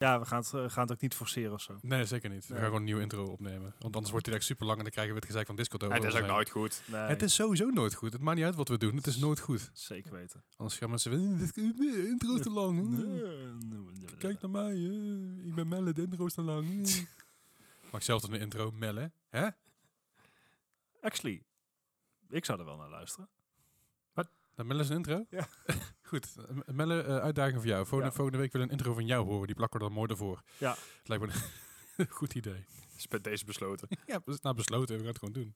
Ja, we gaan het, eh, gaan het ook niet forceren of zo. Nee, zeker niet. We gaan gewoon een nieuwe intro opnemen. Want anders wordt hij echt super lang en dan krijgen we het gezeik van Discord over. het is ook nooit goed. Nee. Het is sowieso nooit goed. Het maakt niet uit wat we doen. Het is nooit goed. zeker weten. Anders gaan mensen zeggen, "Eh, dit de intro is te lang. Kijk naar mij. eh. Ik ben Melle, de intro is te lang. Maak zelf dan een intro, Melle. Hè? Actually, ik zou er wel naar luisteren. Dan Melle een intro? Ja. Goed. eh, Melle, eh, uitdaging voor jou. Volgende, Ja. volgende week wil ik een intro van jou horen. Die plakken we dan mooi ervoor. Ja. Het lijkt me een goed idee. Is bij deze besloten. Ja, nou besloten. We gaan het gewoon doen.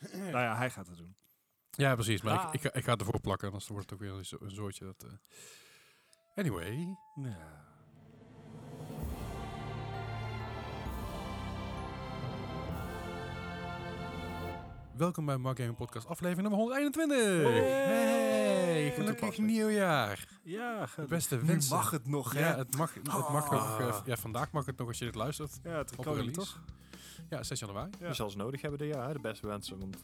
Nou ja, hij gaat het doen. Ja, precies. Maar Ah. ik, ik, ga- ik ga het ervoor plakken. Anders wordt het ook weer een, zo- een zoortje. Dat, eh. Anyway. Ja. Welkom bij Mark Gaming Podcast aflevering nummer 121. Hey. Gelukkig nieuwjaar. Ja, De beste nu wensen. mag het nog, hè? Ja, het mag, het mag nog. eh, Ah. ja, vandaag mag het nog als je dit luistert. Ja, het kan release. toch? Ja, 6 januari. Ja. Je zal ze nodig hebben dit jaar, hè, de beste wensen. Want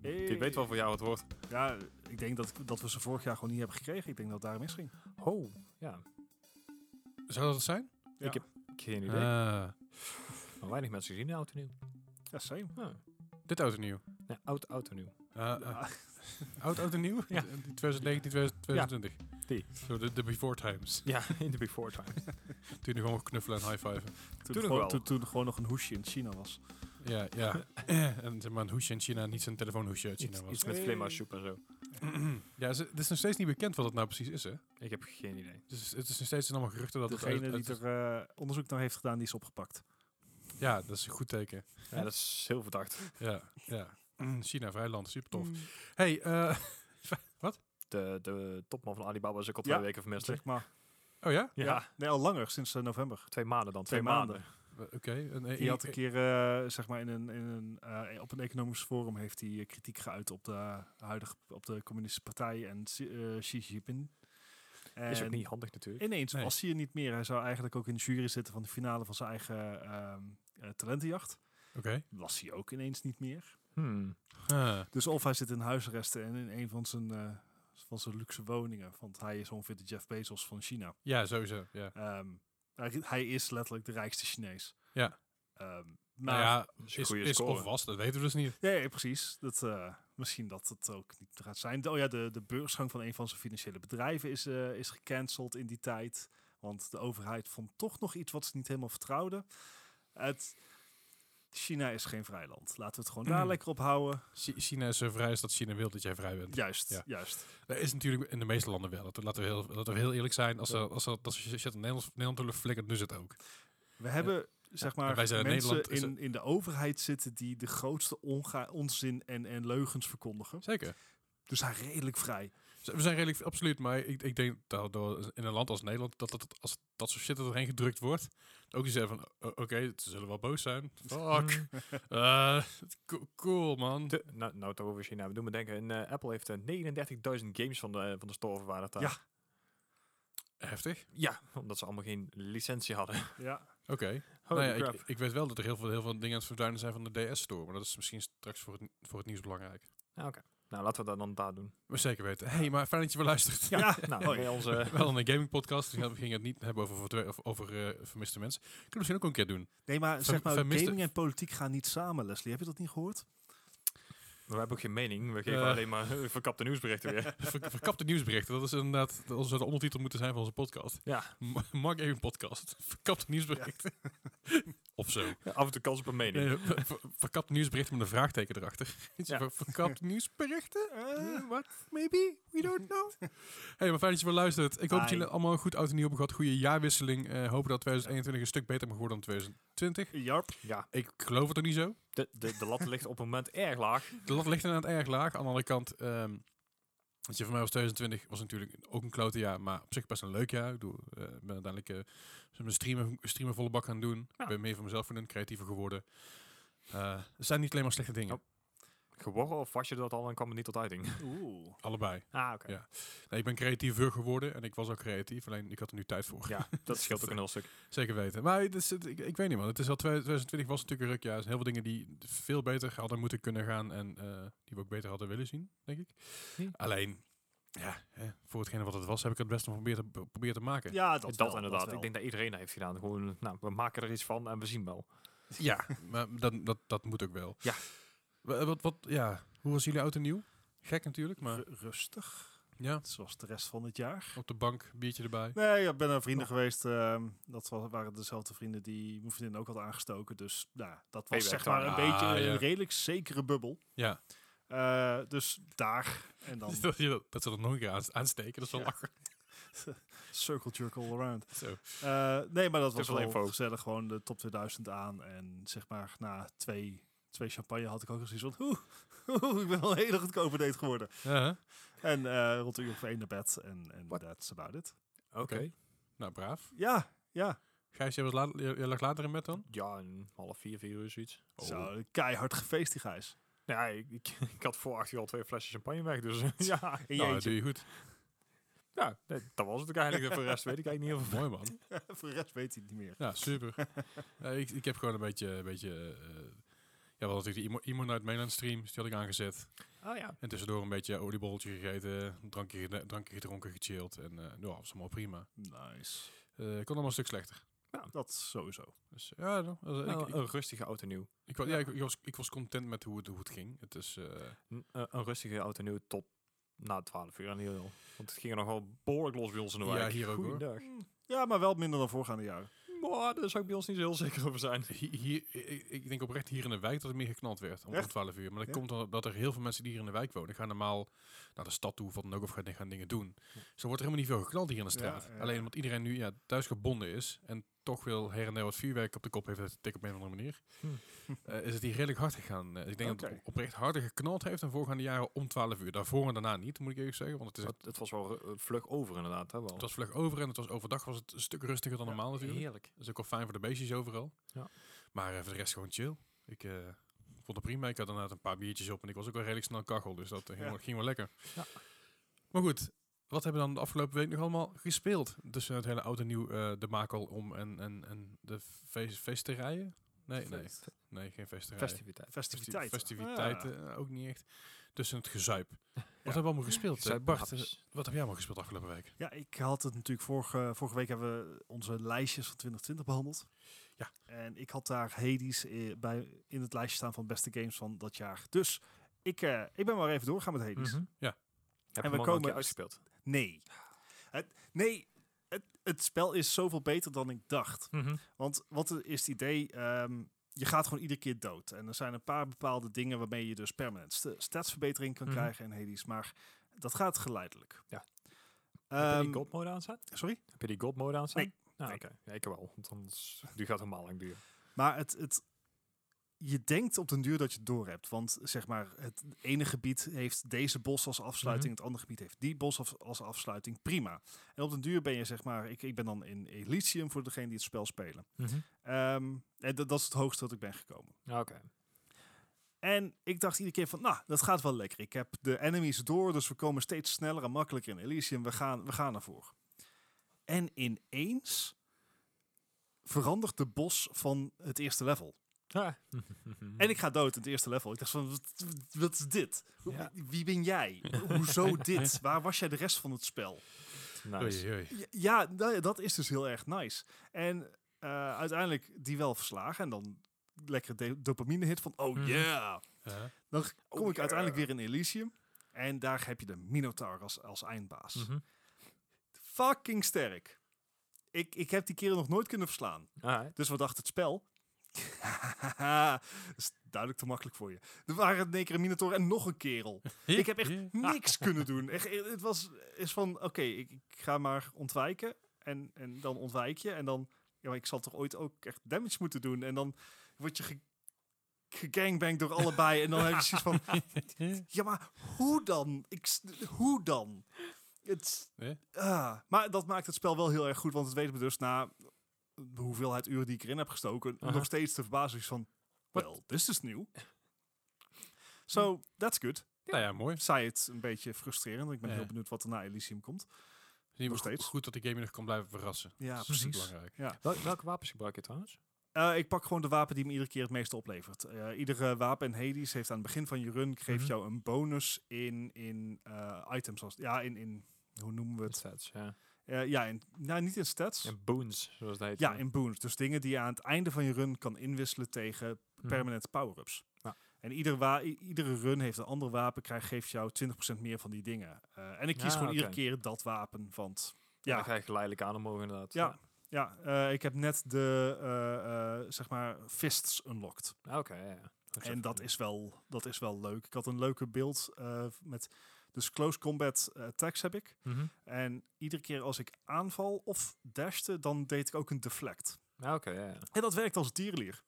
Hey. wie weet wel voor jou het wordt. Ja, ik denk dat, dat we ze vorig jaar gewoon niet hebben gekregen. Ik denk dat het daar misging. Oh, ja. Zou dat het zijn? Ja, Ik heb geen idee. Ah, Maar weinig mensen gezien, oud en nieuw. ja same. Ja. dit en nieuw. Nee, oud, oud en nieuw. Ja. Oud, oud en nieuw? Ja. Die 2019, 2020. die. Zo, de, de before times. Ja, in de before time. Toen je gewoon knuffelen en high-fiven. Toen, nog gewoon, toen, toen er gewoon nog een hoesje in China was. Ja, ja. en zeg maar een hoesje in China, niet zijn telefoonhoesje uit China Iets, was. iets met vleermuissoep en zo. ja, ze- het is nog steeds niet bekend wat het nou precies is, hè? Ik heb geen idee. Dus het is nog steeds allemaal geruchten dat het... Degene die er eh, onderzoek naar heeft gedaan, die is opgepakt. Ja, dat is een goed teken. Ja, dat is heel verdacht. Ja, ja. Mm, China, vrij land, super tof. Hey, eh... De, de topman van Alibaba is ook al Ja, twee weken vermist. Zeg maar. oh ja? Ja, Nee, al langer, sinds eh, november. twee maanden dan. Twee, Twee maanden. maanden. Oké. en, eh, Die had een keer, eh, zeg maar, in een, in een, eh, op een economisch forum heeft hij kritiek geuit op de huidige, op de communistische partij en Xi- eh, Xi Jinping. Is ook niet handig natuurlijk. Ineens Nee. was hij er niet meer. Hij zou eigenlijk ook in de jury zitten van de finale van zijn eigen ehm, eh, talentenjacht. Oké. Was hij ook ineens niet meer. Hmm. Dus of hij zit in huisarresten en in een van zijn, eh, van zijn luxe woningen. Want hij is ongeveer de Jeff Bezos van China. ja, sowieso. Ja. Ehm, hij, hij is letterlijk de rijkste Chinees. Ja. Ehm, Nou maar ja, is is, is of was, dat weten we dus niet. Ja, ja, precies. Dat, eh, misschien dat het ook niet gaat zijn. Oh ja, de, de beursgang van een van zijn financiële bedrijven is, eh, is gecanceld in die tijd. Want de overheid vond toch nog iets wat ze niet helemaal vertrouwden. Het, China is geen vrij land. Laten we het gewoon daar Mm. lekker op houden. Chi- China is zo vrij als dat China wil dat jij vrij bent. Juist, Ja. juist. Dat is natuurlijk in de meeste landen wel. Dat- Laten we heel, laten we heel eerlijk zijn. Als, als, er, als je in Nederland, willen flikkeren, doen ze het ook. We hebben zeg maar wij zijn in mensen Nederland, in, in de overheid zitten die de grootste onzin en, en leugens verkondigen. Zeker. Dus hij redelijk vrij. We zijn redelijk, absoluut, maar ik, ik denk dat door, in een land als Nederland, dat, dat als dat soort shit er doorheen gedrukt wordt, ook eens zeggen van, oké, ze zullen wel boos zijn. Fuck. Eh, co- cool, man. De, nou, nou, toch over China. We doen me denken, in, eh, Apple heeft eh, 39.000 games van de, van de store verwijderd. daar. Ja. Heftig. Ja, omdat ze allemaal geen licentie hadden. Ja. Oké. Holy Nou ja, crap. ik, ik weet wel dat er heel veel, heel veel dingen aan het verdwijnen zijn van de DS-store, maar dat is misschien straks voor het, voor het nieuws belangrijk. Ja, Oké. Nou, laten we dat dan daar doen. Maar zeker weten. hey, maar fijn dat je weer luistert. Ja. Nou, bij onze... Wel een gaming podcast, dus we gingen het niet hebben over, over eh, vermiste mensen. Kunnen we misschien ook een keer doen. Nee, maar zeg maar, vermiste- gaming en politiek gaan niet samen, Leslie. Heb je dat niet gehoord? We hebben ook geen mening. We geven Eh. alleen maar verkapte nieuwsberichten weer. Ver- Verkapte nieuwsberichten, dat is inderdaad dat zou de ondertitel moeten zijn van onze podcast. Ja, Ma- Mark Gaming Podcast. Verkapte nieuwsberichten. of zo. af en toe kans op een mening. Nee, ver- ver- verkapte nieuwsberichten met een vraagteken erachter. Ja. Verkapte nieuwsberichten? Eh, Wat? Maybe? We don't know. hey, maar fijn dat je weer luistert. Ik hoop dat jullie allemaal een goed oud en nieuw hebben gehad. Goede jaarwisseling. Eh hopen dat 2021 een stuk beter mag worden dan 2020. Jarp. Ja, Ik geloof het ook niet zo. De, de, de lat ligt op het moment erg laag. De lat ligt inderdaad erg laag. Aan de andere kant, weet je, voor mij was 2020 was natuurlijk ook een klote jaar, maar op zich best een leuk jaar. Ik bedoel, eh, ik ben uiteindelijk eh, mijn streamen, streamen volle bak gaan doen. Ja. Ik ben meer voor mezelf gaan doen, creatiever geworden. Eh, er zijn niet alleen maar slechte dingen. Oh. Geworden of was je dat al en kwam het niet tot uiting? Oeh. Allebei. Ah, oké. Ja. Nee, ik ben creatiever geworden en ik was ook creatief, alleen ik had er nu tijd voor. Ja, dat scheelt ook een heel stuk. Zeker weten. Maar het is, het- ik, ik weet niet man, het is al 2020 was natuurlijk een. Er zijn heel veel dingen die veel beter hadden moeten kunnen gaan en eh, die we ook beter hadden willen zien, denk ik. Hm. Alleen, ja, hè, voor hetgene wat het was, heb ik het best nog geprobeerd te, te maken. Ja, dat, Dat, wel, inderdaad. wel. ik denk dat iedereen dat heeft gedaan. Gewoon, nou, we maken er iets van en we zien wel. Ja, maar dat, dat, dat moet ook wel. Ja. Wa- Wat, wat, ja. Hoe was jullie oud en nieuw? Gek natuurlijk, maar Ru- rustig, ja. zoals de rest van het jaar. Op de bank, biertje erbij. Nee, ik ben naar vrienden geweest. ehm, dat wa- waren dezelfde vrienden die mijn vriendin ook had aangestoken. Dus nou, dat was zeg maar een beetje Ah, een redelijk zekere bubbel. Ja. Eh, dus daar. En dan dat, ze dat nog een keer aan- aansteken, dat is wel Ja. lachen. circle jerk all around. Zo. Eh, nee, maar dat was veel wel info. gezellig. Gewoon de top 2000 aan. En zeg maar na twee, twee champagne had ik ook zoiets van... Oeh, oeh, ik ben wel een hele goedkope date geworden. En eh rond een uur of één naar bed. En, en What? that's about it. Oké. Nou, braaf. Ja, ja. Gijs, jij, was laat, jij, jij lag later in bed dan? Ja, een half vier, vier uur zoiets. Zo, keihard gefeest die Gijs. Ja, ik, ik, ik had voor acht uur al twee flesjes champagne weg. Dus ja, In Nou, je dat doe je goed. ja nee, dat was het ook eigenlijk. Voor de rest weet ik eigenlijk niet heel veel. Mooi man. Voor de rest weet hij het niet meer. Ja, super. Ik, ik heb gewoon een beetje... Een beetje eh, ja, wel natuurlijk die Emo, Emo Night Mainland stream, die had ik aangezet. Oh ja. En tussendoor een beetje oliebolletje gegeten, drankje, drankje gedronken, gechilled. En eh ja, dat was allemaal prima. Nice. Eh, ik kon allemaal een stuk slechter. Dat sowieso. Dus ja, also, Nou, ik, ik, een rustige auto nieuw. ik, wa- ja, ik, ik was, ik was content met hoe het, hoe het ging. Het is... eh, Een, een rustige auto nieuw tot na 12 uur en heel. Want het ging er nog wel behoorlijk los bij ons in de Ja, hier ook, hoor. Ja, maar wel minder dan voorgaande jaren. Maar daar zou ik bij ons niet zo heel zeker over zijn. Hi- Hier, ik, denk oprecht hier in de wijk dat het meer geknald werd om, om Echt? 12 uur. Maar dat Ja. komt omdat er heel veel mensen die hier in de wijk wonen, gaan normaal naar de stad toe of wat dan ook, of gaan, gaan dingen doen. Zo wordt er helemaal niet veel geknald hier in de straat. Alleen omdat iedereen nu ja, thuis gebonden is en toch wil her en der wat vuurwerk op de kop heeft tikken op een of andere manier, Hm. eh, is het hier redelijk hard gegaan. Eh, ik denk dat het oprecht harder geknald heeft dan voorgaande jaren om 12 uur. Daarvoor en daarna niet, moet ik eerlijk zeggen. Want het, is Het, het was wel ru- vlug over inderdaad. Hè, wel. het was vlug over en het was overdag was het een stuk rustiger dan normaal natuurlijk. Heerlijk. Dat is ook wel fijn voor de beestjes overal. Ja. Maar eh, voor de rest gewoon chill. Ik eh, vond het prima. Ik had inderdaad een paar biertjes op en ik was ook wel redelijk snel kachel. Dus dat eh, ging, Ja. wel, ging wel lekker. Ja. Maar goed, wat hebben we dan de afgelopen week nog allemaal gespeeld? Tussen het hele oud en nieuw eh de makel om en, en, en de feest, feesterijen? Nee, nee. Feest. Nee, geen feesterijen. Festiviteit. Festi- Festiviteiten. Festiviteiten, eh, ook niet echt. Tussen het gezuip. Wat Ja. hebben we allemaal gespeeld? Eh, Bart, eh, wat heb jij allemaal gespeeld afgelopen week? Ja, ik had het natuurlijk vorige, vorige week hebben we onze lijstjes van 2020 behandeld. Ja. En ik had daar Hades eh, bij in het lijstje staan van beste games van dat jaar. Dus ik, eh, ik ben maar even doorgaan met Hades. Mhm. Ja. Heb En we een komen- uitgespeeld? Nee. Het, nee, het, het spel is zoveel beter dan ik dacht. Mhm. Want wat is het idee? Ehm, je gaat gewoon iedere keer dood. En er zijn een paar bepaalde dingen waarmee je dus permanent st statsverbetering kan Mhm. krijgen in Hades. Maar dat gaat geleidelijk. Ja. Heb je Ehm, die gold mode aanstaan? sorry? Heb je die gold mode aanstaan? Nee. Ah, Nee. oké. Ja, ik wel. Want anders die gaat helemaal lang duren. Maar het, het, je denkt op den duur dat je het door hebt. Want zeg maar, het ene gebied heeft deze bos als afsluiting. Het andere gebied heeft die bos als, als afsluiting. Prima. En op den duur ben je zeg maar, ik, ik ben dan in Elysium voor degene die het spel spelen. Ehm, en dat, is het hoogste dat ik ben gekomen. Oké. En ik dacht iedere keer van, nou, dat gaat wel lekker. Ik heb de enemies door, dus we komen steeds sneller en makkelijker in Elysium. We gaan, we gaan ervoor. En ineens verandert de bos van het eerste level. En ik ga dood in het eerste level. Ik dacht van, wat, wat is dit? Ja. Wie ben jij? Hoezo dit? Waar was jij de rest van het spel? nice. Oei, oei. Ja, ja, da- dat is dus heel erg nice. En eh, uiteindelijk die wel verslagen. En dan lekker de dopamine hit van, oh Mhm. yeah. Ja. Dan kom Oh, ik uiteindelijk weer in Elysium. En daar heb je de Minotaur als, als eindbaas. Mhm. Fucking sterk. Ik, ik heb die keren nog nooit kunnen verslaan. Dus wat dacht het spel? Dat is duidelijk te makkelijk voor je. Er waren in één keer een Minotaur en nog een kerel. Ik heb echt niks kunnen doen. Echt, eh, het was is van, oké, ik, ik ga maar ontwijken. En, en dan ontwijk je. En dan, ja, maar ik zal toch ooit ook echt damage moeten doen. En dan word je ge, door allebei. en dan heb je zoiets van, ja, maar hoe dan? Ik, hoe dan? Het, ah, maar dat maakt het spel wel heel erg goed, want het weet me dus na de hoeveelheid uren die ik erin heb gestoken, nog steeds te verbazen is van, well, this is new. So, that's good. Nou ja, mooi. Zij het een beetje frustrerend. Ik ben Ja. heel benieuwd wat er na Elysium komt. Je Nog go- steeds. Goed dat de game je nog kan blijven verrassen. Ja, Dat is precies. belangrijk. Ja. Wel- welke wapens gebruik je trouwens? Eh, ik pak gewoon de wapen die me iedere keer het meeste oplevert. Eh, iedere wapen in Hades heeft aan het begin van je run geeft Mhm. jou een bonus in, in eh, items. Als, ja, in, in hoe noemen we het? Stats, ja. Eh, ja, in, nou, niet in stats. En boons, zoals dat heet. Ja, in boons. Dus dingen die je aan het einde van je run kan inwisselen tegen Mhm. permanente power-ups. Ja. En iedere, wa- i- iedere run heeft een ander wapen, krijgt, geeft jou 20% meer van die dingen. Eh, en ik kies Ah, gewoon iedere keer dat wapen. Want Ja. ja, Dan krijg je geleidelijk aan omhoog inderdaad. Ja. ja eh, ik heb net de zeg maar fists unlocked. Ah, Oké. En dat is, wel, dat is wel leuk. Ik had een leuke beeld met... Dus close combat eh, attacks heb ik. Mhm. En iedere keer als ik aanval of dashte, dan deed ik ook een deflect. Ah, Oké, ja, ja. En dat werkt als tierenlier.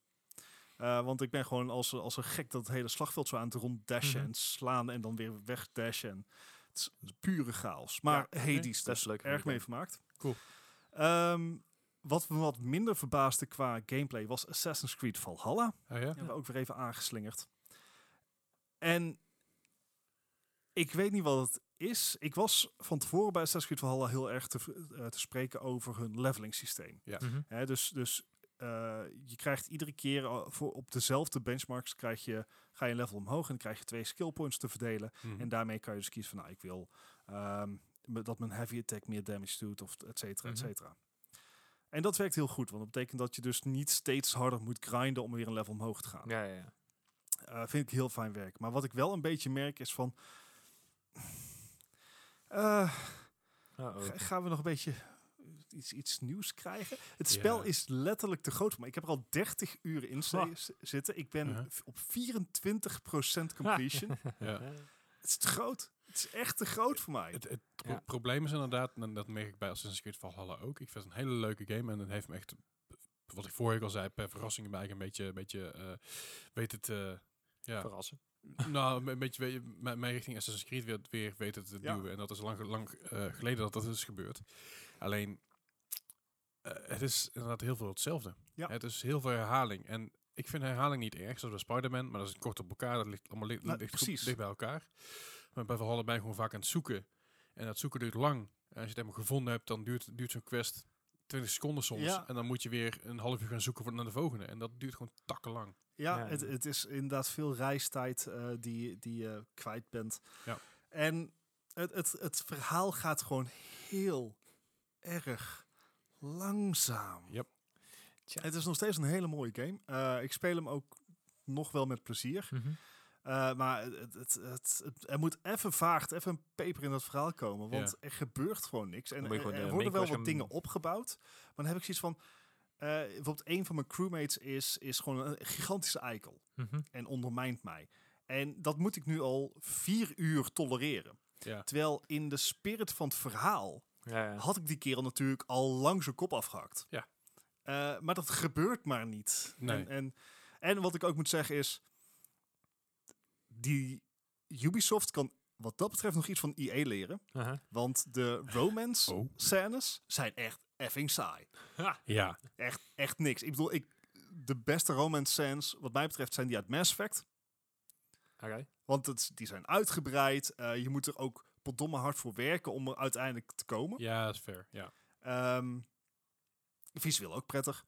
Eh, want ik ben gewoon als, als een gek dat het hele slagveld zo aan het ronddashen Mhm. en slaan en dan weer wegdashen. En Het is, het is pure chaos. Maar Ja, Hades, oké. dus Dat is leuk erg mee vermaakt. Cool. Ehm, wat me wat minder verbaasde qua gameplay was Assassin's Creed Valhalla. Oh ja? Hebben we ook weer even aangeslingerd. En ik weet niet wat het is. Ik was van tevoren bij Assassin's Creed Valhalla heel erg te, eh, te spreken over hun leveling systeem. Ja. Mhm. Hè, dus dus eh, je krijgt iedere keer voor, op dezelfde benchmarks krijg je, ga je een level omhoog en dan krijg je twee skill points te verdelen. Mhm. En daarmee kan je dus kiezen van nou, ik wil ehm, me- dat mijn heavy attack meer damage doet of et cetera, et Mhm. cetera. En dat werkt heel goed, want dat betekent dat je dus niet steeds harder moet grinden om weer een level omhoog te gaan. Ja, ja, ja. Eh, vind ik heel fijn werk. Maar wat ik wel een beetje merk is van... eh, Uh-oh. ga- gaan we nog een beetje iets, iets nieuws krijgen? Het spel is letterlijk te groot voor me. Ik heb er al 30 uur in zitten. Ik ben op 24% completion. Ja. het is te groot. Het is echt te groot voor mij. Het, het pro- Ja. probleem is inderdaad, en dat merk ik bij Assassin's Creed Valhalla ook. Ik vind het een hele leuke game en het heeft me echt, wat ik vorige al zei, per verrassing bij een beetje, een beetje eh, weet het, eh, ja, Verrassen. Nou, een beetje mijn mijn richting Assassin's Creed weer, weer weet het te Ja. duwen. En dat is lang, lang eh, geleden dat dat is gebeurd. Alleen, eh, het is inderdaad heel veel hetzelfde. Ja. Het is heel veel herhaling. En ik vind herhaling niet erg, zoals bij Spider-Man, maar dat is kort op elkaar. Dat ligt allemaal li Nou, ligt, goed- precies. dicht bij elkaar. Maar bij Valhalla ben je gewoon vaak aan het zoeken. En dat zoeken duurt lang. En als je het helemaal gevonden hebt, dan duurt, duurt zo'n quest 20 seconden soms. Ja. En dan moet je weer een half uur gaan zoeken voor, naar de volgende. En dat duurt gewoon takkenlang. Ja, Ja, het, ja. het is inderdaad veel reistijd eh, die, die je kwijt bent. Ja. En het, het, het verhaal gaat gewoon heel erg langzaam. Yep. Tja. Het is nog steeds een hele mooie game. Eh, ik speel hem ook nog wel met plezier. Mhm. Eh, maar het, het, het, er moet even vaart, even een peper in dat verhaal komen. Want Ja. er gebeurt gewoon niks. En er, er de worden wel wat dingen opgebouwd. Maar dan heb ik zoiets van... eh, bijvoorbeeld een van mijn crewmates is, is gewoon een gigantische eikel. Mhm. En ondermijnt mij. En dat moet ik nu al vier uur tolereren. Ja. Terwijl in de spirit van het verhaal Ja, had ik die kerel natuurlijk al lang zijn kop afgehakt. Ja. Eh, maar dat gebeurt maar niet. Nee. En, en, en wat ik ook moet zeggen is... Die Ubisoft kan wat dat betreft nog iets van EA leren. Aha. Want de romance Oh. scènes zijn echt effing saai. Ja. Echt, echt niks. Ik bedoel, ik, de beste romance scènes wat mij betreft zijn die uit Mass Effect. Oké. Want het, die zijn uitgebreid. Eh, je moet er ook potdomme hard voor werken om er uiteindelijk te komen. Ja, dat is fair. Ja. Ehm visueel ook prettig.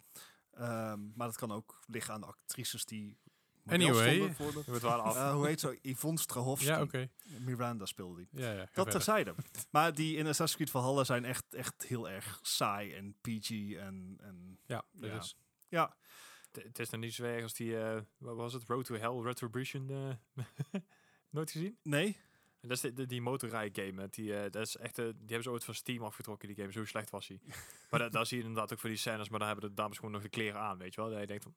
Ehm, maar dat kan ook liggen aan de actrices die... model Anyway. af. Eh, hoe heet ze? Yvonne Strahovski. Ja, oké. Miranda speelde die. Ja, ja. Dat verder. terzijde. maar die in Assassin's Creed Valhalla zijn echt, echt heel erg saai en PG en... en Ja, dat Ja. is. ja, Het- is nog niet zo erg als die, eh, wat was het, Road to Hell Retribution. eh, nooit gezien? nee. En dat is de, de- die motorrij game. met Die, eh, dat is echt, die hebben ze ooit van Steam afgetrokken, die game. Zo slecht was hij. maar da- daar zie je inderdaad ook voor die scènes, maar dan hebben de dames gewoon nog de kleren aan, weet je wel. Dat je denkt van,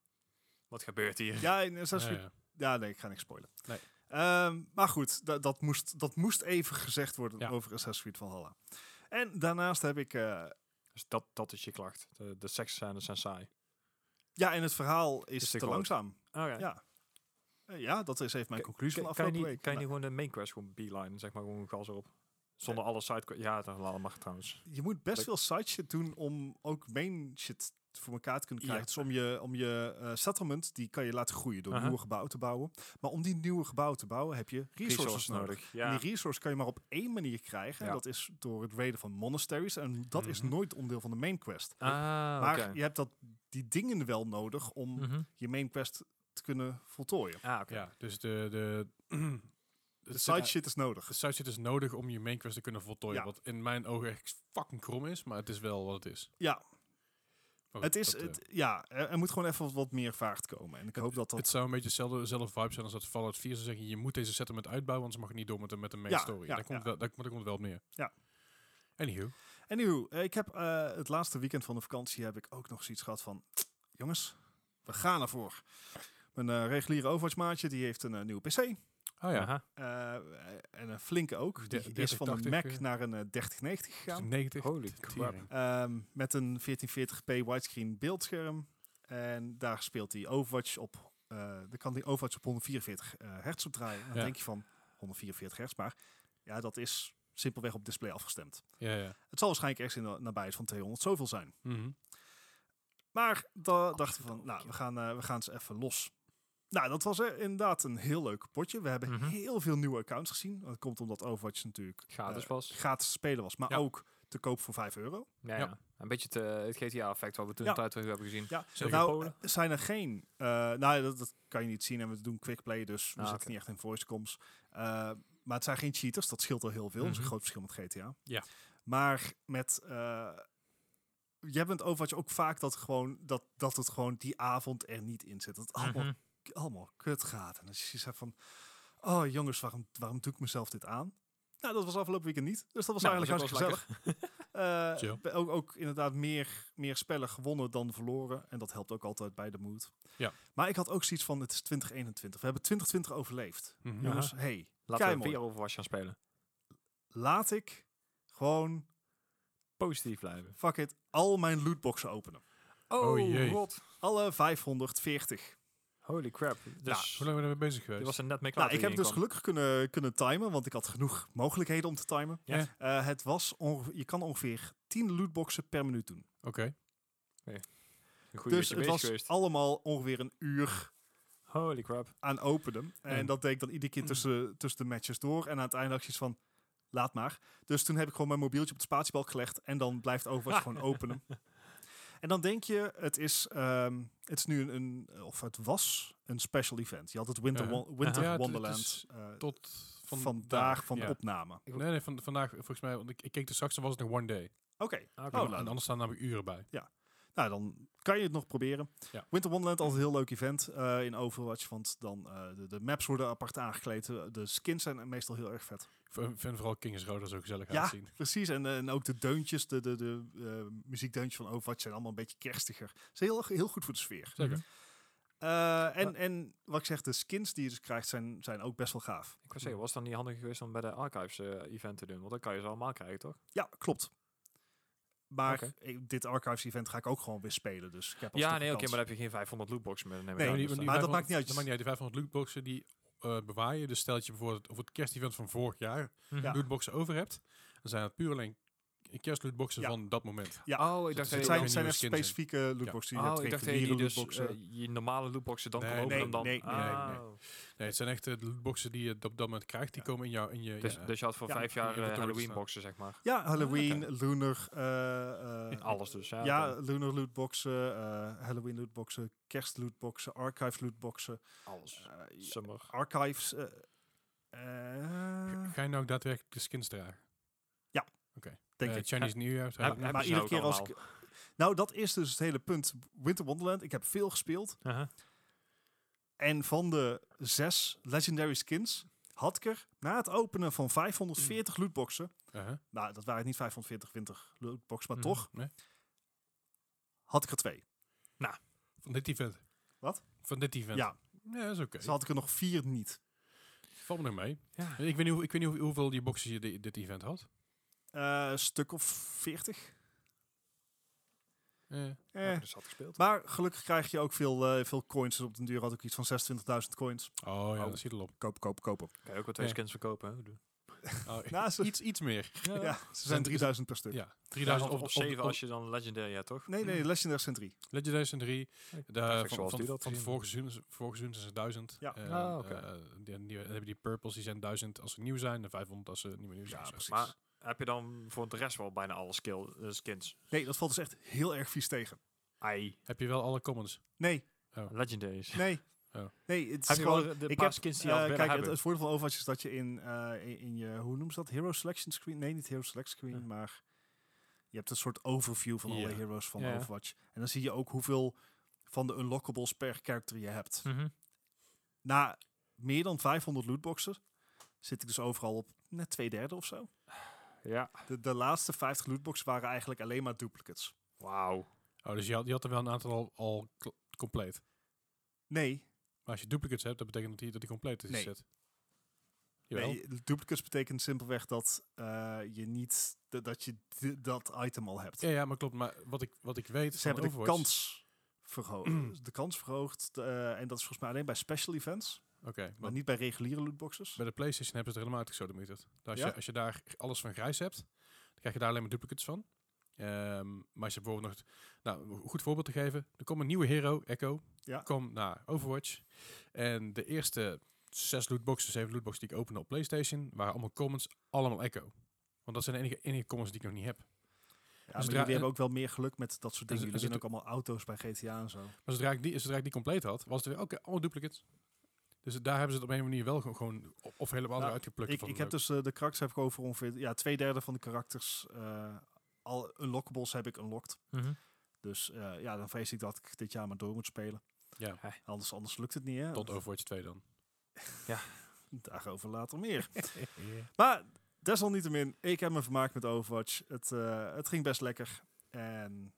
wat gebeurt hier? Ja, in Assassin's Ja, Creed... ja. Ja, nee, ik ga niks spoilen. Nee. Ehm, maar goed, da- dat, moest, dat moest even gezegd worden Ja. over Assassin's Creed Valhalla. En daarnaast heb ik... eh, Dus dat, dat is je klacht. De, de seksscènes zijn saai. ja, en het verhaal is Is te langzaam. Oké. Ja. Eh, ja, dat is even mijn conclusie van Kan, kan je afgelopen niet, week. kan je Nou, niet gewoon de main quest gewoon beeline, zeg maar, gewoon gas op? Zonder alle side... Ja, dat mag trouwens. Je moet best veel side shit doen om ook main shit voor elkaar te kunnen Ja. krijgen. Dus om je, om je eh, settlement, die kan je laten groeien door Aha. nieuwe gebouwen te bouwen. Maar om die nieuwe gebouwen te bouwen heb je resources, nodig. En Ja. die resource kan je maar op één manier krijgen. En dat is door het raiden van monasteries. En dat is Mhm. nooit onderdeel van de main quest. Ah, maar je hebt dat, die dingen wel nodig om Mhm. je main quest te kunnen voltooien. Ah, oké. Ja, dus de... de De side shit is nodig. De side shit is nodig om je main quest te kunnen voltooien. Ja. Wat in mijn ogen echt fucking krom is, maar het is wel wat het is. Ja, Maar het is, dat, eh, het, ja er, moet gewoon even wat, meer vaart komen. En ik hoop dat dat... Het zou een beetje dezelfde vibe zijn als dat Fallout 4 zou zeggen, je moet deze settlement uitbouwen, anders mag je niet door met de, met de main Ja, story. ja, daar, komt ja. wel, daar, daar komt het wel op neer. Ja. Anywho. Anywho, eh, ik heb eh, het laatste weekend van de vakantie heb ik ook nog zoiets gehad van... Jongens, we gaan ervoor. Mijn reguliere Overwatch maatje, die heeft een eh, nieuwe PC. Oh ja, eh, en een flinke ook. Die De- is van een 3080, Mac eh. naar een eh, 3090 gegaan. 90. Holy crap. Ehm, met een 1440p widescreen beeldscherm. En daar speelt hij Overwatch op. eh dan kan hij Overwatch op 144 eh, hertz op draaien. En dan Ja. denk je van 144 hertz, maar ja, dat is simpelweg op display afgestemd. Ja, ja. Het zal waarschijnlijk ergens in de nabijheid van 200 zoveel zijn. Mhm. Maar dan dachten we van, nou, we gaan, eh, we gaan ze even los. Nou, dat was eh, inderdaad een heel leuk potje. We hebben Mhm. heel veel nieuwe accounts gezien. Dat komt omdat Overwatch natuurlijk Gratis eh, was. gratis spelen was, maar Ja. ook te koop voor 5 euro. Ja, Ja. ja. Een beetje het, eh, het GTA-effect wat we toen Ja. tijd terug hebben gezien. Ja, Zeker. nou, Polen? zijn er geen... eh, nou, dat, dat kan je niet zien en we doen quickplay, dus we Ah, zitten niet echt in voice comms. Eh, maar het zijn geen cheaters, dat scheelt al heel veel. Dat is een Mhm. groot verschil met GTA. Ja. Maar met... eh je hebt met Overwatch ook vaak dat, gewoon, dat, dat het gewoon die avond er niet in zit. Dat het allemaal, Mhm. Allemaal kut gaat. En als je zegt van... Oh jongens, waarom, waarom doe ik mezelf dit aan? Nou, dat was afgelopen weekend niet. Dus dat was Nou, eigenlijk dat hartstikke gezellig. Eh, ook, ook inderdaad meer, meer spellen gewonnen dan verloren. En dat helpt ook altijd bij de mood. Ja. Maar ik had ook zoiets van, het is 2021. We hebben 2020 overleefd. Mhm. Ja. Jongens, hey, Laten we weer Overwatch gaan spelen. laat ik gewoon, Positief blijven. fuck it, al mijn lootboxen openen. Oh, jee. god. Alle 540. Holy crap. Dus Hoe lang ben je bezig je geweest? was er net mee klaar Nou, ik heb dus gelukkig kunnen, kunnen timen, want ik had genoeg mogelijkheden om te timen. Ja. Eh, het was ongeveer, je kan ongeveer 10 lootboxen per minuut doen. Oké. Goede dus het was geweest. allemaal ongeveer een uur Holy crap. aan openen. En dat deed ik dan iedere keer tussen, tussen de matches door. En aan het einde had ik zoiets van, laat maar. Dus toen heb ik gewoon mijn mobieltje op de spatiebalk gelegd. En dan blijft Overwatch gewoon openen. En dan denk je, het is, ehm, het is nu een, een, of het was een special event. Je had het Winter, Ja. Winter Ja, het- het Wonderland eh, Tot van vandaag van ja. opname. Ik- Nee, nee, van, vandaag volgens mij, want ik, ik keek er straks, dan was het nog one day. Oké, Oké. Oh, en nou, anders staan namelijk uren bij. nou dan kan je het nog proberen. Ja. Winter Wonderland altijd een heel leuk event eh, in Overwatch. Want dan eh, de, de maps worden apart aangekleed. De skins zijn meestal heel erg vet. Vind vooral Kings Road er zo gezellig Ja, uitzien. precies. En, eh, en ook de deuntjes, de, de, de eh, muziekdeuntjes van Overwatch zijn allemaal een beetje kerstiger. Ze is heel, heel goed voor de sfeer. Zeker. Eh, en, en wat ik zeg, de skins die je dus krijgt zijn, zijn ook best wel gaaf. Ik was zeggen, was het dan niet handig geweest om bij de Archives event te doen? Want dan kan je ze allemaal krijgen, toch? Ja, klopt. Maar ik- dit Archives event ga ik ook gewoon weer spelen. Dus ik heb Ja, nee, oké, maar dan heb je geen 500 lootboxen meer. Nee, die- dus die- maar dat maakt niet uit. Dat maakt niet uit. Die 500 lootboxen die eh bewaar je. Dus stel dat je bijvoorbeeld over het kerstevent van vorig jaar Mhm. Ja. lootboxen over hebt. Dan zijn het puur alleen kerstlootboxen Ja. van dat moment. Ja, Oh, ik dacht er het dat zijn, zijn echt specifieke lootboxen. Je Oh, ik dacht dat je dus lootboxen. eh, je normale lootboxen dan Nee, openen nee, en dan... nee, nee, nee. Nee, het zijn echt eh, de lootboxen die je op dat moment krijgt. Die komen in jouw... In je, Dus, ja, dus je had voor Ja, vijf jaar eh, inventory Halloween staan. boxen, zeg maar. Ja, Halloween, oké. Lunar. eh, eh, Alles dus, ja. Ja. Lunar lootboxen, eh, Halloween lootboxen, kerst lootboxen, archive lootboxen. Alles. eh, ja, Summer. archives. eh, eh, Ga je nou ook daadwerkelijk de skins dragen? Denk Eh, ik. Chinese New Year? Heb- maar iedere nou keer ook als ik... Nou, dat is dus het hele punt. Winter Wonderland, ik heb veel gespeeld. Aha. En van de zes legendary skins had ik er na het openen van 540 lootboxen... Uh-huh. Nou, dat waren niet 540 winter lootboxen, maar Mhm. toch Nee? had ik er twee. Van dit event? Wat? Van dit event? Ja, Ja, dat is oké. dus had ik er nog vier niet. Valt me nog mee. Ja. Ik weet niet, hoe, ik weet niet hoe- hoeveel die boxes je di- dit event had. Eh, een stuk of 40. Eh, Eh. Dus had gespeeld. Maar gelukkig krijg je ook veel, eh, veel coins. Dus op den duur had ik iets van 26.000 coins. oh ja, Oh. dat ziet er op. Kopen, kopen, kopen. Kan je ook wel twee Ja. skins verkopen, hè? Oh, Nou, ze, iets, iets meer. ja, ze zijn 3000 per stuk. Ja, Ja, 3000 of, op, of op- 7 op- als je dan Legendary hebt, toch? Nee, nee, Legendary zijn 3. Legendary zijn 3. De, Perfect van, van, die vorige seizoen, vorige seizoen zijn ze 1000. Ja. En, Ah, oké. die, die, dan hebben die purples, die zijn 1000 als ze nieuw zijn en 500 als ze niet meer nieuw zijn. Ja, precies. Maar heb je dan voor de rest wel bijna alle skill, eh, skins? Nee, dat valt dus echt heel erg vies tegen. Ai, Heb je wel alle commons? Nee, Legendaries. nee. Oh. Nee, het is je gewoon... de ik paar heb, skins die je eh, al kijk, het, het voordeel van Overwatch is dat je in, eh, in, in je, hoe noemen ze dat? Hero Selection Screen? Nee, niet Hero Select Screen, Ja. maar je hebt een soort overview van alle heroes van. Overwatch. En dan zie je ook hoeveel van de unlockables per character je hebt. Mhm. Na meer dan 500 lootboxen zit ik dus overal op net twee derde of zo. Ja. De, de laatste 50 lootboxen waren eigenlijk alleen maar duplicates. Wauw. Oh, dus je had, je had er wel een aantal al, compleet. Nee, Maar als je duplicates hebt, dat betekent dat die, dat die compleet is. Nee. Set. Jawel. nee, duplicates betekent simpelweg dat eh, je niet dat je dat item al hebt. Ja, ja, maar klopt. Maar wat ik, wat ik weet Ze hebben de Overwatch- kans verhoogd. de kans verhoogd. eh, en dat is volgens mij alleen bij special events. Oké, Maar niet bij reguliere lootboxes. bij de PlayStation hebben ze het helemaal uitgesodemieterd. Dus als, Ja? je, als je daar alles van grijs hebt, dan krijg je daar alleen maar duplicates van. Ehm, maar als je bijvoorbeeld nog... Nou, een goed voorbeeld te geven. Er komt een nieuwe hero, Echo. Ja. Komt naar Overwatch. En de eerste zes lootboxen, zeven lootboxen die ik opende op PlayStation, waren allemaal commons, allemaal Echo. Want dat zijn de enige, enige commons die ik nog niet heb. Ja, maar zodra- jullie hebben ook wel meer geluk met dat soort En dingen. Jullie winnen ook allemaal auto's bij GTA en zo. Maar zodra ik die, zodra ik die compleet had, was het weer, oké, allemaal duplicates. Dus daar hebben ze het op een manier wel gewoon, of helemaal Nou, eruit geplukt. Ik, van ik heb dus eh, de karakters heb ik over ongeveer ja, twee derde van de karakters. eh, al unlockables heb ik unlocked. Mhm. Dus eh, ja, dan vrees ik dat ik dit jaar maar door moet spelen. Ja, Anders, anders lukt het niet. Hè? tot Overwatch 2 dan. Daarover later meer. Maar desalniettemin, ik heb me vermaakt met Overwatch. Het, eh, het ging best lekker. En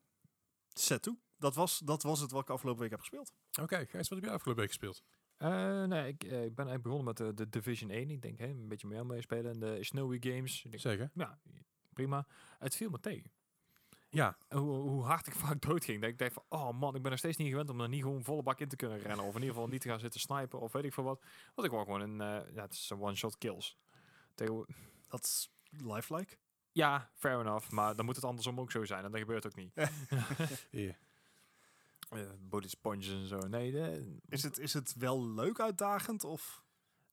set toe. Dat was, dat was het wat ik afgelopen week heb gespeeld. Oké, Gijs, wat heb jij afgelopen week gespeeld? Eh, nee, ik, eh, ik ben eigenlijk begonnen met de, de Division 1. Ik denk, hè, een beetje meer mee spelen. En de Snowy Games. Ik denk, Zeker. ja, prima. Het viel me tegen. Ja, Hoe, hoe hard ik vaak doodging. Dat ik dacht van, oh man, ik ben nog steeds niet gewend om er niet gewoon volle bak in te kunnen rennen. Of in ieder geval niet te gaan zitten snipen of weet ik veel wat. Want ik wou gewoon een, eh, ja, het is een one-shot kills. Dat is lifelike. ja, fair enough. Maar dan moet het andersom ook zo zijn. En dat gebeurt ook niet. Eh body sponges en zo. Nee, de, Is het, is het wel leuk uitdagend? Of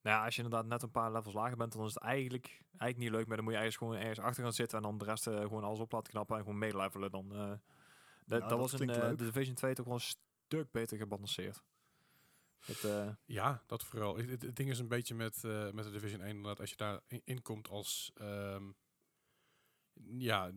Nou ja, als je inderdaad net een paar levels lager bent, dan is het eigenlijk, eigenlijk niet leuk. Maar dan moet je eigenlijk gewoon ergens achter gaan zitten en dan de rest eh, gewoon alles op laten knappen en gewoon meelevelen. Dan, eh, dat, dat, dat was in de Division 2 toch wel een stuk beter gebalanceerd. Het, eh, ja, dat vooral. Het, het- het ding is een beetje met, eh, met de Division 1, inderdaad, als je daar in, in komt als... ehm, ja,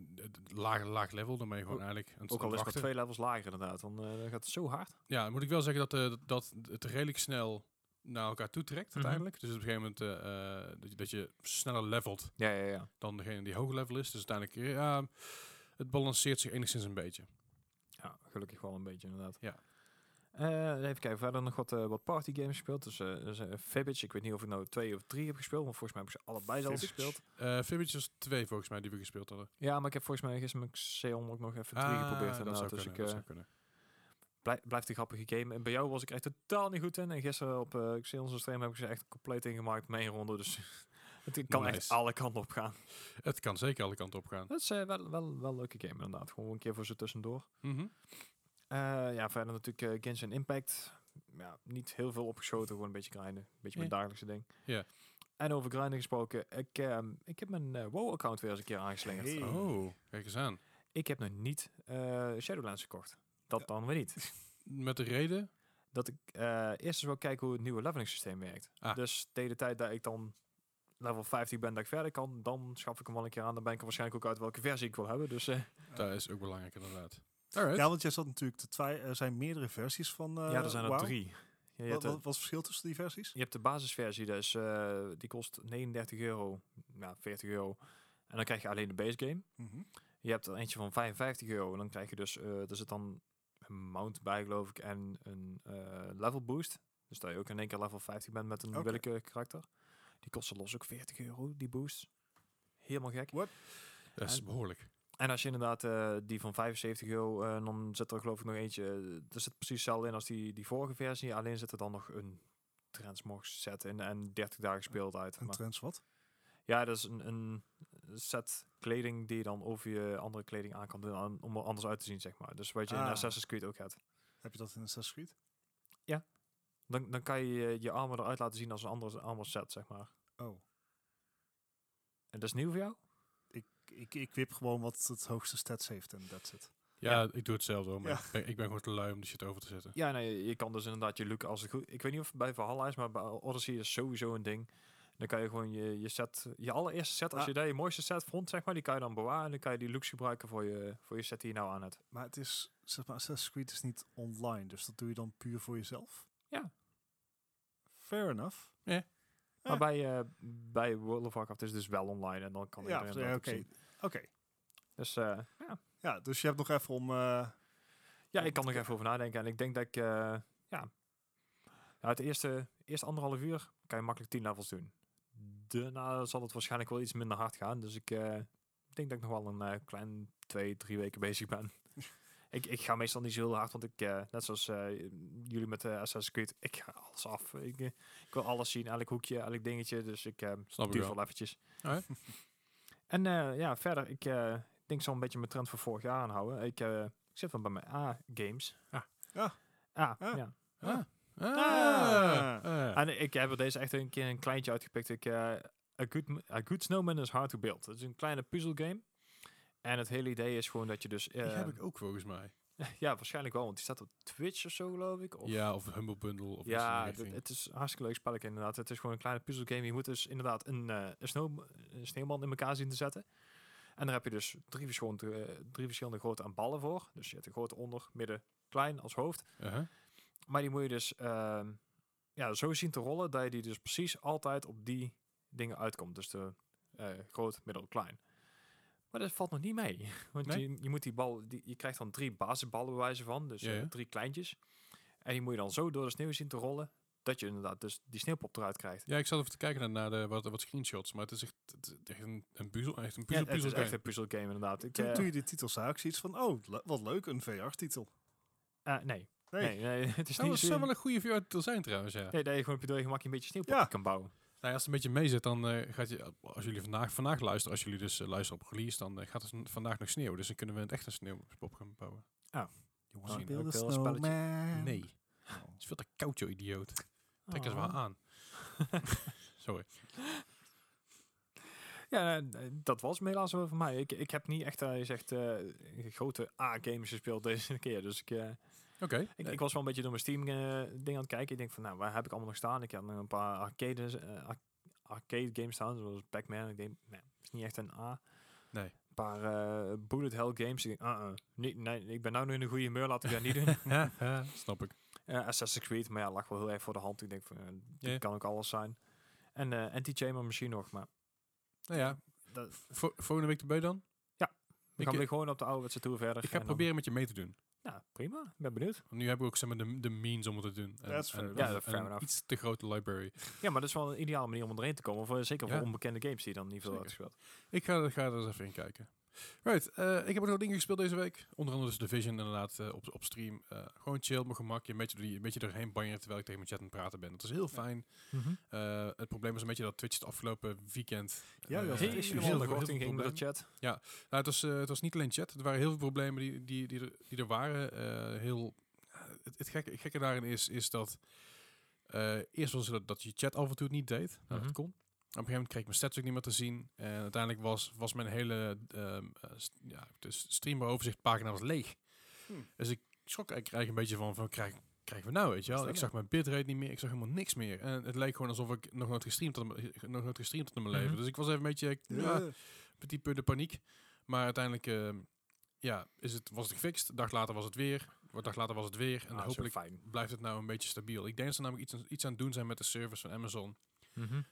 laag, laag level, dan ben je gewoon eigenlijk... ook al is het twee levels lager inderdaad, dan, eh, dan gaat het zo hard. Ja, dan moet ik wel zeggen dat, eh, dat het redelijk snel naar elkaar toe trekt Mhm. uiteindelijk. Dus op een gegeven moment eh, dat, je, dat je sneller levelt Ja, ja, ja. dan degene die hoger level is. Dus uiteindelijk, ja, het balanceert zich enigszins een beetje. Ja, gelukkig wel een beetje inderdaad. Ja. Eh, even kijken, verder nog wat, eh, wat party games gespeeld. Dus, eh dus Fibbage, ik weet niet of ik nou twee of drie heb gespeeld, maar volgens mij heb ik ze allebei Fibbage? gespeeld. Fibbage was twee volgens mij die we gespeeld hadden. Ja, maar ik heb volgens mij gisteren met Xeon ook nog even drie geprobeerd Ah, dat inderdaad. zou Dus kunnen, ik, dat zou kunnen. Blij, blijft een grappige game. En bij jou was ik echt totaal niet goed in. En gisteren op uh, Xeon's stream heb ik ze echt compleet ingemaakt één ronde. Dus het kan echt alle kanten op gaan. Het kan zeker alle kanten op gaan. Dat is wel, wel, wel een leuke game inderdaad. Gewoon een keer voor ze tussendoor. Mhm. Ja, verder natuurlijk uh, Genshin Impact. Ja, niet heel veel opgeschoten. Gewoon een beetje grinden. Een beetje mijn dagelijkse ding. Ja. En over grinden gesproken. Ik, ehm, ik heb mijn eh, WoW-account weer eens een keer aangeslingerd. Hey. Oh, kijk eens aan. Ik heb nog niet eh, Shadowlands gekocht. Dat dan weer niet. Met de reden? dat ik eh, eerst eens wil kijken hoe het nieuwe leveling systeem werkt. Ah. Dus tegen de tijd dat ik dan level 50 ben dat ik verder kan, dan schaf ik hem wel een keer aan. Dan ben ik er waarschijnlijk ook uit welke versie ik wil hebben. Dus eh, Dat is ook belangrijk inderdaad. Alright. Ja, want jij zat natuurlijk te twijfelen. Er zijn meerdere versies van eh ja, er zijn er WoW. drie. Ja, je, Wat, hebt wat, de, wat is het verschil tussen die versies? je hebt de basisversie, dus eh, die kost 39 euro, nou 40 euro. En dan krijg je alleen de base game. Mhm. Je hebt er eentje van 55 euro. En dan krijg je dus, eh er zit dan een mount bij geloof ik en een eh, level boost. Dus dat je ook in één keer level 50 bent met een willekeurig karakter. Die kosten los ook 40 euro, die boost. Helemaal gek. Dat is behoorlijk. En als je inderdaad eh, die van 75 euro, eh, dan zit er geloof ik nog eentje. eh, Er zit precies hetzelfde in als die, die vorige versie. Alleen zit er dan nog een transmog set in en 30 dagen speeltijd. Een Maar trends wat? Ja, dat is een, een set kleding die je dan over je andere kleding aan kan doen om er anders uit te zien, zeg maar. Dus wat je in Ah. Assassin's Creed ook hebt. Heb je dat in Assassin's Creed? Dan, dan kan je je- armor eruit laten zien als een andere armor set, zeg maar. Oh. En dat is nieuw voor jou? Ik, ik, wip gewoon wat het hoogste stats heeft en that's it. Ja, ik doe hetzelfde hoor, maar Ja. ik, ben, ik ben gewoon te lui om die shit over te zetten. Ja, nee, je kan dus inderdaad je look als het goed... Ik weet niet of het bij Valhalla is, maar bij Odyssey is sowieso een ding. Dan kan je gewoon je, je set, je allereerste set, als je daar je mooiste set vond, zeg maar, die kan je dan bewaren. En dan kan je die looks gebruiken voor je, voor je set die je nou aan hebt. Maar het is, zeg maar, Assassin's Creed is niet online, dus dat doe je dan puur voor jezelf? Ja. Fair enough. Maar bij, eh, bij World of Warcraft is het dus wel online en dan kan Ja, iedereen ja, dat oké. Oké. Dus eh, ja. Ja, dus je hebt nog even om... eh, ja, ik kan er even over nadenken. En ik denk dat ik, ja, nou, het eerste, eerste anderhalf uur kan je makkelijk 10 levels doen. Daarna zal het waarschijnlijk wel iets minder hard gaan. Dus ik denk dat ik nog wel een klein twee, drie weken bezig ben. Ik, ik ga meestal niet zo heel hard, want ik, eh, net zoals eh, jullie met de Assassin's Creed, ik ga alles af. Ik, eh, ik wil alles zien, elk hoekje, elk dingetje. Dus ik eh Snap duur wel. wel eventjes. Alright. en eh, ja, verder, ik eh, denk zo een beetje mijn trend van vorig jaar aanhouden. Ik, eh, ik zit van bij mijn A-games. Ah. Ja. Ah, Ah. ja. Ah. Ah. Ah. En ik heb er deze echt een keer een kleintje uitgepikt. Ik, eh, a, good, a Good Snowman is Hard to Build. Het is een kleine puzzelgame. En het hele idee is gewoon dat je dus... Die heb ik ook volgens mij. ja, waarschijnlijk wel, want die staat op Twitch of zo, geloof ik. Of, ja, of Humble Bundle. Of ja, het, is een hartstikke leuk spelletje inderdaad. Het is gewoon een kleine puzzelgame. Je moet dus inderdaad een, eh, een, sneeuw, een sneeuwman in elkaar zien te zetten. En daar heb je dus drie verschillende, eh, drie verschillende grootte aan ballen voor. Dus je hebt een grote onder, midden, klein als hoofd. Uh-huh. Maar die moet je dus ehm, ja, zo zien te rollen dat je die dus precies altijd op die dingen uitkomt. Dus de eh, groot, middel, klein. Maar dat valt nog niet mee. Want Nee? je, je moet die bal, die, je krijgt dan drie basisballen bij wijze van. Dus Ja, eh, ja. drie kleintjes. En die moet je dan zo door de sneeuw zien te rollen. Dat je inderdaad dus die sneeuwpop eruit krijgt. Ja, ik zat even te kijken naar, naar de, wat, wat screenshots, maar het is echt, het is echt een, een puzzel, echt een Ja, puzzel, het is puzzel echt een puzzelgame inderdaad. Ik, toen, eh, toen je die titel zag, ik zoiets van, oh, le- wat leuk, een VR-titel. eh, nee. Nee. Nee, nee, het is Dat niet zou zo... wel een goede VR-titel zijn trouwens, ja. Nee, dat je gewoon op je door je gemak een beetje sneeuwpopje Ja. kan bouwen. Nou, als het een beetje meezit, dan eh, gaat je, als jullie vandaag, vandaag luisteren, als jullie dus eh, luisteren op release, dan eh, gaat het vandaag nog sneeuwen. Dus dan kunnen we een echte sneeuwpop gaan bouwen. You wanna wanna build build a a spelletje? snowman? Nee, het is veel te koud, joh, idioot. Trek eens wel aan. Sorry. Ja, dat was helaas wel voor mij. Ik, ik heb niet echt, je zegt, grote A-games gespeeld deze keer. Dus ik, eh, Oké. ik, Eh, ik was wel een beetje door mijn Steam-ding aan het kijken. Ik denk van, nou, waar heb ik allemaal nog staan? Ik heb nog een paar arcade, eh, ar- arcade games staan, zoals Pac-Man. Ik denk, nee, is niet echt een A. Nee. Een paar eh, bullet hell games. Ik uh, niet, nee, ik ben nou nu in een goede humeur, laat ik dat niet doen. ja, ja, snap ik. Eh, Assassin's Creed, maar ja, lag wel heel erg voor de hand. Ik denk van, eh, Ja. kan ook alles zijn. En eh Anti-Chamber misschien nog, maar Nou ja, dat, vo- volgende week erbij dan? Ja. Ik, gaan eh, we gewoon op de ouderwetse tour verder. ik ga en dan- proberen met je mee te doen. Ja, prima. Ik ben benieuwd. Want nu hebben we ook zeg maar, de, de means om het te doen. En, That's fair en-. Ja, en- fair en enough. iets te grote library. Ja, maar dat is wel een ideale manier om erheen te komen. Voor, zeker voor Ja. onbekende games die je dan niet veel Zeker. uitgespeeld. Ik ga, ga er eens even in kijken. Right, eh, ik heb ook nog dingen gespeeld deze week. Onder andere dus Division inderdaad eh, op, op stream. Eh, gewoon chill, op mijn gemak. Een beetje, die- een beetje doorheen banjeren terwijl ik tegen mijn chat aan het praten ben. Dat is heel fijn. Eh, het probleem is een beetje dat Twitch het afgelopen weekend... Ja, eh, dat Heel is veel heel onderkorting ging met de chat. Nou, het, was, het was niet alleen chat. Er waren heel veel problemen die, die, die, er, die er waren. Heel, het, het, gekke, het gekke daarin is, is dat... eerst was het dat je chat af en toe het niet deed. Nou, Mhm. dat kon. Op een gegeven moment kreeg ik mijn stats ook niet meer te zien. En uiteindelijk was, was mijn hele ehm, eh, st- ja, dus streameroverzichtpagina was leeg. Hmm. Dus ik schrok eigenlijk eigenlijk een beetje van, van krijg, krijgen we nou, weet je wel? Ik zag mijn bitrate niet meer, ik zag helemaal niks meer. En het leek gewoon alsof ik nog nooit gestreamd had, nog nooit gestreamd had in mijn Mhm. leven. Dus ik was even een beetje, ja, Ja. petit peu de paniek. Maar uiteindelijk ehm, ja, is het, was het gefixt. Een dag later was het weer. Een dag later was het weer. En Ah, hopelijk blijft het nou een beetje stabiel. Ik denk dat ze namelijk iets, aan- iets aan het doen zijn met de servers van Amazon.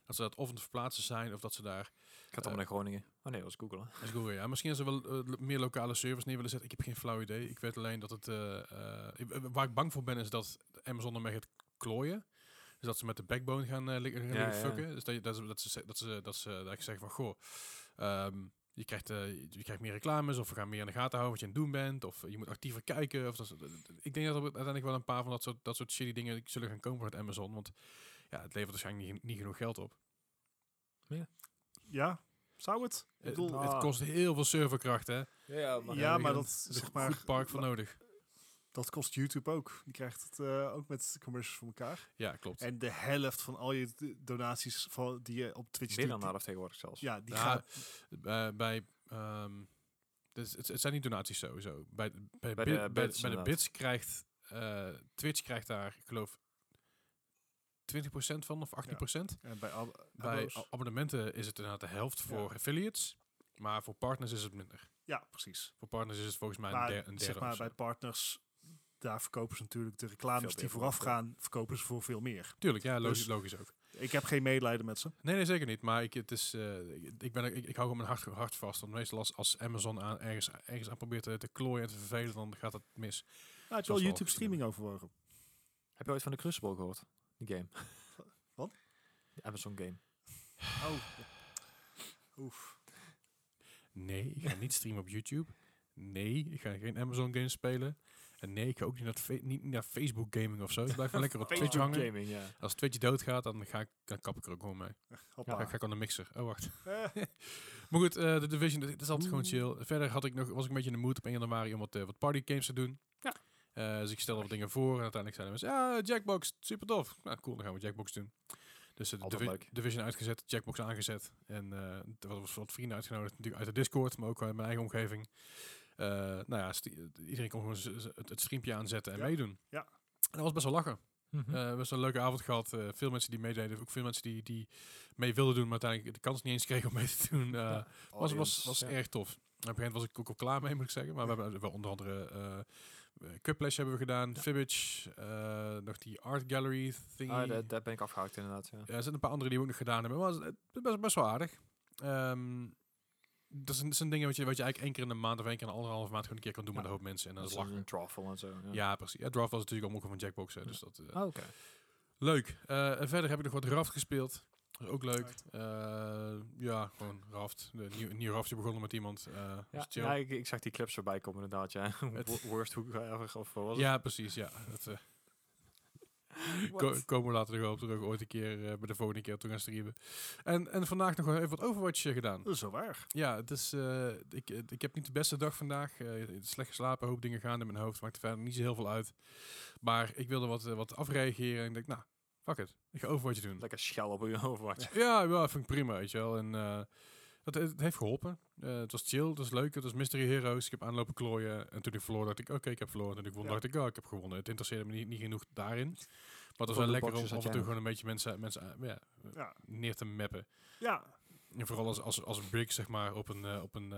Dat ze dat of aan het verplaatsen zijn, of dat ze daar... Ik had allemaal naar Groningen. Oh nee, dat was Google. hè. Dat is Google, ja. Misschien ze wel eh, meer lokale servers neer willen zetten. Ik heb geen flauw idee. Ik weet alleen dat het... eh, eh, eh, waar ik bang voor ben, is dat Amazon ermee gaat klooien. Dus dat ze met de backbone gaan, eh, liggen- gaan Ja, liggen ja. fucken. Dus dat, dat, ze, dat, ze, ze- dat, ze, dat ze dat ik zeg van, goh... ehm, je krijgt, eh, je krijgt meer reclames, of we gaan meer in de gaten houden wat je aan het doen bent, of eh, je moet actiever kijken. Of dat, ik denk dat er uiteindelijk wel een paar van dat soort, dat soort shitty dingen zullen gaan komen met Amazon, want ja, het levert waarschijnlijk niet, niet genoeg geld op. Ja. Ja, zou het? Ik Het, bedoel, Ah. het kost heel veel serverkracht, hè? Ja, Ja, maar heb je dat is een zeg goed maar- park voor nodig. dat kost YouTube ook. Die krijgt het eh, ook met commercials voor elkaar. Ja, klopt. En de helft van al je donaties van, die je op Twitch Meer doet, dan de helft tegenwoordig zelfs. Ja, die Ja, gaan... Eh, bij, ehm, dus het, het zijn niet donaties sowieso. Bij, bij, Bij bi- de bij, bits bij de bits krijgt eh, Twitch krijgt daar, ik geloof, 20% van of 18%. En bij ab- Bij abonnementen is het inderdaad de helft voor Ja. affiliates. Maar voor partners is het minder. ja, precies. Voor partners is het volgens mij Maar een, der- een derde zeg maar bij partners, daar verkopen ze natuurlijk de reclames die vooraf voor, ja. gaan, verkopen ze voor veel meer. Tuurlijk, ja, logisch, Dus- logisch ook. Ik heb geen medelijden met ze. Nee, nee, zeker niet. Maar ik, het is, eh, ik, ben, ik, ik hou gewoon mijn hart, hart vast. Want meestal als, als Amazon aan, ergens, ergens aan probeert te, te klooien en te vervelen, dan gaat het mis. Nou, heb je wel Zoals we al YouTube gezien streaming overwogen? Heb je ooit van de Crucible gehoord? Game. Wat? De Amazon game. Oh. Oef. Nee, ik ga niet streamen op YouTube. Nee, ik ga geen Amazon games spelen. En nee, ik ga ook niet naar, niet naar Facebook gaming of zo. Ik blijf wel lekker op Twitch hangen. gaming, ja. Als Twitch doodgaat, dan, ga ik, dan kap ik er ook gewoon mee. Hoppa. Dan ga ik aan de mixer. Oh, wacht. Eh, Maar goed, eh, de Division, dit is altijd gewoon chill. Verder had ik nog, was ik een beetje in de mood op 1 januari om wat, eh, wat party games te doen. Eh, dus ik stelde wat dingen voor en uiteindelijk zeiden mensen, ja, Jackbox, super tof. Nou, cool, dan gaan we Jackbox doen. Dus eh, de Divi- leuk. Division uitgezet, Jackbox aangezet. En eh er was wat vrienden uitgenodigd, natuurlijk uit de Discord, maar ook uit mijn eigen omgeving. Eh, nou ja, iedereen kon gewoon het, het streampje aanzetten en Ja. meedoen. Ja. En dat was best wel lachen. Eh best wel een leuke avond gehad. Eh, veel mensen die meededen. Ook veel mensen die, die mee wilden doen, maar uiteindelijk de kans niet eens kregen om mee te doen. Eh, Ja. was, was, Audience, was ja. erg tof. Op een gegeven moment was ik ook al klaar mee, moet ik zeggen. Maar we hebben wel onder andere uh, Cuplash hebben we gedaan, Ja. Fibbage, eh, nog die Art Gallery thingy. Ah, daar, daar ben ik afgehaakt inderdaad. Ja. Ja, er zijn een paar andere die we ook nog gedaan hebben. Maar het was best, best wel aardig. Ehm, dat zijn, dat zijn dingen wat je, wat je eigenlijk één keer in de maand of één keer in de anderhalve maand gewoon een keer kan doen met een hoop mensen. En dat Dat is is lachen. een Drawful en zo. Ja. Ja, precies. Ja, Draft was natuurlijk ook van Jackbox. Hè, dus dat, eh, Oh, Oké. Leuk. Eh, verder heb ik nog wat Raft gespeeld. Dat is ook leuk. Eh, ja, gewoon Raft. De nieuw, een nieuw Raftje begonnen met iemand. eh Ja, chill. ja ik, ik zag die clips erbij komen inderdaad. Ja. Worst hoek ever, of wat was ja, precies. Ja. Dat, eh, ko- komen we later nog op terug. Ooit een keer eh, bij de volgende keer toe gaan streamen. En, en vandaag nog even wat Overwatch gedaan. Dat is zo waar. Ja, het is, eh, ik, ik heb niet de beste dag vandaag. eh, slecht geslapen, hoop dingen gaan in mijn hoofd. Maakt er verder niet zo heel veel uit. Maar ik wilde wat, wat afreageren. En ik denk, nou, fuck it. Ik ga Overwatch doen. Lekker schel op je Overwatch. Ja, ja, vind ik prima, weet je wel. En eh, het, het heeft geholpen. Eh, het was chill, het was leuk, het was Mystery Heroes. Ik heb aanlopen klooien. En toen ik verloor, dacht ik, oké, ik heb verloren. En toen ik won, Ja. dacht ik, oh, ik heb gewonnen. Het interesseerde me niet, niet genoeg daarin. Maar het was wel lekker om af en toe gewoon een beetje mensen, mensen eh, ja, Ja. neer te mappen. Ja. En vooral als, als, als Brick, zeg maar, op een, op een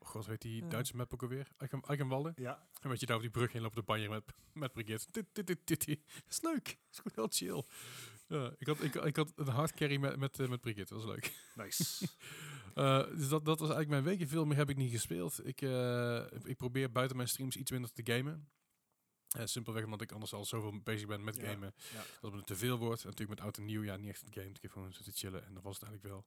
oh god, weet die. Duitse map ook alweer? Eichen- Eichenwalde. Ja. En weet je, daar op die brug heen loopt de banjer met, met Brigitte. Dit, dit, dit, dit, dit. Dat is leuk. Dat is gewoon heel chill. Ja, ik, had, ik, ik had een hard carry met, met, eh, met Brigitte. Dat was leuk. Nice. Eh, dus dat, dat was eigenlijk mijn weekje. Veel meer heb ik niet gespeeld. Ik, eh, ik probeer buiten mijn streams iets minder te gamen. Eh, simpelweg omdat ik anders al zoveel bezig ben met Ja, gamen. ja. Dat het te veel wordt. En natuurlijk met oud en nieuw, ja, niet echt het game. Ik heb gewoon zitten chillen. En dat was het eigenlijk wel.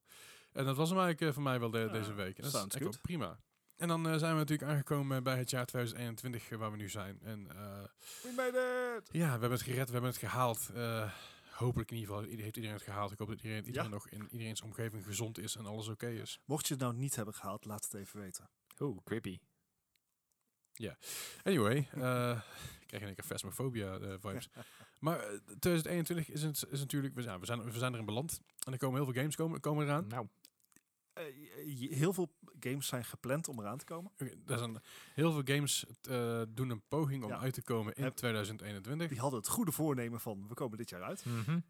En dat was hem eigenlijk voor mij wel de- Ja, deze week. En dat is echt prima. En dan eh, zijn we natuurlijk aangekomen bij het jaar 2021 eh, waar we nu zijn. En eh, We made it! ja, we hebben het gered, we hebben het gehaald. Eh, hopelijk in ieder geval heeft iedereen het gehaald. Ik hoop dat iedereen, iedereen nog in iedereen's omgeving gezond is en alles oké is. Mocht je het nou niet hebben gehaald, laat het even weten. Oeh, creepy. Anyway, eh ik krijg in één keer Phasmophobia vibes. maar eh, 2021 is, het, is natuurlijk, we zijn, we, zijn, we zijn erin beland. En er komen heel veel games komen, komen eraan. Nou, Eh, heel veel games zijn gepland om eraan te komen. Er zijn heel veel games eh, doen een poging om Ja. uit te komen in Heb- 2021. Die hadden het goede voornemen van, we komen dit jaar uit.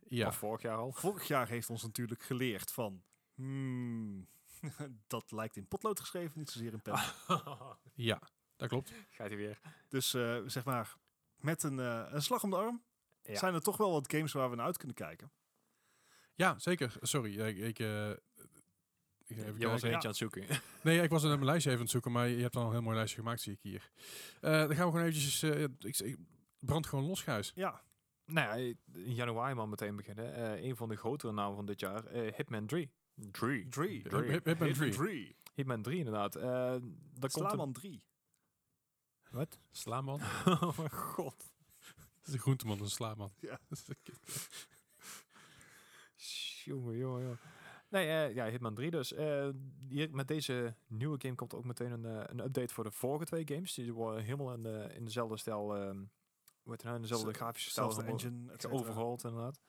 Ja, Of vorig jaar al. Vorig jaar heeft ons natuurlijk geleerd van, hmm, dat lijkt in potlood geschreven, niet zozeer in pen. ja, dat klopt. Gaat hij weer. Dus eh, zeg maar, met een, eh, een slag om de arm Ja. zijn er toch wel wat games waar we naar uit kunnen kijken. Ja, zeker. Sorry, ik, ik, eh, ik even Je was er eentje aan het zoeken. Nee, ik was er mijn lijstje even aan het zoeken, maar je hebt al een heel mooi lijstje gemaakt, zie ik hier. Eh, dan gaan we gewoon eventjes, eh, ik, ik brand gewoon los, Gijs. Ja, nou ja, in januari maar meteen beginnen. Eh een van de grotere namen van dit jaar, eh, Hitman 3. 3. Drie. Hip- hip- Hitman 3. Drie. Hitman 3 inderdaad. Eh een... Slaman 3. Wat? Slaaman. oh mijn god. Dat is een groenteman, een slaaman. Ja. Jongen, jongen, jongen. Nee, eh, ja, Hitman 3 dus. Eh, hier, met deze nieuwe game komt ook meteen een, eh, een update voor de vorige twee games. Die worden helemaal in, de, in dezelfde stijl, ehm het nou, in dezelfde Z- grafische stijl engine, geoverhauled inderdaad.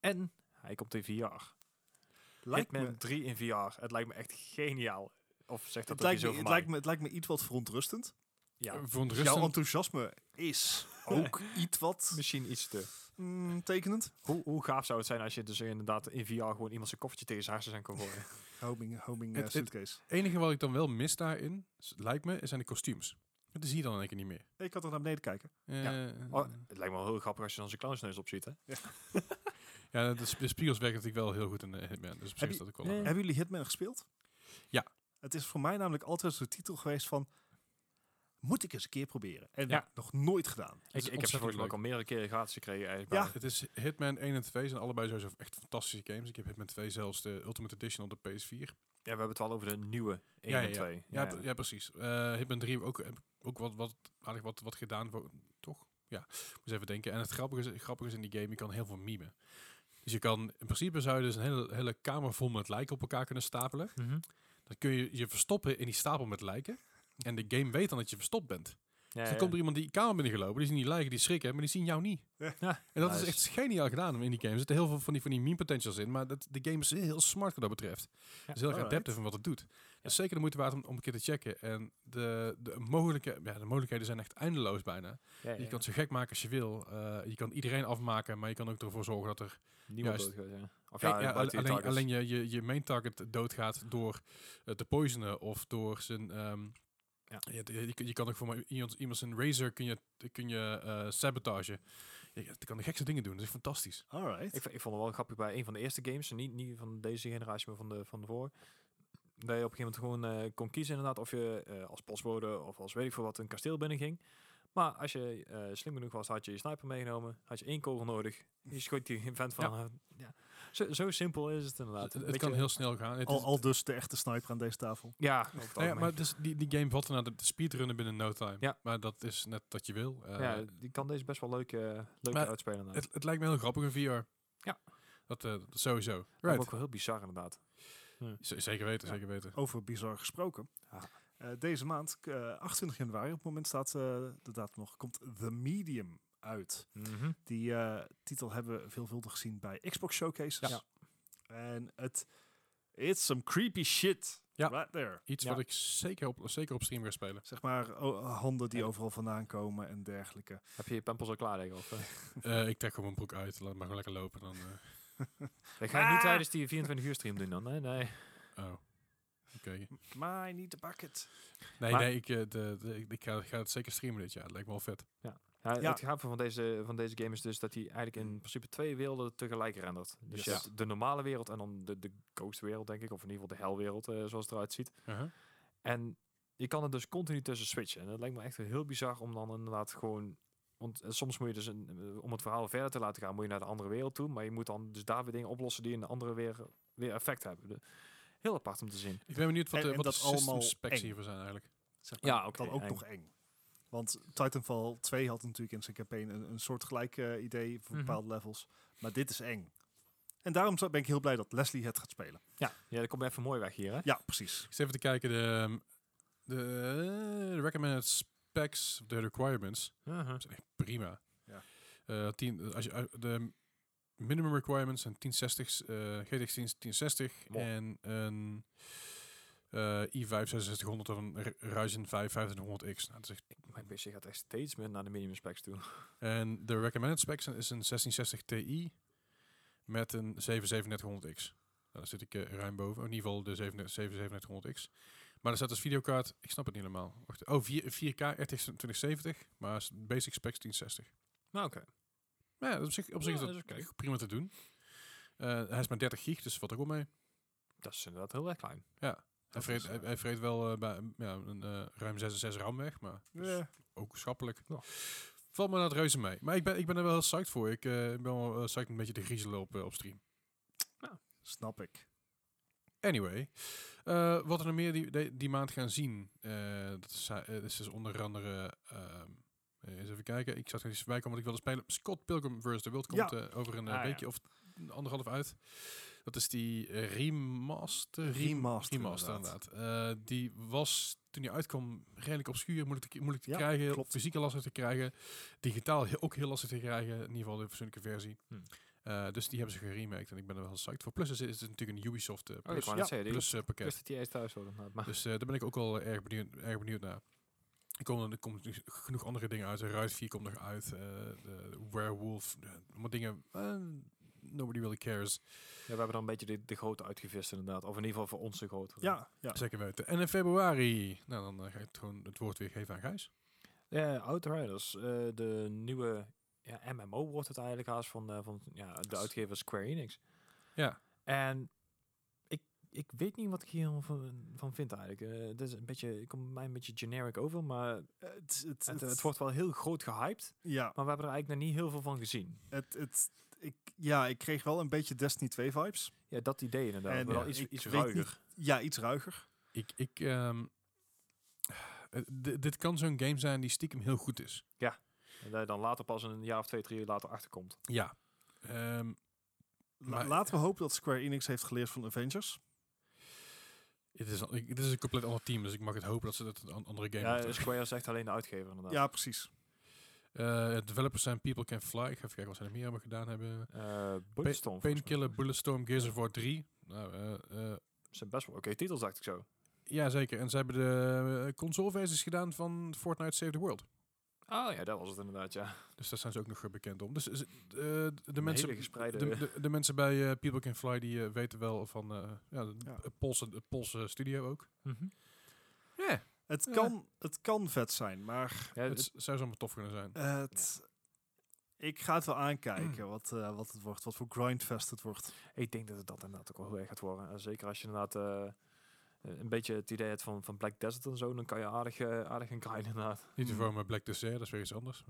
En hij komt in VR. Lijkt me, Hitman 3 in VR. Het lijkt me echt geniaal. Of zegt dat het, lijkt iets me, het, lijkt me, het lijkt me iets wat verontrustend. Ja, Voor een Jouw enthousiasme is ook iets wat misschien iets te... mm, tekenend. Hoe, hoe gaaf zou het zijn als je dus inderdaad in VR gewoon iemand zijn koffertje tegen zijn aan kan gooien? Homing, homing eh, het- suitcase. Het enige wat ik dan wel mis daarin, lijkt me, zijn de kostuums. Dat zie je dan in één keer niet meer. Ik had er naar beneden kijken. Eh, Oh, het lijkt me wel heel grappig als je dan zijn clownsneus opziet, hè? Ja, de, sp- de spiegels werken natuurlijk wel heel goed in de Hitman. Dus op zich Heb is je- dat ook wel... Hebben jullie Hitman gespeeld? Ja. Het is voor mij namelijk altijd de titel geweest van... Moet ik eens een keer proberen. En Ja. nog nooit gedaan. Ik, heb ze volgens mij al meerdere keren gratis gekregen eigenlijk. Ja. bij Het is Hitman 1 en 2 zijn allebei sowieso echt fantastische games. Ik heb Hitman 2 zelfs de Ultimate Edition op de PS4. Ja, we hebben het wel over de nieuwe 1 Ja, ja, en ja. 2. Ja, pre- ja precies. Eh, Hitman 3 heb ik ook, ook wat, wat, aardig wat, wat gedaan, voor, toch? Ja, moet even denken. En het grappige is, grappige is in die game, je kan heel veel memen. Dus je kan, in principe zou je dus een hele, hele kamer vol met lijken op elkaar kunnen stapelen. Mhm. Dan kun je je verstoppen in die stapel met lijken. En de game weet dan dat je verstopt bent. Ja, Dus dan ja. komt er iemand die kamer binnengelopen, die zien die lijken, die schrikken, maar die zien jou niet. Ja, En dat nice. is echt geniaal gedaan in die game. Er zitten heel veel van die, van die meme potentials in, maar dat, de game is heel smart wat dat betreft. Het is heel erg adaptief in wat het doet. Dus zeker de moeite waard om, om een keer te checken. En de, de, mogelijke, ja, de mogelijkheden zijn echt eindeloos bijna. Ja, Je ja. kan het zo gek maken als je wil. Eh, je kan iedereen afmaken, maar je kan ook ervoor zorgen dat er... Niemand juist- doodgaat, ja. Of Ja, ja, ja, je alleen targets. alleen je, je, je main target doodgaat door eh, te poisonen of door zijn... ehm, Ja. je, je kan ook voor iemand, iemand zijn razor kun je, kun je eh, sabotage. Je, je kan de gekste dingen doen. Dat is fantastisch. Alright. Ik, ik vond het wel grappig bij een van de eerste games, niet, niet van deze generatie, maar van de, van de voor. Dat je op een gegeven moment gewoon eh, kon kiezen inderdaad of je eh, als postbode of als weet ik veel wat een kasteel binnen ging. Maar als je eh, slim genoeg was, had je je sniper meegenomen, had je één kogel nodig. Je schoot die vent van... Ja. ja. Zo, zo simpel is het inderdaad. Het, kan heel snel gaan. Het Al, is- al dus de echte sniper aan deze tafel. Ja, ja, maar dus die, die game valt naar de, speedrunnen binnen no time. Ja. Maar dat is net wat je wil. Eh, ja, die kan deze best wel leuk, eh leuk Maar uitspelen. het, het lijkt me heel grappig in VR. Ja. Dat, eh, dat sowieso. Right. ook wel heel bizar inderdaad. Zeker weten, Ja. zeker weten. Over bizar gesproken. Ja. Eh, deze maand, eh, 28 januari, op het moment staat eh, de datum nog, komt The Medium uit. Mhm. Die eh, titel hebben we veelvuldig gezien bij Xbox Showcases. Ja. En het it's some creepy shit Ja. right there. Iets Ja. wat ik zeker op, zeker op stream ga spelen. Zeg maar oh, handen die Ja. overal vandaan komen en dergelijke. Heb je je pampels al klaar liggen? Of, eh? Eh, ik trek gewoon mijn broek uit. Laat maar gewoon lekker lopen. Dan, eh, Dat ga je niet Ah! tijdens die 24 uur stream doen dan, nee? Nee. oh. Oké. Maar niet de bucket. Nee, Maar- nee, ik, eh, de, de, ik, ik ga, ga het zeker streamen dit jaar. Dat lijkt me wel vet. Ja, Ja. Het gaaf van deze, van deze game is dus dat hij eigenlijk in principe twee werelden tegelijk rendert. Dus je hebt de normale wereld en dan de, de ghost wereld, denk ik. Of in ieder geval de helwereld, eh zoals het eruit ziet. Uh-huh. En je kan er dus continu tussen switchen. En dat lijkt me echt heel bizar om dan inderdaad gewoon... Want eh, soms moet je dus, een, eh, om het verhaal verder te laten gaan, moet je naar de andere wereld toe. Maar je moet dan dus daar weer dingen oplossen die in de andere weer, weer effect hebben. De- heel apart om te zien. Ik ben benieuwd wat En- de, en wat dat de system allemaal specs eng. hiervoor zijn eigenlijk. Zeg maar, Ja, oké, dan ook eng. nog eng. Want Titanfall 2 had natuurlijk in zijn campaign een, een soort gelijk eh, idee voor Mhm. bepaalde levels. Maar dit is eng. En daarom ben ik heel blij dat Leslie het gaat spelen. Ja, ja dat komt even mooi weg hier, hè? Ja, precies. Ik zit even te kijken. De, ehm, de, de recommended specs, de requirements. Dat is echt prima. Ja. Eh, tien, als je, de minimum requirements zijn 1060, eh GTX 10 1060 Wow. en een eh, i5 6600 of een Ryzen 5 5500X. Nou, echt, Mijn PC gaat echt steeds meer naar de minimum specs toe. en de recommended specs is een 1660 Ti met een 7700X. Nou, daar zit ik eh, ruim boven. In ieder geval de 7700X. Maar er staat als videokaart, ik snap het niet helemaal. Wacht, oh, 4, 4K RTX 2070, maar basic specs 1060. Nou, oké. Maar ja, op zich, op zich Ja, is dat is prima te doen. Eh, hij is maar 30 gig, dus valt ook wel mee. Dat is inderdaad heel erg klein. Hij vreet, is, hij, hij vreet wel eh, bij, ja, een eh, ruim 6, 6 RAM weg, maar ook schappelijk. Ja. Valt me naar het reuze mee. Maar ik ben, ik ben er wel heel psyched voor. Ik eh, ben wel psyched een beetje te griezelen op, op stream. Snap ik. Anyway, eh, wat we nog meer die, die, die maand gaan zien, eh, dat is, is dus onder andere, ehm, eh, eens even kijken, ik zat er eens bij komen, want ik wilde spelen. Scott Pilgrim vs. The World komt Ja. over een Ah, ja. weekje of anderhalf uit. Dat is die eh, remaster. Remaster, Remaster, inderdaad. inderdaad. Eh, die was, toen die uitkwam, redelijk obscuur. Moeilijk te, moeilijk te Ja, krijgen. klopt. Fysiek lastig te krijgen. Digitaal ook heel lastig te krijgen. In ieder geval de persoonlijke versie. Hm. Eh, dus die hebben ze geremaked. En ik ben er wel psyched voor. Plus is, is het natuurlijk een Ubisoft Oh, plus, ja, plus pakket. wist dat die eerst thuis inderdaad, Maar Dus eh, daar ben ik ook wel erg benieuwd, erg benieuwd naar. Er komen, er komen dus genoeg andere dingen uit. Ruit 4 komt nog uit. eh, de Werewolf. allemaal dingen. Nobody really cares. ja, we hebben dan een beetje de, de grote uitgevist inderdaad. Of in ieder geval voor ons de grote. Ja, ja. Zeker weten. En in februari. Nou, dan eh, ga je het gewoon het woord weer geven aan Gijs. Ja, Outriders. eh, de nieuwe ja, MMO wordt het eigenlijk haast van, eh, van ja, de uitgever Square Enix. Ja. En ik, ik weet niet wat ik hier van, van vind eigenlijk. Het is een beetje, ik kom mij een beetje generic over, maar Het, het, het, het wordt wel heel groot gehyped. ja, Maar we hebben er eigenlijk nog niet heel veel van gezien. het, het, ik, ja, ik kreeg wel een beetje Destiny 2 vibes. Ja, dat idee inderdaad. En maar ja, iets, iets ruiger. Ja, iets ruiger. Ik, ik, ehm, eh, dit kan zo'n game zijn die stiekem heel goed is. En dat je dan later pas een jaar of twee, drie jaar later achterkomt. Ja. Ehm, La- Maar- laten we hopen dat Square Enix heeft geleerd van Avengers. het, is, het is een compleet ander team, dus ik mag het hopen dat ze dat een an- andere game Ja. Square is echt alleen de uitgever inderdaad. Ja, precies. Eh, developers zijn People Can Fly. Ik ga even kijken wat ze er meer hebben gedaan hebben. Eh Bulletstorm. Painkiller, Bulletstorm, Gears of War 3. Nou, eh, zijn best wel oké titels, dacht ik zo. ja, zeker. En ze hebben de consoleversies gedaan van Fortnite Save the World. Oh ja, dat was het inderdaad, ja. Dus daar zijn ze ook nog bekend om. Dus de, de, mensen, gespreide- de, de, de mensen bij People Can Fly die weten wel van ja, de Ja. Poolse, studio ook. Ja, Het, Ja. kan, het kan vet zijn, maar ja het het, z- zou zomaar tof kunnen zijn. het, ik ga het wel aankijken wat, eh, wat het wordt, wat voor grindfest het wordt. ik denk dat het dat inderdaad ook wel heel erg gaat worden. En zeker als je inderdaad eh, een beetje het idee hebt van, van Black Desert en zo, dan kan je aardig, eh, aardig gaan grinden inderdaad. Niet te Hmm. voor met Black Desert, dat is weer iets anders.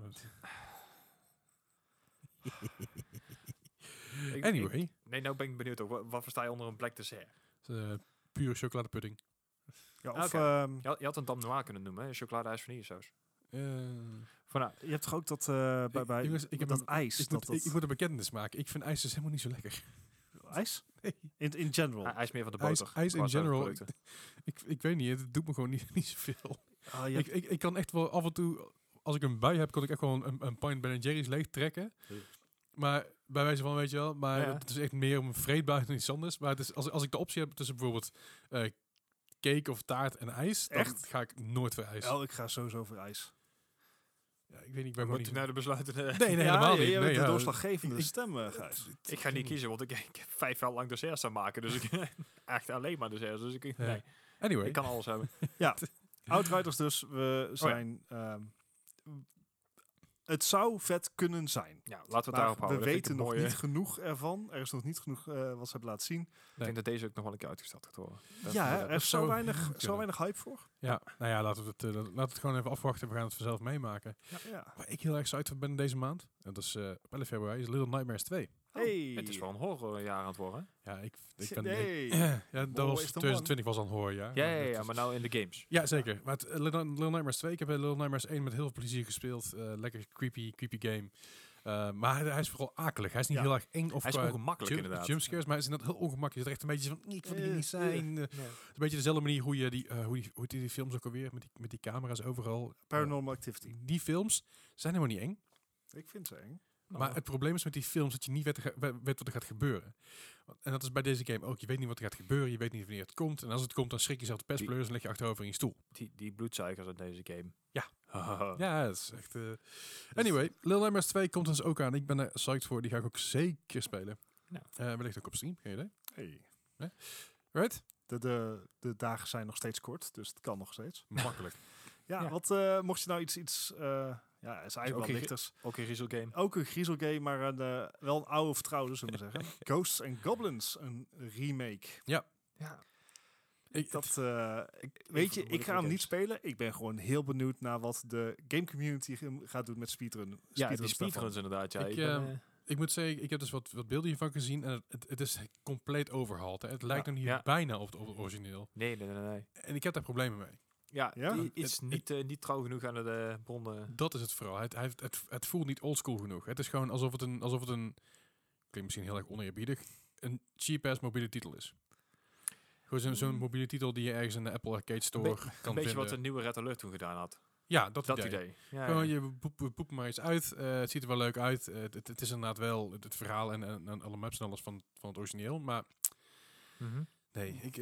Anyway, ik- nee, nou ben ik benieuwd ook. Wat, wat versta je onder een Black Dessert? eh, pure chocoladepudding. Ja, of Oké. ehm, Je had, je had een Dam Noir kunnen noemen, hè? Chocolade-ijs vanillesaus. Eh, Van, nou, je hebt toch ook dat eh, bij, bij jongens, ik heb dat een- ijs. ik, dat, moet, dat, ik, ik moet een bekentenis maken. Ik vind ijs dus helemaal niet zo lekker. ijs? In, in general. hij is meer van de IJs- boter. ijs in general. Ik, ik weet niet, het doet me gewoon niet, niet zoveel. Ah, Ik, ik, ik kan echt wel af en toe, als ik een bui heb, kan ik echt gewoon een, een pint Ben Jerry's leeg trekken. Maar bij wijze van, weet je wel, maar Ja. het is echt meer om een vreedbui dan iets anders. Maar het is, als, als ik de optie heb tussen bijvoorbeeld eh, cake of taart en ijs, dan Echt? ga ik nooit voor ijs. oh, ik ga sowieso voor ijs. Ja, ik weet niet, ik ben niet... je nou de besluiten? Nee, nee, Ja, helemaal je- niet. Je Nee, bent de ja, doorslaggevende ik- stem, eh, Gijs. Ik ga niet kiezen, want ik, ik heb vijf jaar lang desserts aan maken. Dus ik echt alleen maar desserts. Dus ik, Ja. nee, Anyway, ik kan alles hebben. Outriders dus, we zijn... ehm, het zou vet kunnen zijn. Ja, laten we het daarop we houden. Dat ik weten nog mooie- niet genoeg ervan. Er is nog niet genoeg eh, wat ze hebben laten zien. Ik denk dat deze ook nog wel een keer uitgesteld gaat worden. Dat- ja, er is zo weinig, zo weinig hype voor. ja, nou ja, laten we, het, eh, laten we het gewoon even afwachten. We gaan het vanzelf meemaken. Ja. Waar ik heel erg excited van ben deze maand, en dat is eh op 11 februari, is Little Nightmares 2. Hey. Het is wel een horrorjaar aan het worden. Ja, ik, ik ben... Ik- ja, dat More was ways than 2020 was al een horrorjaar. Ja, maar ja, ja, is- maar nou in de games. Ja, zeker. Maar het, eh, Little, Nightmares 2, ik heb eh, Little Nightmares 1 met heel veel plezier gespeeld. Eh, lekker creepy, creepy game. Maar hij, is vooral akelig. Hij is niet Ja. heel erg eng of Hij is ongemakkelijk jump- inderdaad. jumpscares, maar hij is inderdaad heel ongemakkelijk. Je zit er echt een beetje van, ik wil hier niet zijn. Het is een beetje dezelfde manier hoe je die, hoe die, hoe die, die films ook alweer, met die, met die camera's overal. Paranormal Activity. die films zijn helemaal niet eng. Ik vind ze eng. Nou, Maar het probleem is met die films dat je niet weet, wat er gaat gebeuren. Want- En dat is bij deze game ook. Je weet niet wat er gaat gebeuren, je weet niet wanneer het komt. En als het komt, dan schrik je zelf de pestpleurs en leg je achterover in je stoel. die, die bloedzuigers uit deze game. Ja. Ja, dat is echt... eh, Anyway, Little Nightmares 2 komt dus ook aan. Ik ben er psyched voor. Die ga ik ook zeker spelen. Ja. Eh, wellicht ook op stream, geen idee. Hey. Right? De, de, de dagen zijn nog steeds kort, dus het kan nog steeds. Makkelijk. Ja, Ja. wat eh, mocht je nou iets... iets eh, ja, is eigenlijk ook wel lichters. Ook een Riezel game. Ook een griezelgame, maar een, eh, wel een oude vertrouwde, zullen we zeggen. Ghosts and Goblins, een remake. Ja. Ik, Dat, eh, weet je, ik ga hem games. niet spelen. Ik ben gewoon heel benieuwd naar wat de game community gaat doen met speedrun. Ja, die speedruns inderdaad. Ja, Ik, ik ben, ehm, eh, ik moet zeggen, ik heb dus wat, wat beelden hiervan gezien. En het, het is compleet overhaald. hè. Het lijkt Ja. nog niet Ja. bijna op het origineel. nee, nee, nee, nee. En ik heb daar problemen mee. Ja, Ja? die is Het- niet, eh, niet trouw genoeg aan de eh, bronnen. Dat is het vooral. Het, heeft- het, het voelt niet oldschool genoeg. Het is gewoon alsof het een... Alsof het een klinkt misschien heel erg oneerbiedig. een cheap-ass mobiele titel is. Gewoon zo'n zo'n Mm. mobiele titel die je ergens in de Apple Arcade Store Een kan Een beetje vinden. wat de nieuwe Red Alert toen gedaan had. ja, dat, Dat idee. idee. Ja, Gewoon, ja. je poep, poep maar iets uit. eh, het ziet er wel leuk uit. het, het is inderdaad wel het, het verhaal en, en, en alle maps en alles van, van het origineel. Maar Mhm. nee, ik...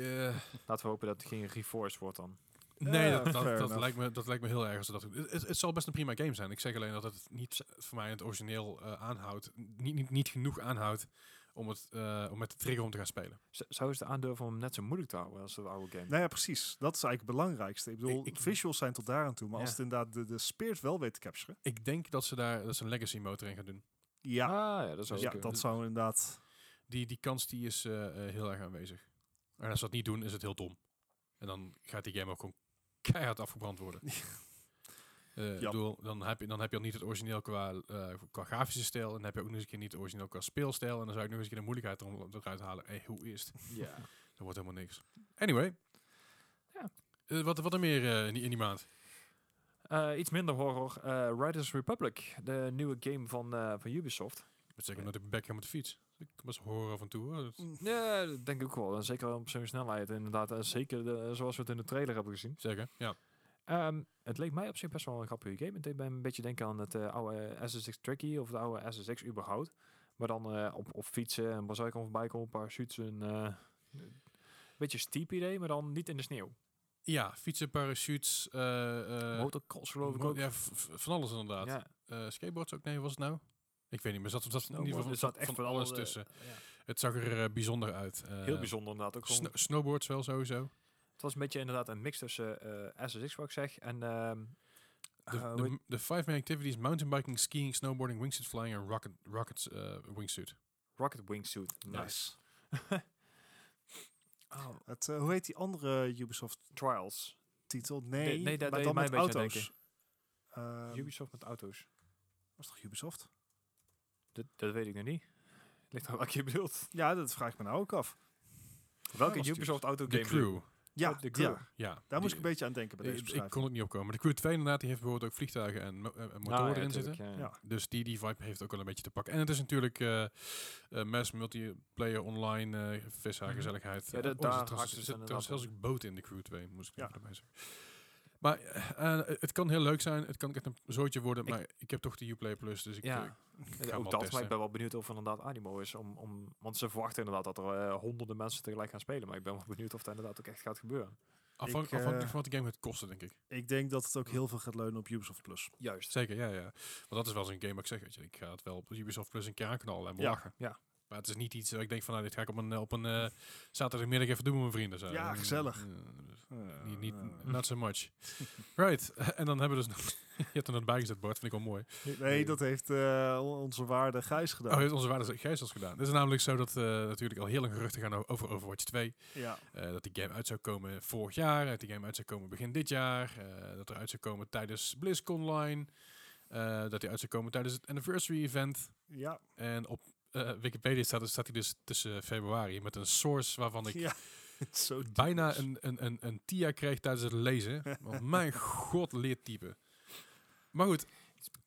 Laten we hopen dat het geen Reforce wordt dan. Nee, Ja, dat, dat, lijkt me, dat lijkt me heel erg. Als ze dat het, het, het zal best een prima game zijn. Ik zeg alleen dat het niet voor mij het origineel eh, aanhoudt. Niet, niet, niet genoeg aanhoudt om, het, eh, om met de trigger om te gaan spelen. Z- Zou ze het aandurven om hem net zo moeilijk te houden als de oude game? Nou ja, precies. Dat is eigenlijk het belangrijkste. Ik bedoel, Ik- ik- visuals zijn tot daar aan toe. Maar als het inderdaad de, de spirit wel weet te capturen. Ik denk dat ze daar dat ze een legacy motor in gaan doen. Ja, Ah, ja, dat zou ja kunnen. dat zou inderdaad... Die, die kans die is eh, heel erg aanwezig. En als ze dat niet doen, is het heel dom. En dan gaat die game ook gewoon keihard afgebrand worden. Eh, ik Ja. bedoel, dan, heb je, dan heb je al niet het origineel qua, eh, qua grafische stijl. En dan heb je ook nog eens een keer niet het origineel qua speelstijl. En dan zou ik nog eens een keer de moeilijkheid erom- eruit halen. Hey, hoe is het? Ja. Dat wordt helemaal niks. Anyway. Ja. Eh, wat, wat er meer eh, in, die, in die maand? Eh, iets minder horror. eh, Riders Republic, de nieuwe game van, eh, van Ubisoft. Ik moet zeggen, dat ik back met de fiets. Ik was horror af en toe. Dat- Ja, dat denk ik ook wel. En zeker op zo'n snelheid inderdaad. En zeker de, zoals we het in de trailer hebben gezien. Zeker, ja. Ehm, het leek mij op zich best wel een grappige game. Deed mij een beetje denken aan het eh, oude SSX Tricky of de oude SSX überhaupt. Maar dan eh, op, op fietsen en kan voorbij komen, parachutes. Een eh, een beetje steep idee, maar dan niet in de sneeuw. Ja, fietsen, parachutes. eh, eh, Motocross geloof ik mo- ook. Ja, van alles inderdaad. ja. Eh, skateboards ook? Nee, was het nou? Ik weet niet, maar zat, zat in ieder Snowboard, geval er van, zat echt van van alles alle- tussen. ja. Het zag er eh, bijzonder uit. Eh, Heel bijzonder inderdaad. Ook gewoon, sno- snowboards wel sowieso. het was een beetje inderdaad een mix tussen eh SSX wat ik zeg en ehm, De, de, five main activities, mountainbiking, skiing, snowboarding, wingsuit flying en rocket, rockets eh, wingsuit. Rocket Wingsuit. Nice. Nice. Oh, Het, hoe heet die andere Ubisoft Trials. titel? Nee, Nee, nee, dat maar deed dan mij met een beetje aan auto's. Ehm, Ubisoft met auto's. was toch Ubisoft? Dat, dat weet ik nog niet. Ligt aan wat je bedoelt. Ja, dat vraag ik me nou ook af. Welke het Ubisoft auto De game? crew. Ja, de crew. ja Ja, daar die- moest ik een beetje aan denken bij deze ik, kon het niet opkomen. De Crew 2 inderdaad, die heeft bijvoorbeeld ook vliegtuigen en mo- eh, en motoren Ah, ja, erin tuurlijk, zitten. ja, ja. Ja. Dus die, die vibe heeft ook wel een beetje te pakken. En het is natuurlijk eh eh mass multiplayer online, eh vissa, Mhm. gezelligheid. Ja, dat- daar er zit zelfs ook boten in de Crew 2, moest ik Ja. erbij zeggen. Maar eh, eh, het kan heel leuk zijn. Het kan echt een zootje worden. Ik- maar ik heb toch de Uplay Plus, dus ik, Ja. eh, ik ga ook dat, maar testen. ik ben wel benieuwd of er inderdaad animo is. Om, om, want ze verwachten inderdaad dat er honderden mensen tegelijk gaan spelen. Maar ik ben wel benieuwd of dat inderdaad ook echt gaat gebeuren. Afhankelijk van wat de game gaat kosten, denk ik. Ik denk dat het ook heel veel gaat leunen op Ubisoft Plus. Juist. Zeker, ja, ja. Want dat is wel zo'n game waar ik zeg, weet je, ik ga het wel op Ubisoft Plus een keer aanknallen en Ja, lachen. ja. Maar het is niet iets waar ik denk van, nou, dit ga ik op een, op een eh, zaterdagmiddag even doen met mijn vrienden. Zo. Ja, Eh, gezellig. Eh, niet, niet, not so much. right, en dan hebben we dus nog, je hebt er nog bij gezet, Bart, vind ik wel mooi. nee, dat heeft eh, on- onze waarde Gijs gedaan. Oh, heeft onze waarde Gijs gedaan. Het is namelijk zo dat eh, natuurlijk al heel lang geruchten gaan over Overwatch 2. ja. Eh, dat die game uit zou komen vorig jaar, dat die game uit zou komen begin dit jaar, eh, dat er uit zou komen tijdens BlizzCon Online, eh, dat die uit zou komen tijdens het anniversary event. Ja. En op eh, Wikipedia staat, staat hij dus tussen februari met een source waarvan ik ja. Bijna een, een, een, een TIA kreeg tijdens het lezen. Want mijn god leert typen. Maar goed,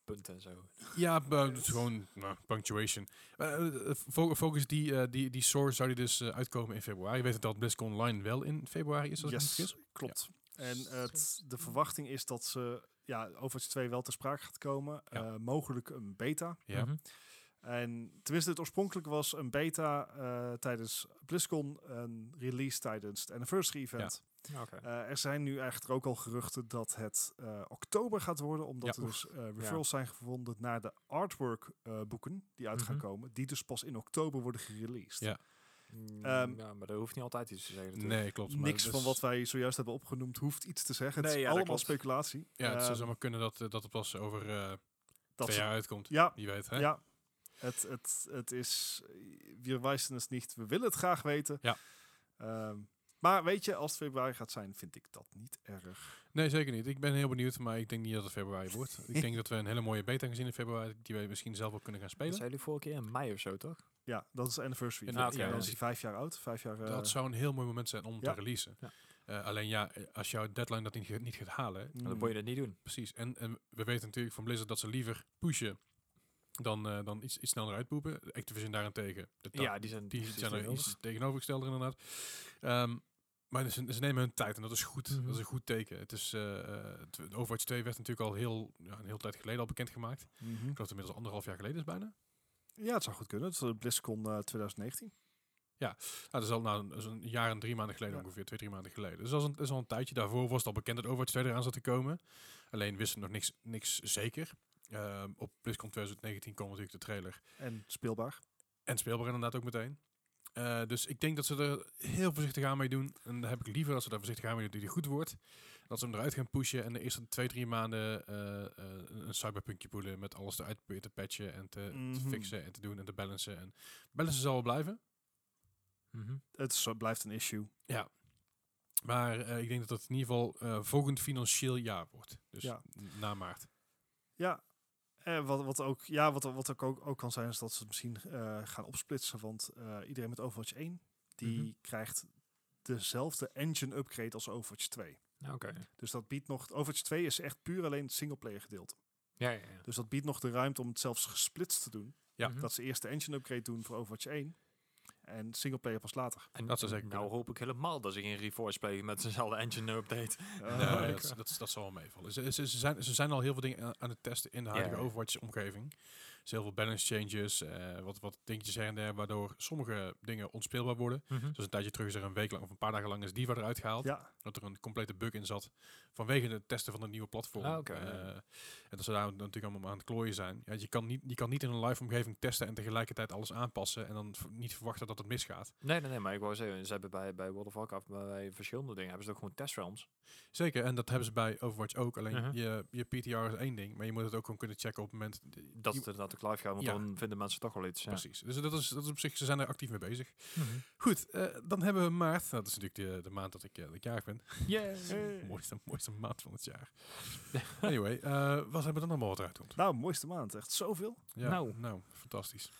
Punten en zo. ja, is gewoon nou, punctuation. Eh, eh, fo- Focus die, eh, die, die source zou die dus uitkomen in februari. Je weet dat BlizzCon Online wel in februari is, als ik me klopt. En het, de verwachting is dat ze ja, Overwatch 2 wel ter sprake gaat komen. Ja. Eh, mogelijk een beta. Ja. Mhm. En tenminste, het oorspronkelijk was een beta eh, tijdens BlizzCon, een release tijdens het anniversary event. Oké. Eh, er zijn nu eigenlijk ook al geruchten dat het eh, oktober gaat worden, omdat Ja. er dus eh referrals zijn gevonden naar de artwork eh, boeken die uit gaan Mhm. komen, die dus pas in oktober worden gereleased. Ja. Mm, Ehm, ja, maar dat hoeft niet altijd iets te zeggen. natuurlijk. Nee, klopt. maar Niks dus- van wat wij zojuist hebben opgenoemd hoeft iets te zeggen. het is ja, allemaal speculatie. Ja, het zou Ehm, zomaar kunnen dat, dat het pas over eh dat twee jaar uitkomt. Ja, Wie weet, hè? ja. Het, het, het is, we wijzen het niet, we willen het graag weten. Ja. Ehm, maar weet je, als het februari gaat zijn, vind ik dat niet erg. Nee, zeker niet. Ik ben heel benieuwd, maar ik denk niet dat het februari wordt. ik denk dat we een hele mooie beta gaan zien in februari, die wij misschien zelf wel kunnen gaan Dat spelen. zijn jullie vorige keer in mei of zo, toch? Ja, dat is de anniversary. Dat- ja, ja, dan is hij vijf jaar oud. Vijf jaar, eh, Dat zou een heel mooi moment zijn om ja. te releasen. Ja. Eh, alleen ja, eh, als jouw deadline dat niet, niet gaat halen, mm, Dan moet je dat niet doen. precies. En, en we weten natuurlijk van Blizzard dat ze liever pushen dan, eh, dan iets, iets sneller uitpoepen. Activision daarentegen. De Ja, die zijn, die zijn er iets tegenovergesteld inderdaad. Ehm, maar ze, ze nemen hun tijd en dat is goed. Mhm. Dat is een goed teken. Het is, de Overwatch 2 werd natuurlijk al heel, ja, een hele tijd geleden al bekendgemaakt. Ik geloof dat het inmiddels anderhalf jaar geleden is bijna. Ja, het zou goed kunnen. Het is eh, BlizzCon eh, 2019. Nou, dat is al nou, een jaar en drie maanden geleden Ja. ongeveer, twee, drie maanden geleden. Dus dat is, een, dat is al een tijdje. Daarvoor was het al bekend dat Overwatch 2 eraan zat te komen. Alleen wisten we nog niks, niks zeker. Ehm, op BlizzCon 2019 kwam natuurlijk de trailer. En speelbaar. En speelbaar inderdaad ook meteen. Eh, dus ik denk dat ze er heel voorzichtig aan mee doen. En dan heb ik liever dat ze daar voorzichtig aan mee doen die goed wordt. Dat ze hem eruit gaan pushen en de eerste twee, drie maanden eh, eh, een cyberpunkje poelen met alles eruit proberen te patchen en te, te Mhm. fixen en te doen en te balancen. En balancen zal wel blijven. Mhm. Het is, blijft een issue. Maar eh, ik denk dat het in ieder geval eh, volgend financieel jaar wordt. Dus Ja. na maart. Ja, en wat, wat ook, ja, wat, wat ook, ook, ook kan zijn, is dat ze het misschien eh, gaan opsplitsen. Want eh, iedereen met Overwatch 1, die Mhm. krijgt dezelfde engine upgrade als Overwatch 2. Ja, Oké. Dus dat biedt nog, Overwatch 2 is echt puur alleen het singleplayer gedeelte. Ja, ja, ja. Dus dat biedt nog de ruimte om het zelfs gesplitst te doen. Ja. Dat ze eerst de engine upgrade doen voor Overwatch 1 en singleplayer pas later. En Dat zou zeker nou kunnen. hoop ik helemaal dat ze geen Reforge spelen met dezelfde engine update. Nee, dat, dat, dat zal wel meevallen. Ze, ze, ze zijn, ze zijn al heel veel dingen aan, het testen in de huidige. Overwatch-omgeving. Dus heel veel balance changes, eh, wat, wat dingetjes her en der, waardoor sommige dingen onspeelbaar worden. Mhm. Dus een tijdje terug is er een week lang of een paar dagen lang is Diva eruit gehaald. ja, Dat er een complete bug in zat vanwege het testen van het nieuwe platform. Ah, Eh, ja. en dat ze daar natuurlijk allemaal aan het klooien zijn. Ja, je, kan niet, je kan niet in een live omgeving testen en tegelijkertijd alles aanpassen en dan niet verwachten dat het misgaat. Nee, nee, nee, maar ik wou zeggen, ze hebben bij, bij World of Warcraft, bij verschillende dingen, hebben ze ook gewoon testrooms. Zeker, en dat hebben ze bij Overwatch ook. Alleen Mhm. je, je PTR is één ding, maar je moet het ook gewoon kunnen checken op het moment. Dat het inderdaad ook live gaat, want Ja. dan vinden mensen toch wel iets. Precies. Dus dat is, dat is op zich, ze zijn er actief mee bezig. Mhm. Goed, eh, dan hebben we maart. Nou, dat is natuurlijk de, de maand dat ik, eh, dat ik jarig ben. Yeah. De mooiste, mooiste maand van het jaar. anyway, eh, wat hebben we dan allemaal wat eruit komt? nou, mooiste maand. Echt zoveel. Ja, Nou. nou, fantastisch.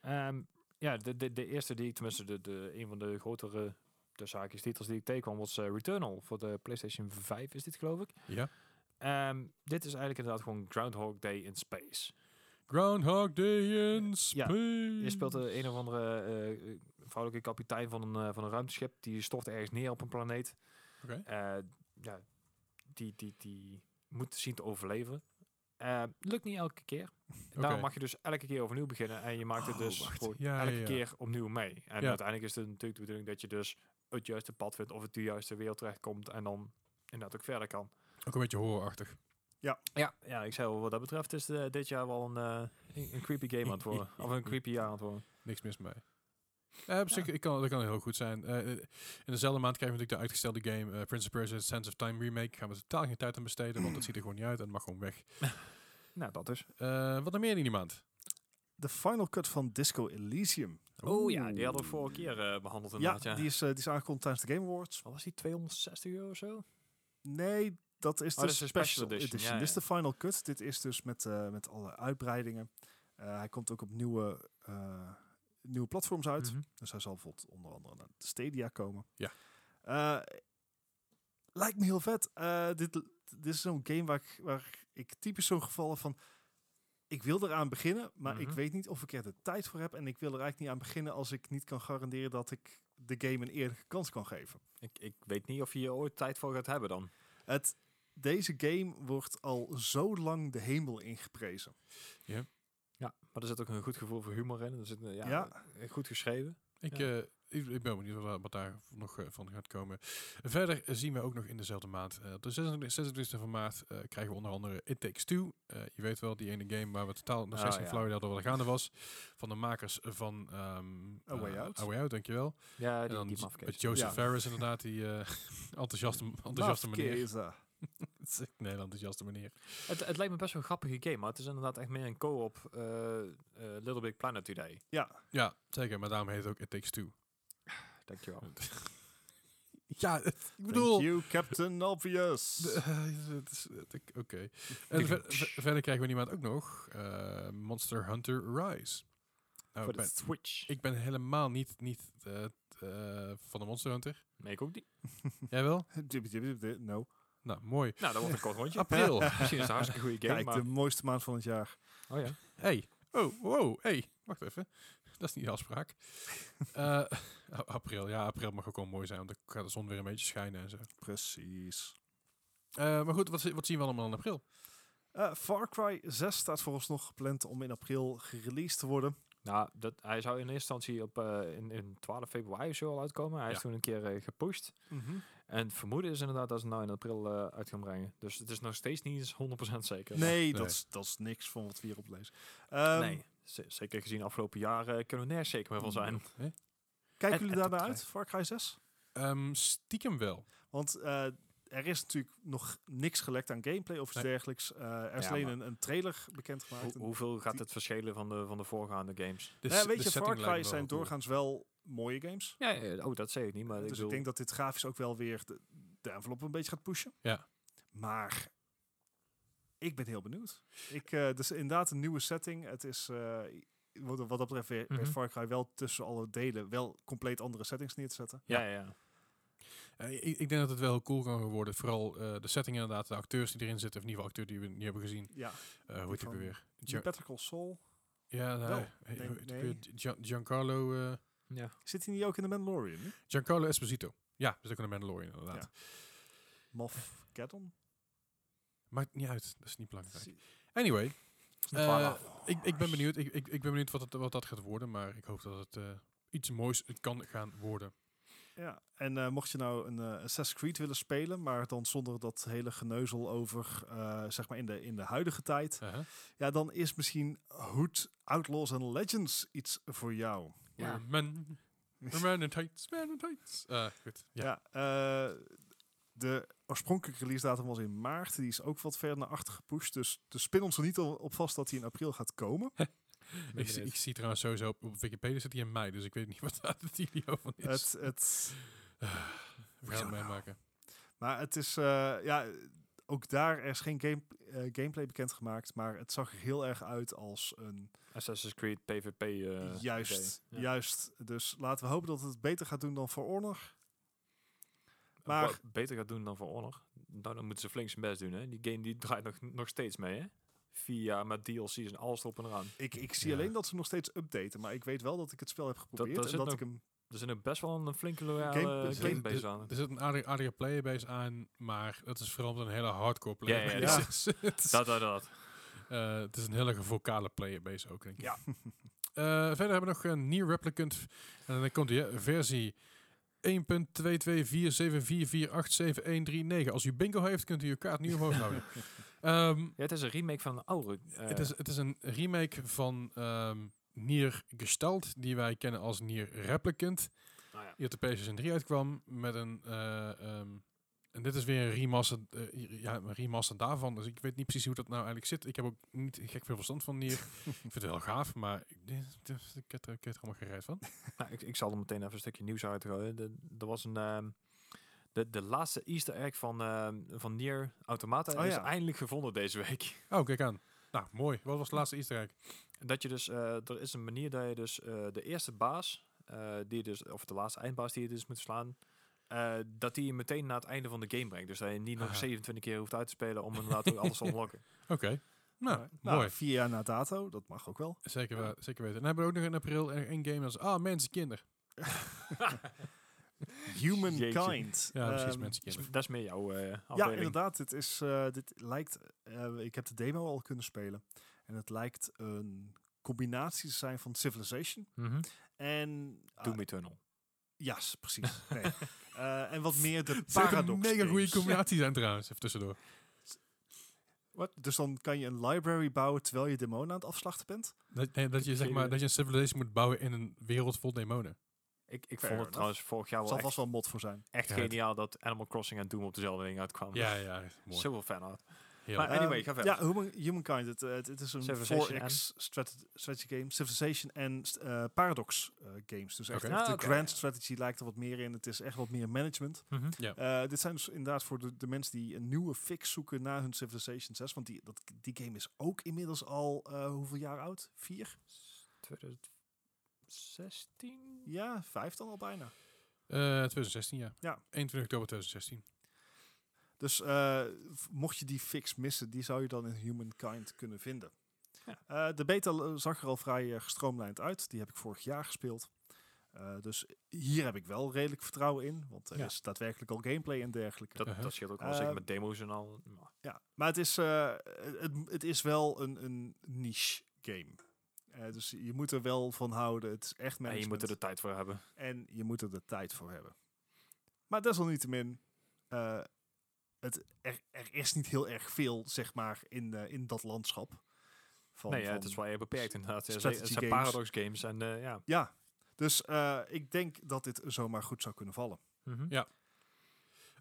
Ehm, ja, de, de, de eerste die ik, tenminste de, de, een van de grotere de zaakjes titels die ik tegenkwam was eh, Returnal voor de PlayStation 5 is dit geloof ik. Ja. Ehm, dit is eigenlijk inderdaad gewoon Groundhog Day in space. Groundhog Day in Ja, space. Je speelt de een of andere eh, vrouwelijke kapitein van een, van een ruimteschip. Die stort ergens neer op een planeet. Oké. Eh, ja, die, die, die moet zien te overleven. Eh, lukt niet elke keer. Daarom Oké. mag je dus elke keer overnieuw beginnen. En je maakt het Oh, dus wacht. gewoon Ja, elke ja, ja. keer opnieuw mee. En Ja. uiteindelijk is het natuurlijk de bedoeling dat je dus het juiste pad vindt. Of het de juiste wereld terechtkomt. En dan inderdaad ook verder kan. Ook een beetje horrorachtig. Ja, ja ik zei al, wat dat betreft is eh, dit jaar wel een, eh, een creepy game aan het worden. of een creepy jaar aan het worden. Niks mis mee. Eh, op zich, ik kan, dat kan heel goed zijn. Eh, in dezelfde maand krijgen we natuurlijk de uitgestelde game eh, Prince of Persia Sense of Time Remake. Gaan we totaal geen tijd aan besteden, want dat ziet er gewoon niet uit en het mag gewoon weg. Nou, dat dus. Eh, wat er meer in die maand? De final cut van Disco Elysium. Oh ja, die hadden we vorige keer eh, behandeld Ja, inderdaad. Ja, Die, is, eh, die is aangekondigd tijdens de Game Awards. Wat was die, 260 euro of zo? Nee, dat is Oh, de dat is de special, special edition. edition, ja, Dit is ja. de final cut. Dit is dus met, eh, met alle uitbreidingen. Eh, hij komt ook op nieuwe, eh, nieuwe platforms uit. Mhm. Dus hij zal bijvoorbeeld onder andere naar de Stadia komen. Ja. Eh, lijkt me heel vet. Eh, dit, dit is zo'n game waar ik, waar ik typisch zo'n gevallen van... Ik wil eraan beginnen, maar ik Mhm. weet niet of ik er de tijd voor heb. En ik wil er eigenlijk niet aan beginnen als ik niet kan garanderen dat ik de game een eerlijke kans kan geven. Ik, ik weet niet of je hier ooit tijd voor gaat hebben dan. Het, deze game wordt al zo lang de hemel ingeprezen. Ja, maar er zit ook een goed gevoel voor humor in. Er zit, ja, Ja. eh, goed geschreven. Ik, Ja. eh, ik, ik ben benieuwd wat, wat daar nog eh, van gaat komen. Verder zien we ook nog in dezelfde maand, op de 26 26e van maart, eh, krijgen we onder andere It Takes Two. Eh, je weet wel, die ene game waar we totaal nog steeds Oh, geen ja. flauw hadden wat er gaande was. Van de makers van ehm A Way Out. A Way Out, dankjewel. Ja, En die, dan die. Joseph Ja. Ferris inderdaad, die eh, enthousiaste, enthousiaste meneer. Het is echt een enthousiaste meneer. Het, het lijkt me best wel een grappige game, maar het is inderdaad echt meer een co-op eh, eh, Little Big Planet idee. Ja, Ja, zeker, maar daarom heet het ook It Takes Two. Dankjewel. Ja, het- ik Thank bedoel... you, Captain Obvious. eh, Oké. En ver- ver- verder krijgen we niemand ook nog eh, Monster Hunter Rise. Nou, Voor ik, de ben, Switch. ik ben helemaal niet, niet van de Monster Hunter. Nee, ik ook niet. Jij wel? No. Nou, mooi. Nou, dat wordt een kort rondje. April. Misschien is het een hartstikke goede game, Kijk, maar... de mooiste maand van het jaar. Oh ja. hey, Oh, wow, hey, wacht even. Dat is niet de afspraak. Eh, a- april, ja, april mag ook wel mooi zijn, want dan gaat de zon weer een beetje schijnen en zo. Precies. Eh, maar goed, wat, wat zien we allemaal in april? Eh, Far Cry 6 staat vooralsnog gepland om in april gereleased te worden. Nou, dat, hij zou in eerste instantie op eh, in, in 12 februari zo al uitkomen. Hij Ja. is toen een keer eh, gepusht. En het vermoeden is inderdaad dat ze nou in april eh, uit gaan brengen. Dus het is nog steeds niet eens 100% zeker. Nee, Nee. Dat, is, dat is niks van wat we hierop lezen. Ehm, nee. Z- zeker gezien afgelopen jaren kunnen we nergens zeker meer van zijn. Hè? Kijken En- jullie en daar naar top uit, Far Cry 6? Ehm, stiekem wel. Want eh, er is natuurlijk nog niks gelekt aan gameplay of iets Nee. dergelijks. Eh, er is Ja, alleen een, een trailer bekendgemaakt. Hoe- hoeveel gaat het verschillen van de, van de voorgaande games? De, ja, weet de je, Far Cry zijn doorgaans wel mooie games. Ja, ja, oh, dat zeg ik niet. Maar ik dus ik bedoel, denk dat dit grafisch ook wel weer de, de envelop een beetje gaat pushen. Ja. Maar ik ben heel benieuwd. Ik, eh dus inderdaad een nieuwe setting. Het is eh, wat, wat dat betreft weer Mhm. Far Cry wel tussen alle delen wel compleet andere settings neer te zetten. ja, ja, ja. Eh, ik, ik denk dat het wel cool kan worden. Vooral eh, de setting inderdaad, de acteurs die erin zitten, of in ieder geval acteurs die we niet hebben gezien. Ja, Eh hoe heet ik weer? Better Call Saul. Ja, nee. Ik Giancarlo, eh, ja. Zit hij niet ook in de Mandalorian? Giancarlo Esposito. Ja, is ook een Mandalorian inderdaad. Ja. Moff? Maakt niet uit, dat is niet belangrijk. Anyway, eh, ik, ik ben benieuwd, ik, ik, ik ben benieuwd wat, het, wat dat gaat worden, maar ik hoop dat het eh, iets moois kan gaan worden. Ja, en eh, mocht je nou een eh, Assassin's Creed willen spelen, maar dan zonder dat hele geneuzel over, zeg maar in de, in de huidige tijd, Uh-huh. ja, dan is misschien Hood Outlaws and Legends iets voor jou. Ja. Men, men in tights, men in tights. Eh, goed, ja. Ja, eh, de oorspronkelijke release datum was in maart, die is ook wat verder naar achter gepusht, dus, dus spin ons er niet op vast dat hij in april gaat komen. Ik, ik zie trouwens sowieso op, op Wikipedia zit hij in mei, dus ik weet niet wat daar de video van is. Het, het, We gaan het meemaken. maar het is, eh, ja, ook daar er is geen game, eh, gameplay bekendgemaakt, maar het zag er heel erg uit als een Assassin's Creed PvP. eh, juist. Ja. juist. Dus laten we hopen dat het beter gaat doen dan For Honor. Maar beter gaat doen dan voor Honor. Nou, dan moeten ze flink zijn best doen. Hè? Die game die draait nog, nog steeds mee. Hè? Vier jaar met DLC's en alles erop en eraan. Ik, ik zie Ja. alleen dat ze nog steeds updaten, maar ik weet wel dat ik het spel heb geprobeerd en dat nog ik hem... Er zit ook best wel een flinke loyale Game- gamebase er, aan. er zit een aardige, aardige playerbase aan, maar dat is vooral het een hele hardcore Ja, ja, playerbase ja. is. het, is Dat, dat, dat. eh, het is een hele vocale playerbase ook, denk ik. Ja. Eh, verder hebben we nog een Nier Replicant. En dan komt die versie 1.22474487139. Als u bingo heeft, kunt u uw kaart nu omhoog houden. Ehm, Ja, het is een remake van een oude. eh, het, is, het is een remake van ehm Nier Gestalt, die wij kennen als Nier Replicant. nou ja. Die op de PlayStation 3 uitkwam met een... eh, ehm, en dit is weer een remaster, eh, ja, een remaster daarvan. Dus ik weet niet precies hoe dat nou eigenlijk zit. Ik heb ook niet gek veel verstand van Nier. ik vind het wel gaaf, maar ik, heb er- ik heb er allemaal gereid van. Nou, ik, ik zal er meteen even een stukje nieuws uitgooien. Er was een... ehm, de, de laatste easter egg van, ehm van Nier Automata Oh is ja. eindelijk gevonden deze week. Oh, kijk aan. Nou, mooi. Wat was de laatste easter egg? Dat je dus, eh, er is een manier dat je dus eh, de eerste baas, eh, die je dus, of de laatste eindbaas die je dus moet slaan, eh, dat die je meteen naar het einde van de game brengt. Dus dat je niet nog Aha. 27 keer hoeft uit te spelen om inderdaad ook alles te unlocken. Oké. Nou, nou, mooi. vier jaar na dato, dat mag ook wel. Zeker, wel- zeker weten. En dan hebben we ook nog in april een een game als... Ah, mensen, kinder. Humankind. Ja, precies, Ehm, mensen, Dus kinder. dat is meer jouw eh Ja, inderdaad. Dit, is, eh, dit lijkt. eh, ik heb de demo al kunnen spelen. En het lijkt een combinatie te zijn van Civilization Mhm. en. ah, Doom Eternal. ja, precies. Nee. Eh, en wat meer de paradox. mega goede combinatie zijn trouwens, even tussendoor. Dus dan kan je een library bouwen terwijl je demonen aan het afslachten bent. Dat, nee, dat je zeg maar dat je een civilization moet bouwen in een wereld vol demonen. Ik, ik vond het enough. trouwens vorig jaar Er wel zal vast echt, wel mod voor zijn. echt Ja, geniaal dat Animal Crossing en Doom op dezelfde ding uitkwamen. Ja, ja, mooi. Zoveel fan art. Maar anyway, Ehm, ga verder. Ja, Human, Humankind. Het, eh, het, het is een Civilization 4X strat- strategy game. Civilization en eh, Paradox eh, games. Dus echt, Oké. echt Ah, de oké. grand strategy lijkt er wat meer in. Het is echt wat meer management. Mhm. dit zijn dus inderdaad voor de, de mensen die een nieuwe fix zoeken naar hun Civilization 6. Want die, dat, die game is ook inmiddels al hoeveel jaar oud? Vier? 2016? Ja, vijf dan al bijna. Eh, 2016, ja. Ja. 21 oktober 2016. Dus eh, mocht je die fix missen, die zou je dan in Humankind kunnen vinden. Ja. Eh, de beta zag er al vrij eh, gestroomlijnd uit. Die heb ik vorig jaar gespeeld. Eh, dus hier heb ik wel redelijk vertrouwen in. Want er Ja. is daadwerkelijk al gameplay en dergelijke. Dat, dat scheelt ook wel Eh, zeker met demo's en al. Maar Ja, maar het is, eh, het, het is wel een, een niche game. Eh, dus je moet er wel van houden. Het is echt en management. je moet er de tijd voor hebben. En je moet er de tijd voor hebben. Maar desalniettemin, eh het, er, er is niet heel erg veel, zeg maar, in, eh, in dat landschap. Van, nee, ja, van- het is wel heel beperkt inderdaad. Ja, het zijn games. Paradox games en eh, ja. Ja, dus eh, ik denk dat dit zomaar goed zou kunnen vallen. Mhm. Ja.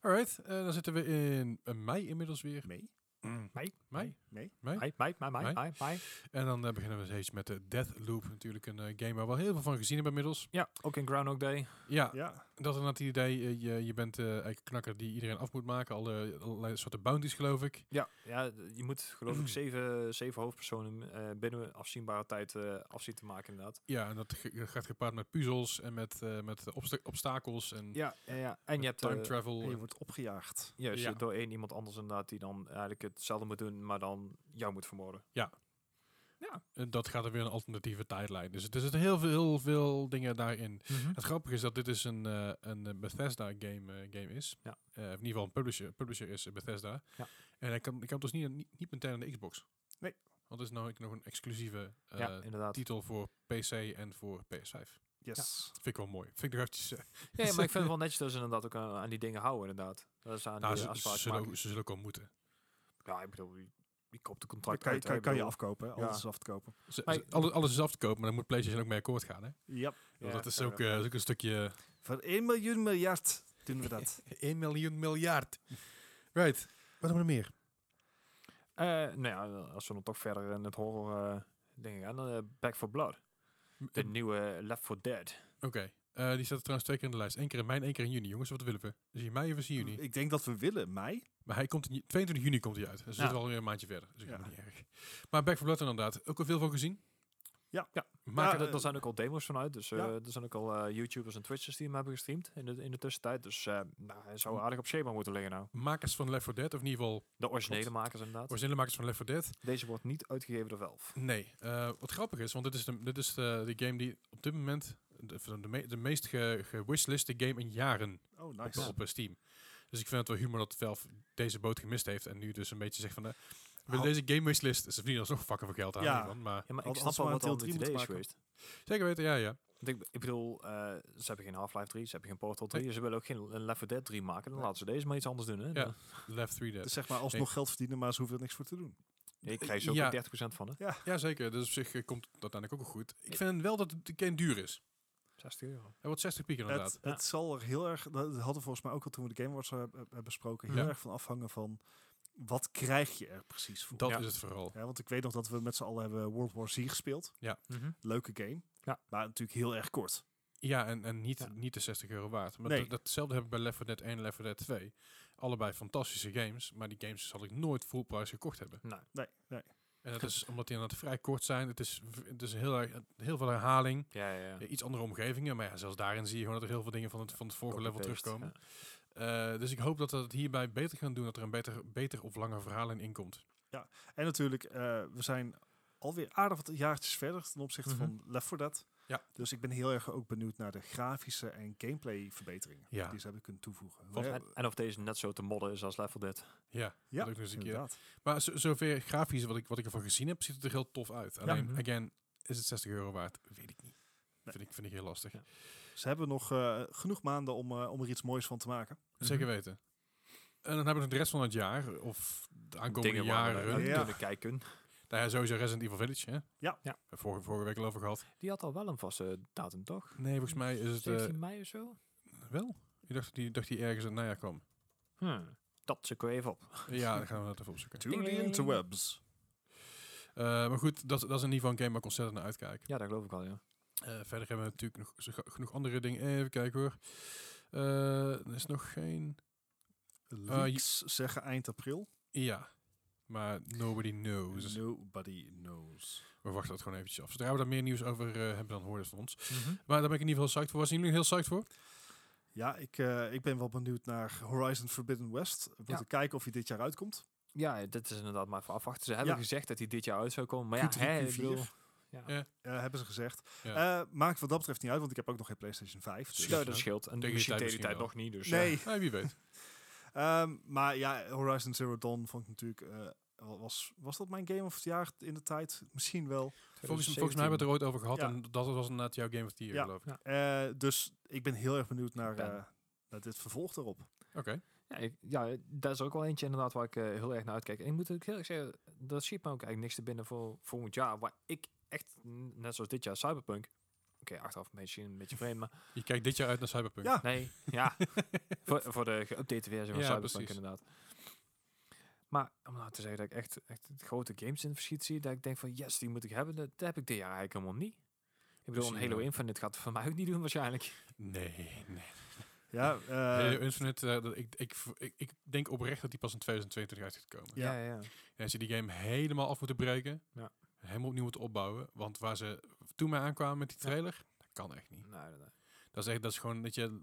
Alright, eh, dan zitten we in eh, mei inmiddels weer. Mee? Mei? Mei? Mee? Mei? Mei, mei, mei, mei, Mei? mei, mei. En dan eh, beginnen we steeds met de Deathloop. Natuurlijk een eh, game waar we al heel veel van gezien hebben inmiddels. Ja, ook in Groundhog Day. Ja, Ja, dat is het idee. eh, je, je bent eh eigenlijk knakker die iedereen af moet maken. Alle, allerlei soorten bounties geloof ik. Ja, ja, je moet geloof ik zeven, zeven hoofdpersonen eh, binnen afzienbare tijd afzien te maken inderdaad. Ja, en dat ge- gaat gepaard met puzzels en met, met obsta- obstakels en Ja, ja, ja. en je hebt time travel. en je wordt opgejaagd. juist Ja. door één iemand anders inderdaad die dan eigenlijk hetzelfde moet doen, maar dan jou moet vermoorden. En dat gaat er weer een alternatieve tijdlijn. Dus er zitten heel veel, heel veel dingen daarin. Mhm. Het grappige is dat dit dus een, eh, een eh, Bethesda game, eh, game is. Ja. In ieder geval een publisher. Publisher is Bethesda. Ja. En hij kan, ik kan dus niet, niet, niet meteen aan de Xbox. Nee. Want het is nou nog een exclusieve ja, inderdaad. titel voor PC en voor PS5. Yes. Vind ik wel mooi. Vind ik nog eventjes... eh, Ja, maar ik vind het wel netjes dat ze inderdaad ook aan, aan die dingen houden inderdaad. Dat is aan nou, die ze, zullen ze zullen ook wel moeten. Ja, ik bedoel, wie koopt de contract kan, je- uit, kan, je afkopen, ja. alles is af te kopen. Maar alles, alles is af te kopen, maar dan moet PlayStation ook mee akkoord gaan. Hè? Yep. Ja, dat is ook, eh, ook een stukje... Voor 1 miljoen miljard doen we dat. 1 miljoen miljard. Right. Wat hebben we meer? Eh, nou ja, als we dan toch verder in het horror eh dingen gaan, dan Back for Blood. De nieuwe Left 4 Dead. Oké. Eh, die staat er trouwens twee keer in de lijst. Eén keer in mei en één keer in juni. Jongens, wat willen we? Is hij mei of is hij juni? Ik denk dat we willen mei. Maar hij komt in, ju- 22 juni komt hij uit. Dus Ja. zitten alweer een maandje verder. Dus ik Ja. niet erg. Maar Back 4 Blood inderdaad. Ook al veel van gezien. Ja. Ja. Maar Ja, er zijn ook al demo's vanuit, dus eh, er zijn ook al eh, YouTubers en Twitchers die hem hebben gestreamd in de, in de tussentijd. Dus eh nou, hij zou aardig op schema moeten liggen nou. makers van Left 4 Dead, of in ieder geval De originele makers inderdaad. originele makers van Left 4 Dead. Deze wordt niet uitgegeven door Valve. Nee. Eh, wat grappig is, want dit is de, dit is de, de game die op dit moment de, de, me- de meest ge, gewishliste game in jaren Oh, op, nice. op eh, Steam. Dus ik vind het wel humor dat Valve deze boot gemist heeft en nu dus een beetje zegt van... eh, we Al- deze game wishlist. Ze verdienen alsnog fucking veel geld aan Ja. hiervan, maar Ja, maar ik snap we wel een wat deel al het drie idee is moeten geweest. zeker weten, ja, ja. Want ik, ik bedoel, eh, ze hebben geen Half-Life 3, ze hebben geen Portal 3, ze willen ook geen een Left 4 Dead 3 maken. Dan Nee. laten ze deze maar iets anders doen. Hè? Ja. Left 3 Dead. Dus zeg maar alsnog geld verdienen, maar ze hoeven er niks voor te doen. Je krijgt ze ook Ja. weer 30% van, hè? Ja, zeker. Dus op zich eh, komt dat uiteindelijk ook wel goed. Ik vind wel dat de game duur is. 60 euro. Hij wordt 60 piek inderdaad. Het, het zal er heel erg, dat hadden we volgens mij ook al toen we de Game Awards eh, hebben besproken, heel Ja. erg van afhangen van wat krijg je er precies voor. Dat Ja. is het vooral. Ja, want ik weet nog dat we met z'n allen hebben World War Z gespeeld. Mhm. Leuke game. Ja. Maar natuurlijk heel erg kort. Ja, en, en niet, Ja. niet de 60 euro waard. Maar Nee. dat- datzelfde heb ik bij Left 4 Dead 1 en Left 4 Dead 2. Allebei fantastische games, maar die games zal ik nooit full price gekocht hebben. Nou, Nee, nee. En dat is omdat die inderdaad vrij kort zijn. Het is, het is heel, veel herhaling. ja, ja, ja. Ja, Iets andere omgevingen, maar ja, zelfs daarin zie je gewoon dat er heel veel dingen van het, van het vorige level terugkomen. ja. Eh, dus ik hoop dat we het hierbij beter gaan doen, dat er een beter, beter of langer verhaal in inkomt. En natuurlijk, eh, we zijn alweer aardig wat jaartjes verder ten opzichte Mhm. van Left 4 Dead. Ja. Dus ik ben heel erg ook benieuwd naar de grafische en gameplay verbeteringen Ja. die ze hebben kunnen toevoegen. Want- Ja, En, of deze net zo te modden is als Left 4 Dead. Ja, Ja, dat eens een keer. inderdaad. Maar zo, zover grafisch wat ik, wat ik ervan gezien heb, ziet het er heel tof uit. Alleen, Mhm. again, is het 60 euro waard? Weet ik niet. Nee. Vind, ik, vind ik heel lastig. Ja. Ze hebben nog eh, genoeg maanden om, eh, om er iets moois van te maken. Zeker Mhm. weten. En dan hebben we nog de rest van het jaar, of de aankomende Dingen waar we jaren. kunnen kijken. Nou ja, sowieso Resident Evil Village, hè? Ja. Ja. Vorige, vorige week al over gehad. Die had al wel een vaste datum, toch? Nee, volgens mij is het... eh, 17 mei of zo? wel? Ik dacht, die, dacht die ergens in het najaar kwam. Hmm. Dat zoeken we even op. Ja, dan gaan we dat even opzoeken. To the interwebs. Eh, maar goed, dat, dat is in ieder geval een game waar ik ontzettend naar uitkijk. Ja, dat geloof ik al, ja. Eh, verder hebben we natuurlijk nog zo- genoeg andere dingen. Even kijken hoor. Eh, er is nog geen... Leaks zeggen eind april. Ja, maar nobody knows. Nobody knows. We wachten dat gewoon eventjes af. Zodra we daar meer nieuws over eh, hebben, dan hoor je het van ons. Mhm. Maar daar ben ik in ieder geval psyched voor. Zijn jullie heel psyched voor? Ja, ik, eh, ik ben wel benieuwd naar Horizon Forbidden West. We moeten kijken of hij dit jaar uitkomt. Ja, dit is inderdaad maar even afwachten. Ze hebben Ja. gezegd dat hij dit jaar uit zou komen. Maar ja, Q3, hè, ik Q4. bedoel, ja. Ja. Eh, hebben ze gezegd. Ja. Eh, maakt wat dat betreft niet uit, want ik heb ook nog geen PlayStation 5. Dus. Ja, hè? dat scheelt. En Tegen die tijd nog niet. Dus, Nee, Ja, wie weet. Ehm, maar ja, Horizon Zero Dawn vond ik natuurlijk... eh, was, was dat mijn game of het jaar in de tijd? Misschien wel. Volgens, volgens mij hebben we het er ooit over gehad Ja. en dat was inderdaad jouw Game of the Year, Ja. geloof ik. Eh, dus ik ben heel erg benieuwd naar, Ben. eh, naar dit vervolg erop. Oké. Ja, ik, ja, dat is ook wel eentje inderdaad waar ik heel erg naar uitkijk. En ik moet ook heel erg zeggen, dat schiet me ook eigenlijk niks te binnen voor volgend jaar. Waar ik echt, net zoals dit jaar, Cyberpunk... Oké, achteraf een beetje, een beetje vreemd, maar Je kijkt dit jaar uit naar Cyberpunk. Ja. nee, ja. voor, voor de geüpdate versie van Ja, Cyberpunk precies. inderdaad. Maar om nou te zeggen dat ik echt, echt grote games in verschiet zie, dat ik denk van yes, die moet ik hebben, dat, dat heb ik dit jaar eigenlijk helemaal niet. Ik bedoel, een Misschien Halo wel. Infinite gaat het voor mij ook niet doen waarschijnlijk. Nee, nee. Ja, eh, Halo Infinite, eh, dat- ik, ik, ik, ik denk oprecht dat die pas in 2022 uit gaat komen. Ja. Ja, ja. En als je die game helemaal af moeten breken, Ja. helemaal opnieuw moeten opbouwen, want waar ze toen mee aankwamen met die Ja. trailer, dat kan echt niet. Nee, nee, nee. Dat is echt, dat is gewoon dat je,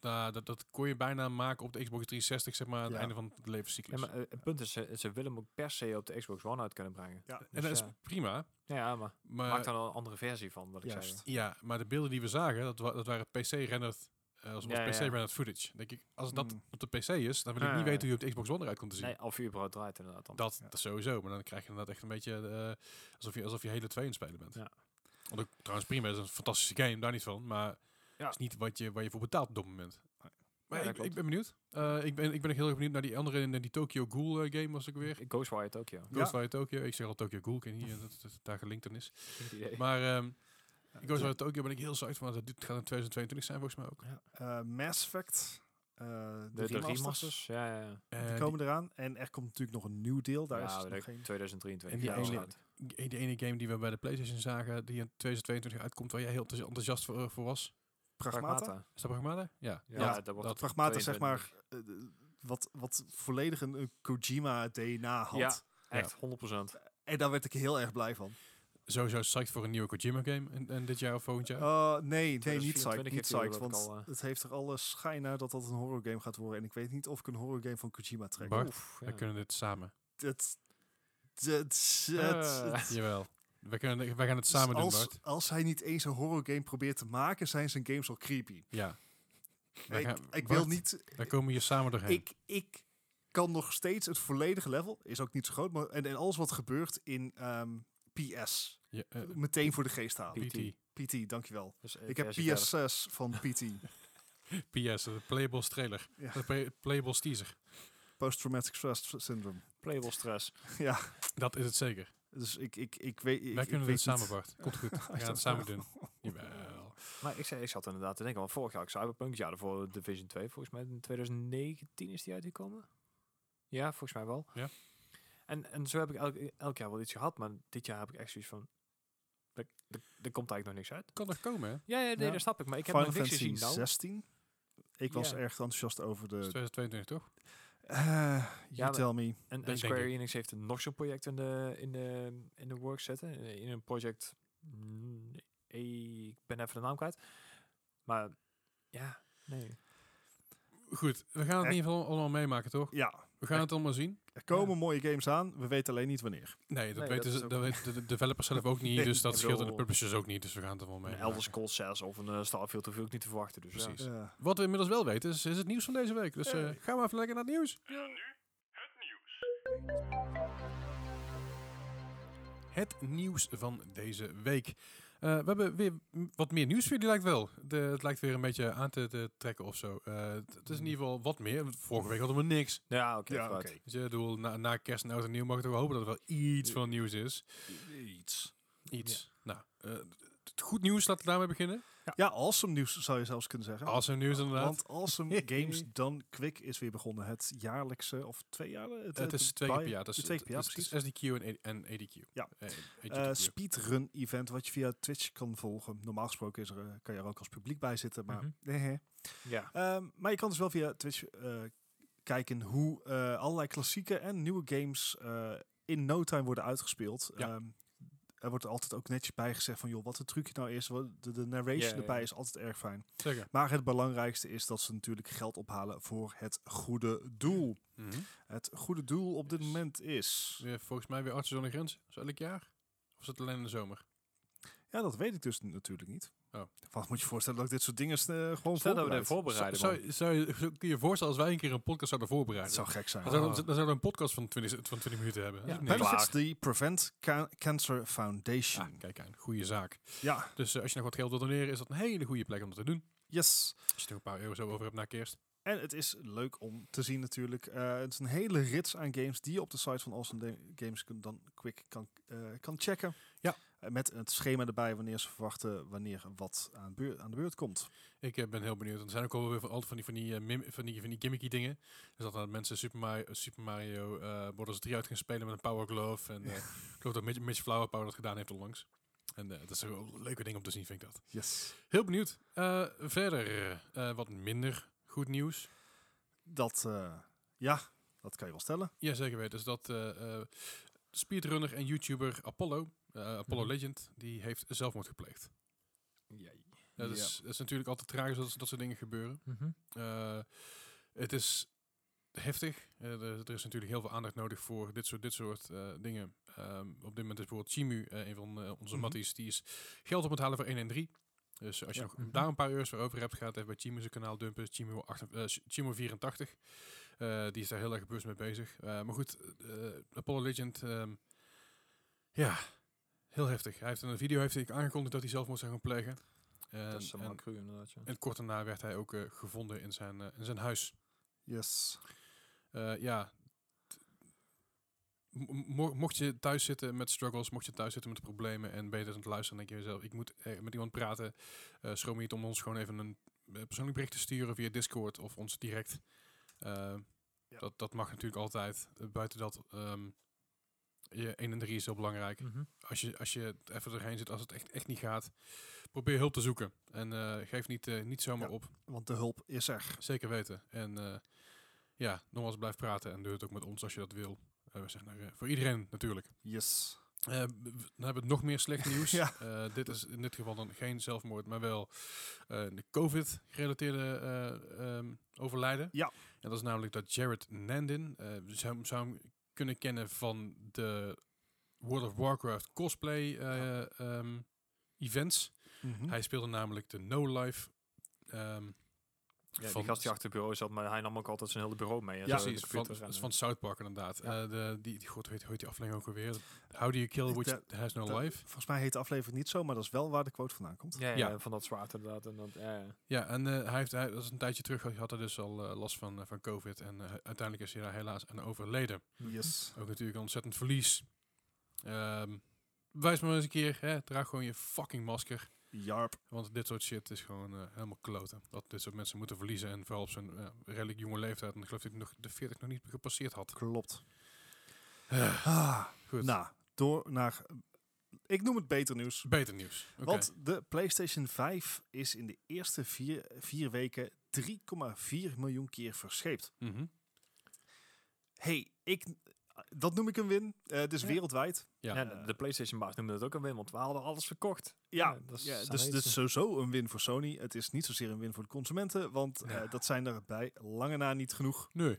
dat, dat kon je bijna maken op de Xbox 360, zeg maar, aan het Ja. einde van de Ja, levenscyclus. maar eh, het punt is, ze, ze willen hem ook per se op de Xbox One uit kunnen brengen. ja, en dus dat is ja. prima, Ja, ja, maar maar, maak dan een andere versie van, wat ik Juist. zei. ja, maar de beelden die we zagen, dat, wa- dat waren PC-rendered, eh als Ja, ja, ja. Footage. Denk ik, als dat Mm. op de PC is, dan wil ik Ja, niet ja, weten hoe je op de Xbox One eruit komt te zien. Nee, of je überhaupt draait inderdaad dan. Dat, Ja. dat sowieso, maar dan krijg je inderdaad echt een beetje eh, alsof, je, alsof je hele twee in het spelen bent. Ja. Want ook, trouwens prima, is een fantastische game, daar niet van, maar Ja. het is niet wat je, waar je voor betaalt op dat moment. Maar ik, ik ben benieuwd. Eh, ik, ben, ik ben ook heel erg benieuwd naar die andere, naar die Tokyo Ghoul eh, game was ik weer. Ghostwire Tokyo. Ghostwire Tokyo. Ik zeg al Tokyo Ghoul, ik weet niet eh, dat, dat het daar gelinkt aan is. Maar ehm Ghostwire Tokyo ben ik heel psyched van. Dat dit gaat in 2022 zijn volgens mij ook. Eh, Mass Effect. eh, de, De, de remasters, ja, ja, ja. Die komen eraan. En er komt natuurlijk nog een nieuw deel. Daar ja, is nog geen... 2023. En die ja, die ene game die we bij de PlayStation zagen, die in 2022 uitkomt, waar jij heel enthousi- enthousiast voor, voor was. Pragmata. Is dat Pragmata? Ja. Ja, Ja, dat wordt dat- Pragmata zeg maar 22. eh, wat, wat volledig een, een Kojima DNA had. Ja. Echt, 100%. En daar werd ik heel erg blij van. Sowieso psyched voor een nieuwe Kojima game in, in dit jaar of volgend jaar. Uh, nee, nee, niet 2024 psyched. Niet psyched, want al, eh. het heeft er alle schijn naar dat dat een horror game gaat worden. En ik weet niet of ik een horror game van Kojima trek. Bart, Oef, we kunnen dit samen. Het, het, het, het- Jawel. We, kunnen, wij gaan het samen doen, als, Bart. als hij niet eens een horror game probeert te maken, zijn zijn games al creepy. Ja. Ik, gaan- ik Bart, wil niet... Wij komen hier samen doorheen. Ik, ik kan nog steeds het volledige level, is ook niet zo groot, maar en, en alles wat gebeurt in ehm, PS, Ja, eh, meteen voor de geest halen. PT. PT, dankjewel. Dus, eh, Ik heb versie verder. PS6 van PT. PS, de Playables trailer. Ja. De Playables teaser. Post-traumatic stress syndrome. Playable stress. ja, Dat is het zeker. dus ik, ik, ik weet... Ik, wij ik kunnen weet dit niet- samen, Bart. Komt goed. We gaan dat het samen doen. Jawel. Maar ik, zei, ik zat inderdaad te denken, want vorig jaar had ik Cyberpunk, ja, daarvoor Division 2, volgens mij in 2019 is die uitgekomen. Ja, volgens mij wel. Ja. En, en zo heb ik elk, elk jaar wel iets gehad, maar dit jaar heb ik echt zoiets van, er, er, er komt eigenlijk nog niks uit. Kan nog komen, hè? Ja, ja, nee, Ja. dat snap ik, maar ik heb Final nog niks Fantasy gezien nou. 16. Ik was Ja. erg enthousiast over de... 2022, toch? Eh, you tell me. En, Square ik. Enix heeft nog zo'n project in de, in de, in de work zetten. In een project, mm, ik ben even de naam kwijt. Maar ja, nee. Goed, we gaan het in Eh. ieder geval allemaal meemaken, toch? Ja, We gaan het allemaal zien. er komen mooie games aan. We weten alleen niet wanneer. Nee, dat Nee, weten dat ze, dat weten de developers zelf ook niet, Nee, dus dat scheelt en de publishers ook niet, dus we gaan het allemaal Een meemaken. Elder Scrolls 6 of een eh, Starfield hoef ik ook niet te verwachten. Dus ja. Precies. Wat we inmiddels wel weten, is, is het nieuws van deze week. Dus eh, Hey. gaan we even lekker naar het nieuws. Het nieuws van deze week. Eh, we hebben weer wat meer nieuws voor jullie, lijkt wel. De, het lijkt weer een beetje aan te, te trekken of zo. Eh, het is in ieder geval wat meer. Vorige week hadden we niks. Ja, oké. ja, oké. Dus je bedoel, na, na kerst en oud en nieuw mag ik toch wel hopen dat er wel iets van nieuws is. Iets. Iets. Nou, eh, het goed nieuws, laten we daarmee beginnen. Ja, awesome nieuws zou je zelfs kunnen zeggen. Awesome nieuws inderdaad. Want Awesome Games Done Quick is weer begonnen. Het jaarlijkse, of twee jaar? het is twee keer per jaar. Het is, twee keer per jaar, het is- precies. SDQ en, en ADQ. Ja. AGDQ. speedrun event wat je via Twitch kan volgen. Normaal gesproken is er, eh, kan je er ook als publiek bij zitten, maar Mhm. nee, hè. Ja. Ehm, maar je kan dus wel via Twitch eh, kijken hoe eh, allerlei klassieke en nieuwe games eh, in no time worden uitgespeeld. Ja. Ehm, er wordt altijd ook netjes bij gezegd van, joh, wat het trucje nou is. De, de narration erbij is altijd erg fijn. Zeker. Maar het belangrijkste is dat ze natuurlijk geld ophalen voor het goede doel. Mhm. Het goede doel op dit moment is... Weer, volgens mij weer Artsen zonder Grens. Is elk jaar? Of is het alleen in de zomer? Ja, dat weet ik dus natuurlijk niet. Oh. Wat moet je voorstellen dat ik dit soort dingen eh, gewoon Stel dat we dit voorbereid? voorbereiden. Zou, zou, je, zou- je je voorstellen als wij een keer een podcast zouden voorbereiden? zou gek zijn. Dan zouden, we- dan zouden we een podcast van 20, van 20 minuten hebben. Ja, Dat. Benefits the Prevent Ca- Cancer Foundation. Ah, kijk aan, goede zaak. Ja, Dus eh, als je nog wat geld wil doneren, is dat een hele goede plek om dat te doen. yes. Als je er een paar euro zo over hebt na kerst. En het is leuk om te zien natuurlijk. Eh, het is een hele rits aan games die je op de site van Awesome Games dan quick kan, kan checken. Ja. Met het schema erbij wanneer ze verwachten wanneer wat aan, aan de beurt komt. Ik eh, ben heel benieuwd. Er zijn ook alweer van, altijd van die, van, die, eh, van, die, van die gimmicky dingen. Dus dat mensen Super Mario, Super Mario eh Bros. 3 uit gaan spelen met een Power Glove. En ik geloof dat Mitch, Mitch Flower Power dat gedaan heeft onlangs. En dat is een leuke ding om te zien, vind ik dat. Yes. Heel benieuwd. Verder, wat minder goed nieuws. Dat, ja, dat kan je wel stellen. Ja, zeker weten. Dus dat speedrunner en YouTuber Apollo, eh, Apollo Mhm. Legend, die heeft zelfmoord gepleegd. Ja, dat, Ja. is, dat is natuurlijk altijd tragisch dat dat soort dingen gebeuren. Mhm. Eh, het is heftig. Eh, er, er is natuurlijk heel veel aandacht nodig voor dit soort, dit soort eh, dingen. Ehm, op dit moment is bijvoorbeeld Chimu, een van onze Mhm. matties, die is geld op het halen voor 113. Dus als je Ja. nog daar een paar euro's voor over hebt, gaat even bij Chimu zijn kanaal dumpen. Chimu, 8, eh, Chimu 84. Eh, die is daar heel erg bewust mee bezig. Eh, maar goed, eh, Apollo Legend, ehm, ja, heel heftig. Hij heeft in een video heeft hij aangekondigd dat hij zelfmoord zou gaan plegen. En, Dat is helemaal en, cru inderdaad. Ja. en kort daarna werd hij ook eh, gevonden in zijn, eh, in zijn huis. Yes. Eh, ja. mo- mocht je thuis zitten met struggles, mocht je thuis zitten met problemen en ben je dus aan het luisteren, dan denk je jezelf, ik moet eh, met iemand praten. eh schroom niet om ons gewoon even een persoonlijk bericht te sturen via Discord of ons direct. Eh, Ja. dat, dat mag natuurlijk altijd. Buiten dat, ehm, je 1 en 3 is heel belangrijk. Mhm. Als je, als je even doorheen zit, als het echt, echt niet gaat, probeer hulp te zoeken. En eh, geef niet, eh, niet zomaar Ja. op. Want de hulp is er. Zeker weten. En eh, ja, nogmaals blijf praten en doe het ook met ons als je dat wil. We nou, eh, voor iedereen natuurlijk. Yes. Dan hebben we nog meer slecht nieuws. Ja. Dit is in dit geval dan geen zelfmoord, maar wel eh, de COVID-gerelateerde eh, ehm, overlijden. Ja. En dat is namelijk dat Jared Nandin, zou, zou kunnen kennen van de World of Warcraft cosplay ehm, events. Mhm. Hij speelde namelijk de No Life. ehm, Ja, van- die gast die achter het bureau zat, maar hij nam ook altijd zijn hele bureau mee. Ja, Precies, van, en, van South Park inderdaad. Ja. Eh, de, die, die, god, weet, hoe heet die aflevering ook alweer? How do you kill which has no life? Volgens mij heet de aflevering niet zo, maar dat is wel waar de quote vandaan komt. ja, ja, Ja. van dat zwaard inderdaad. En dat, ja, ja. Ja, en eh, hij heeft, hij, dat is een tijdje terug, had- had hij dus al eh, last van, eh, van COVID. En eh, uiteindelijk is hij daar helaas aan overleden. Yes. Ook natuurlijk een ontzettend verlies. Ehm wijs maar eens een keer, hè, draag gewoon je fucking masker. Jarp. Want dit soort shit is gewoon eh, helemaal kloten. Dat dit soort mensen moeten verliezen. En vooral op zo'n ja, redelijk jonge leeftijd. En ik geloof dat hij nog de 40 nog niet gepasseerd had. Klopt. Eh, Ah, goed, nou, door naar... Ik noem het beter nieuws. beter nieuws. Want de PlayStation 5 is in de eerste vier, vier weken 3,4 miljoen keer verscheept. Mhm. hey, ik, dat noem ik een win. Eh dus Ja. wereldwijd. Ja. Ja, de, de PlayStation baas noemde het ook een win, want we hadden alles verkocht. Ja, dat is ja, aan dus, dus sowieso een win voor Sony. Het is niet zozeer een win voor de consumenten, want eh, dat zijn er bij lange na niet genoeg. Nee.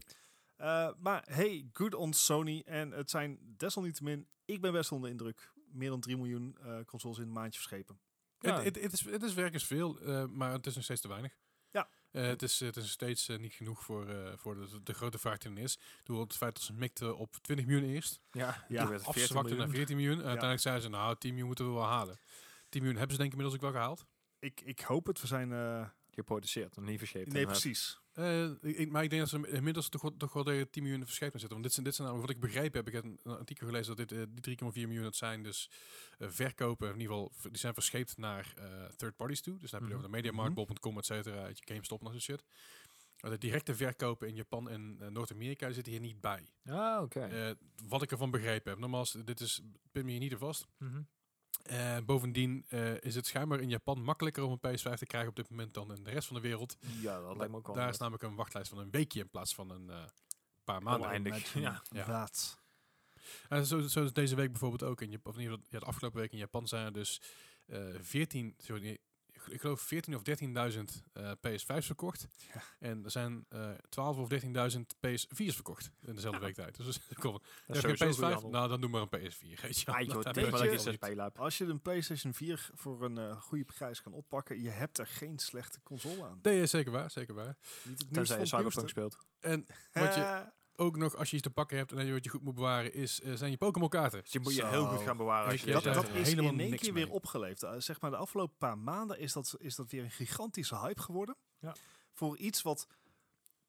Eh, maar hey, good on Sony. En het zijn desalniettemin, ik ben best onder de indruk, meer dan 3 miljoen eh, consoles in een maandje verschepen. Het, is, het is werkelijk veel, eh, maar het is nog steeds te weinig. Ja. Eh, het, is, het is steeds eh, niet genoeg voor, eh, voor de, de grote vraag die er is. Door het feit dat ze mikten op 20 miljoen eerst. Ja, Ja, toen werd het 14 Afzwakten naar miljoen. 14 miljoen. En uiteindelijk zeiden ze, nou, 10 miljoen moeten we wel halen. 10 miljoen hebben ze denk ik inmiddels ook wel gehaald. Ik, ik hoop het. We zijn... eh, Geproduceerd, nog niet verscheept. nee, precies. Eh, ik, maar ik denk dat ze inmiddels toch, wel- toch wel tegen 10 miljoen verschepen zitten. Want dit zijn, dit zijn namelijk, wat ik begrepen heb, ik heb een, artikel gelezen dat dit, eh, die 3,4 miljoen, dat zijn dus eh, verkopen, in ieder geval, die zijn verscheept naar third parties toe. Dus dan heb je Mhm. over de Mediamarkt, bol.com, et cetera, uit je GameStop en dat soort shit. Maar de directe verkopen in Japan en Noord-Amerika zitten hier niet bij. Ah, oké. Wat ik ervan begrepen heb. Nogmaals, dit is, pin me hier niet te vast. Mhm. Eh, bovendien eh, is het schijnbaar in Japan makkelijker om een PS5 te krijgen op dit moment dan in de rest van de wereld. Ja, dat lijkt me ook wel. Daar is namelijk een wachtlijst van een weekje in plaats van een eh, paar maanden. Oneindig. Imagine Ja. Ja. that. En zo, zo is deze week bijvoorbeeld ook. In Japan, of in ieder geval, ja, de afgelopen week in Japan zijn er dus eh 14, sorry, ik- ik geloof 14 of 13.000 eh PS5's verkocht. Ja. En er zijn eh 12 of 13.000 PS4's verkocht in dezelfde Ja. week tijd. Dus kom, Dat heb je een sowieso goede PS5? handel. Nou, dan doe maar een PS4. Weet je. Ah, joh. Als je een PlayStation 4 voor een eh, goede prijs kan oppakken, je hebt er geen slechte console aan. Nee, zeker waar, zeker waar. Niet het nieuws Tenzij je Cyberpunk speelt. En wat je Eh, ook nog, als je iets te pakken hebt en wat je goed moet bewaren, is, eh, zijn je Pokémon kaarten. Dus je moet je Zo. heel goed gaan bewaren. Als je dat, dat is helemaal in één niks keer weer mee. opgeleefd. Eh, zeg maar de afgelopen paar maanden is dat, is dat weer een gigantische hype geworden. Ja. Voor iets wat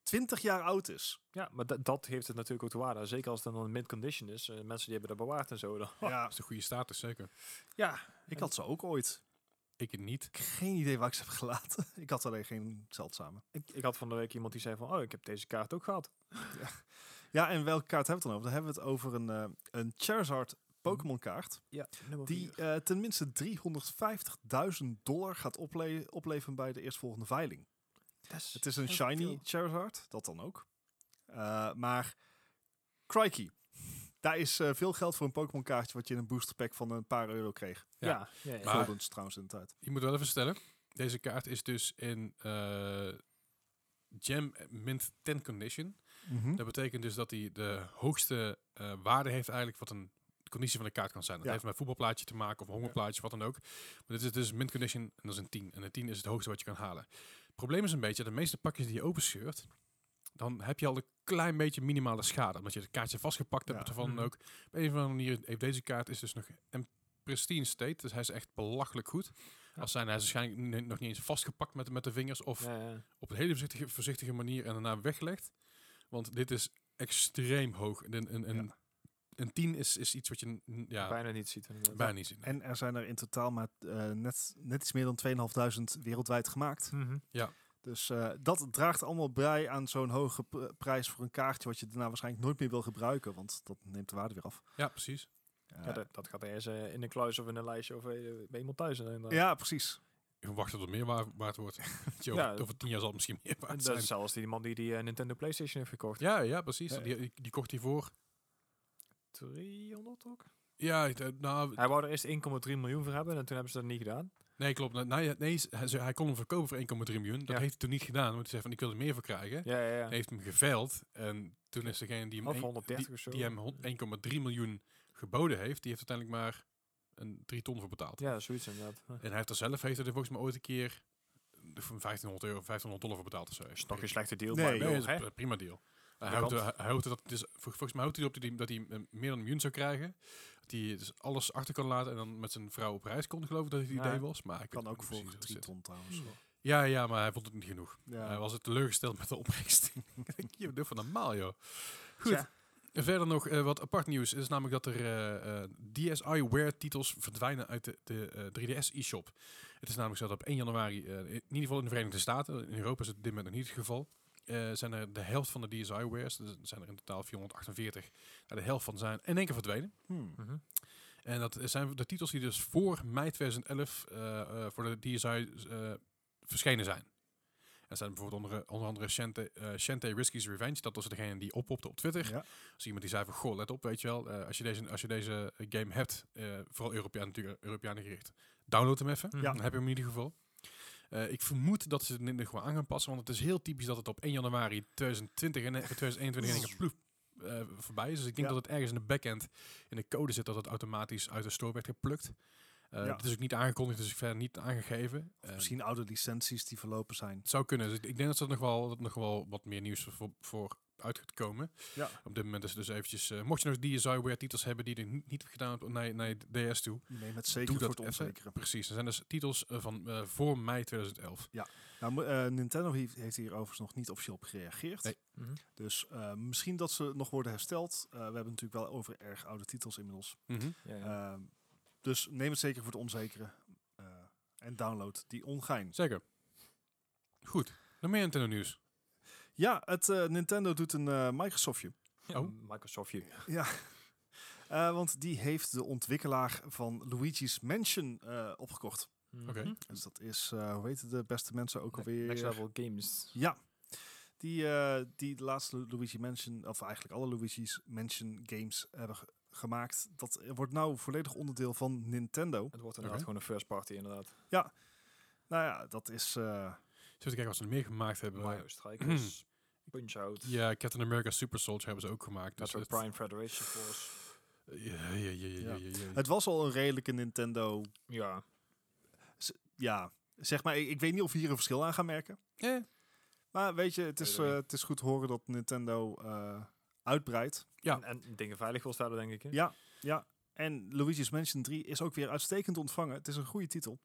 20 jaar oud is. Ja, maar dat- dat heeft het natuurlijk ook te waarde. Zeker als het dan in mid-condition is. Eh, mensen die hebben dat bewaard en zo. Dan. Ja, Dat is een goede status, zeker. Ja, ik had ze ook ooit. Ik niet. Ik heb geen idee waar ik ze heb gelaten. ik had alleen geen zeldzame. ik, ik had van de week iemand die zei van... Oh, ik heb deze kaart ook gehad. Ja, en welke kaart hebben we het dan over? Dan hebben we het over een, eh, een Charizard Pokémon kaart. Ja, Die eh tenminste 350.000 dollar gaat ople opleveren bij de eerstvolgende veiling. Is Het is een shiny veel. Charizard, dat dan ook. Uh, maar crikey, daar is eh, veel geld voor een Pokémon kaartje wat je in een booster pack van een paar euro kreeg. Ja. Ja, ja, ja. Maar- Guldens trouwens in de tijd. Je moet wel even stellen. Deze kaart is dus in eh Gem Mint 10 condition. Dat betekent dus dat hij de hoogste eh, waarde heeft eigenlijk wat een conditie van de kaart kan zijn. Dat Ja. heeft met een voetbalplaatje te maken of een hongerplaatje, wat dan ook. Maar dit is dus mint condition en dat is een 10. En een 10 is het hoogste wat je kan halen. Het probleem is een beetje, de meeste pakjes die je openscheurt, dan heb je al een klein beetje minimale schade. Omdat je het kaartje vastgepakt hebt Ja. ervan Mhm. ook. Op een of andere manier heeft deze kaart is dus nog een pristine state. Dus hij is echt belachelijk goed. Ja. Als zijn hij is waarschijnlijk nog niet eens vastgepakt met, met de vingers of Ja, ja. op een hele voorzichtige, voorzichtige manier en daarna weggelegd. Want dit is extreem hoog. Een, een, een, Ja. een 10 is, is iets wat je ja, bijna, Bijna niet ziet. inderdaad. niet ziet. nee. En er zijn er in totaal maar eh, net, net iets meer dan 2.500 wereldwijd gemaakt. Mhm. Dus eh, dat draagt allemaal bij aan zo'n hoge prijs voor een kaartje wat je daarna waarschijnlijk nooit meer wil gebruiken, want dat neemt de waarde weer af. Ja, precies. Ja, dat, dat gaat ergens eh, in een kluis of in een lijstje of eh, bij iemand thuis. En, dan- ja, precies. Ik verwacht dat het meer waar, waard wordt. Je, Ja. over, tien jaar zal het misschien meer waard dat zijn. is zelfs die man die die Nintendo PlayStation heeft gekocht. Ja, ja, precies. Ja. Die, die, die kocht hij voor. 300 ook? Ja, nou, Hij wou er eerst 1,3 miljoen voor hebben en toen hebben ze dat niet gedaan. Nee, klopt. Nee, nee, nee, hij, kon hem verkopen voor 1,3 miljoen. Dat Ja. heeft hij toen niet gedaan, want hij zei van ik wil er meer voor krijgen. Ja, ja, ja. Hij heeft hem geveild en toen is degene die hem, Of een- 130 die, of zo. die hem hon- 1,3 miljoen geboden heeft, die heeft uiteindelijk maar een 3 ton voor betaald. Ja, zoiets inderdaad. En hij heeft er zelf heeft hij er volgens mij ooit een keer van 1500 euro, 1500 dollar voor betaald of zo. Dat is nog geen slechte deal. Nee, maar Nee, is een prima deal. Hij kan. hij, dat, dus, vol- volgens mij hoopte hij op dat hij, dat hij eh, meer dan een miljoen zou krijgen. Dat hij dus alles achter kan laten en dan met zijn vrouw op reis kon, geloof ik dat het idee was. Maar ik Kan ook voor precies hoe 3 het zit. ton trouwens. Ja, ja, maar hij vond het niet genoeg. Ja. Hij was het teleurgesteld met de opbrengst. Je doet van normaal, joh. Goed. Verder nog eh, wat apart nieuws is namelijk dat er eh, eh, DSi-ware titels verdwijnen uit de, de eh, 3DS e-shop. Het is namelijk zo dat op 1 januari, eh, in ieder geval in de Verenigde Staten, in Europa is het dit moment nog niet het geval, eh, zijn er de helft van de DSi-wares, dus er zijn er in totaal 448, daar de helft van zijn in één keer verdwenen. Hmm. Mhm. En dat zijn de titels die dus voor mei 2011 eh, eh, voor de DSi eh, verschenen zijn. Er zijn bijvoorbeeld onder, onder andere Shante, eh Shantae Risky's Revenge. Dat was degene die oppopte op Twitter. Ja. Dus iemand die zei van, goh, let op, weet je wel. eh, als, je deze, als je deze game hebt, eh, vooral Europeaan natuurlijk, Europeanen gericht, download hem even. Ja. Dan heb je hem in ieder geval. Eh, ik vermoed dat ze het nu nog wel aan gaan passen, want het is heel typisch dat het op 1 januari 2020 en eh, 2021 in één keer ploef eh, voorbij is. Dus ik denk Ja. dat het ergens in de backend in de code zit dat het automatisch uit de store werd geplukt. Eh Ja. Het is ook niet aangekondigd, dus ik verder niet aangegeven. Of Eh, misschien oude licenties die verlopen zijn. het zou kunnen. Dus ik denk dat er nog wel, dat nog wel wat meer nieuws voor, voor uit gaat komen. Ja. Op dit moment is het dus eventjes... eh, mocht je nog DSiWare titels hebben die er niet, gedaan naar, naar DS toe... Nee, met zeker doe voor dat het even. onzekere. Precies. Er zijn dus titels eh, van eh, voor mei 2011. Nou, mo- eh, Nintendo heeft, heeft hier overigens nog niet officieel op gereageerd. Nee. Mhm. Dus eh, misschien dat ze nog worden hersteld. Eh, we hebben natuurlijk wel over erg oude titels inmiddels. Mhm. Ja, ja. Ehm, dus neem het zeker voor het onzekere. eh, en download die ongein. Zeker. Goed. Nog meer Nintendo nieuws. Ja, het, eh, Nintendo doet een eh, Microsoftje. Ja, oh. Microsoft. je- Ja. Eh, want die heeft de ontwikkelaar van Luigi's Mansion eh, opgekocht. Oké. Mhm. Dus dat is, eh, hoe heet de beste mensen ook alweer? Next Level Games. Ja. Die, eh, die de laatste Lu- Luigi Mansion, of eigenlijk alle Luigi's Mansion games hebben ge- gemaakt. Dat wordt nou volledig onderdeel van Nintendo. Het wordt inderdaad Oké. gewoon een first party inderdaad. Nou ja, dat is... te kijken wat ze er meer gemaakt hebben. Mario Strikers, Punch-Out, Ja, Captain America Super Soldier hebben ze ook gemaakt. Dus Metro het- Prime Federation Force. Ja, ja, ja, ja, ja, Ja. ja, ja. het was al een redelijke Nintendo... Ja, Ja, zeg maar, ik, weet niet of we hier een verschil aan gaan merken. Eh, Maar weet je, het is, eh, het is goed te horen dat Nintendo eh, uitbreidt. Ja. En, en dingen veilig wil stellen, denk ik. hè? Ja, ja. En Luigi's Mansion 3 is ook weer uitstekend ontvangen. Het is een goede titel.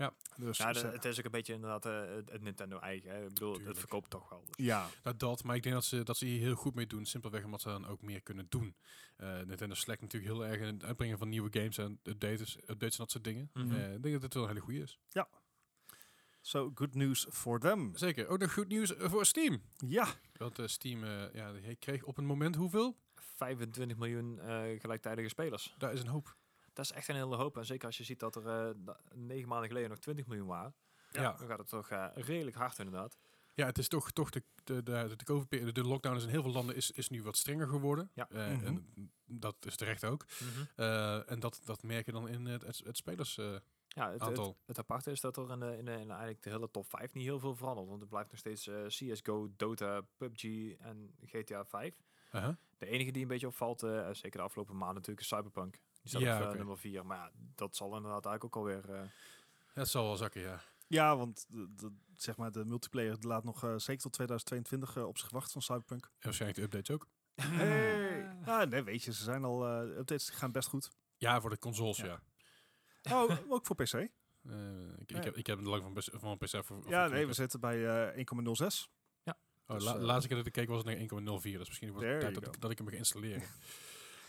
Ja. Ja. Dus, Ja, de- ze- het is ook een beetje inderdaad eh, het, Nintendo eigen. Hè. Ik bedoel, Tuurlijk. het verkoopt toch wel. Dus. ja, Nou, dat, maar ik denk dat ze, dat ze hier heel goed mee doen. Simpelweg omdat ze dan ook meer kunnen doen. Eh Nintendo slekt natuurlijk heel erg in het uitbrengen van nieuwe games en updates, updates en dat soort dingen. Mhm. Eh, ik denk dat het wel een hele goede is. so good news for them. Zeker. Ook nog goed nieuws eh, voor Steam. Ja, Want eh, Steam eh, ja, die kreeg op een moment hoeveel? 25 miljoen eh, gelijktijdige spelers. Daar is een hoop. Dat is echt een hele hoop. En zeker als je ziet dat er eh, negen maanden geleden nog 20 miljoen waren. Ja. Dan gaat het toch eh, redelijk hard inderdaad. Ja, het is toch, toch de, de, de, de, COVID de lockdown is in heel veel landen is, is nu wat strenger geworden. Ja. Eh, Mhm. En dat is terecht ook. Eh, en dat, dat merk je dan in het, het, het spelersaantal. Ja, het, het, het aparte is dat er in, de, in, de, in eigenlijk de hele top 5 niet heel veel verandert. Want het blijft nog steeds CSGO, Dota, PUBG en GTA 5. Aha. De enige die een beetje opvalt, eh, zeker de afgelopen maanden natuurlijk, is Cyberpunk. Die staat Ja, op eh, nummer 4. Maar ja, dat zal inderdaad eigenlijk ook alweer... eh Het zal wel zakken, ja. ja want de, de- zeg maar, de multiplayer laat nog eh, zeker tot 2022 eh, op zich wachten van Cyberpunk. En waarschijnlijk de updates ook. Hey. Ah, nee, weet je, ze zijn al... eh updates gaan best goed. Ja, voor de consoles, Ja. ja. Oh, ook voor PC. Eh, ik, Ja. ik, heb, ik heb hem lang van, PC van mijn PC voor. voor Ja, nee, we zitten bij eh 1,06. Oh, dus, la, laatste keer dat ik keek was het nog 1,04. Dus misschien wordt het tijd dat, dat ik hem ga installeren.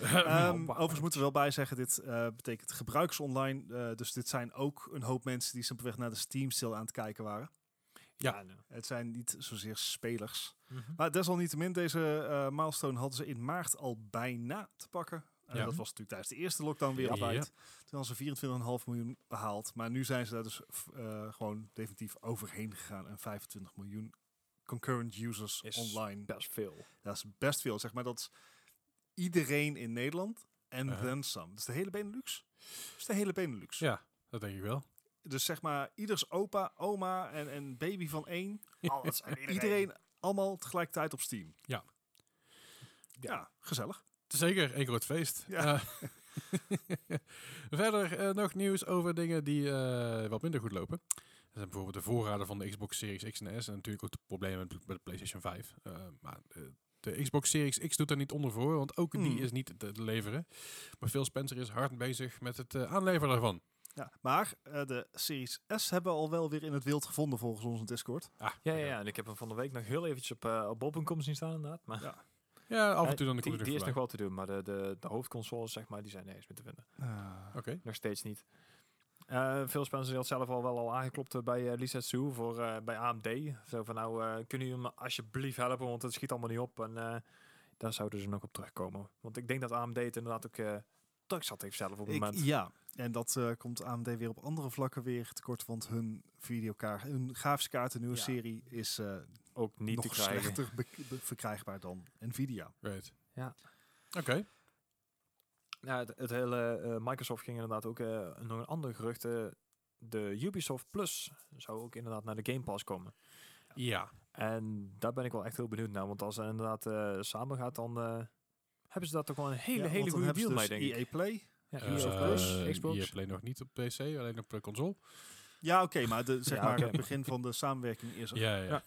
Ehm, wow. overigens moeten we wel bij zeggen, dit eh, betekent gebruiksonline. eh dus dit zijn ook een hoop mensen die simpelweg naar de Steam sale aan het kijken waren. Ja. nee. Het zijn niet zozeer spelers. Mhm. Maar desalniettemin, deze eh, milestone hadden ze in maart al bijna te pakken. Ja. Dat was natuurlijk tijdens de eerste lockdown wereldwijd. Toen hadden ze 24,5 miljoen behaald. Maar nu zijn ze daar dus eh, gewoon definitief overheen gegaan. En 25 miljoen concurrent users Is online. Best veel. Dat is best veel. Zeg maar dat is iedereen in Nederland en then some. Dat is de hele Benelux. Dat is de hele Benelux. Ja, dat denk ik wel. Dus zeg maar ieders opa, oma en, en baby van één. Alles en iedereen. Iedereen allemaal tegelijkertijd op Steam. Ja. Ja, gezellig. Zeker, een groot feest. Ja. Eh, verder eh, nog nieuws over dingen die eh, wat minder goed lopen. Dat zijn bijvoorbeeld de voorraden van de Xbox Series X en S. En natuurlijk ook de problemen met, met de PlayStation 5. Eh, maar eh, de Xbox Series X doet daar niet onder voor, want ook Hmm. die is niet te, leveren. Maar Phil Spencer is hard bezig met het eh, aanleveren daarvan. Ja, maar eh, de Series S hebben we al wel weer in het wild gevonden volgens onze Discord. Ah, Ja, ja, ja, en ik heb hem van de week nog heel eventjes op, eh op bol.com zien staan inderdaad. Maar Ja. Ja, af en toe dan die, hij die er is nog wel te doen, maar de, de, de hoofdconsoles, zeg maar, die zijn nergens meer te vinden. Oké. Nog steeds niet. Eh Phil Spencer had zelf al wel al aangeklopt eh, bij uh, Lisa Su voor eh, bij AMD. Zo van nou, eh, kunnen jullie me alsjeblieft helpen, want het schiet allemaal niet op. En eh, daar zouden ze nog op terugkomen. Want ik denk dat AMD het inderdaad ook uh, druk zat heeft zelf op het Ik, moment. ja, en dat eh, komt AMD weer op andere vlakken weer tekort, want hun videokaart, hun grafische kaart, de nieuwe Ja. serie, is eh, Ook niet nog te krijgen. slechter verkrijgbaar dan Nvidia. Right. Ja. Oké. Ja, het, het hele eh, Microsoft ging inderdaad ook eh, nog een ander gerucht. eh, de Ubisoft Plus zou ook inderdaad naar de Game Pass komen. Ja. En daar ben ik wel echt heel benieuwd naar. Want als het inderdaad eh, samen gaat, dan eh, hebben ze daar toch wel een hele, Ja, hele goede deal mee, dus denk ik. EA Play. Ja, Ubisoft Plus, eh, Xbox. EA Play nog niet op PC, alleen op de console. Ja, oké, maar, de, zeg Ja, maar het begin van de samenwerking is er. Ja, ja. Ja.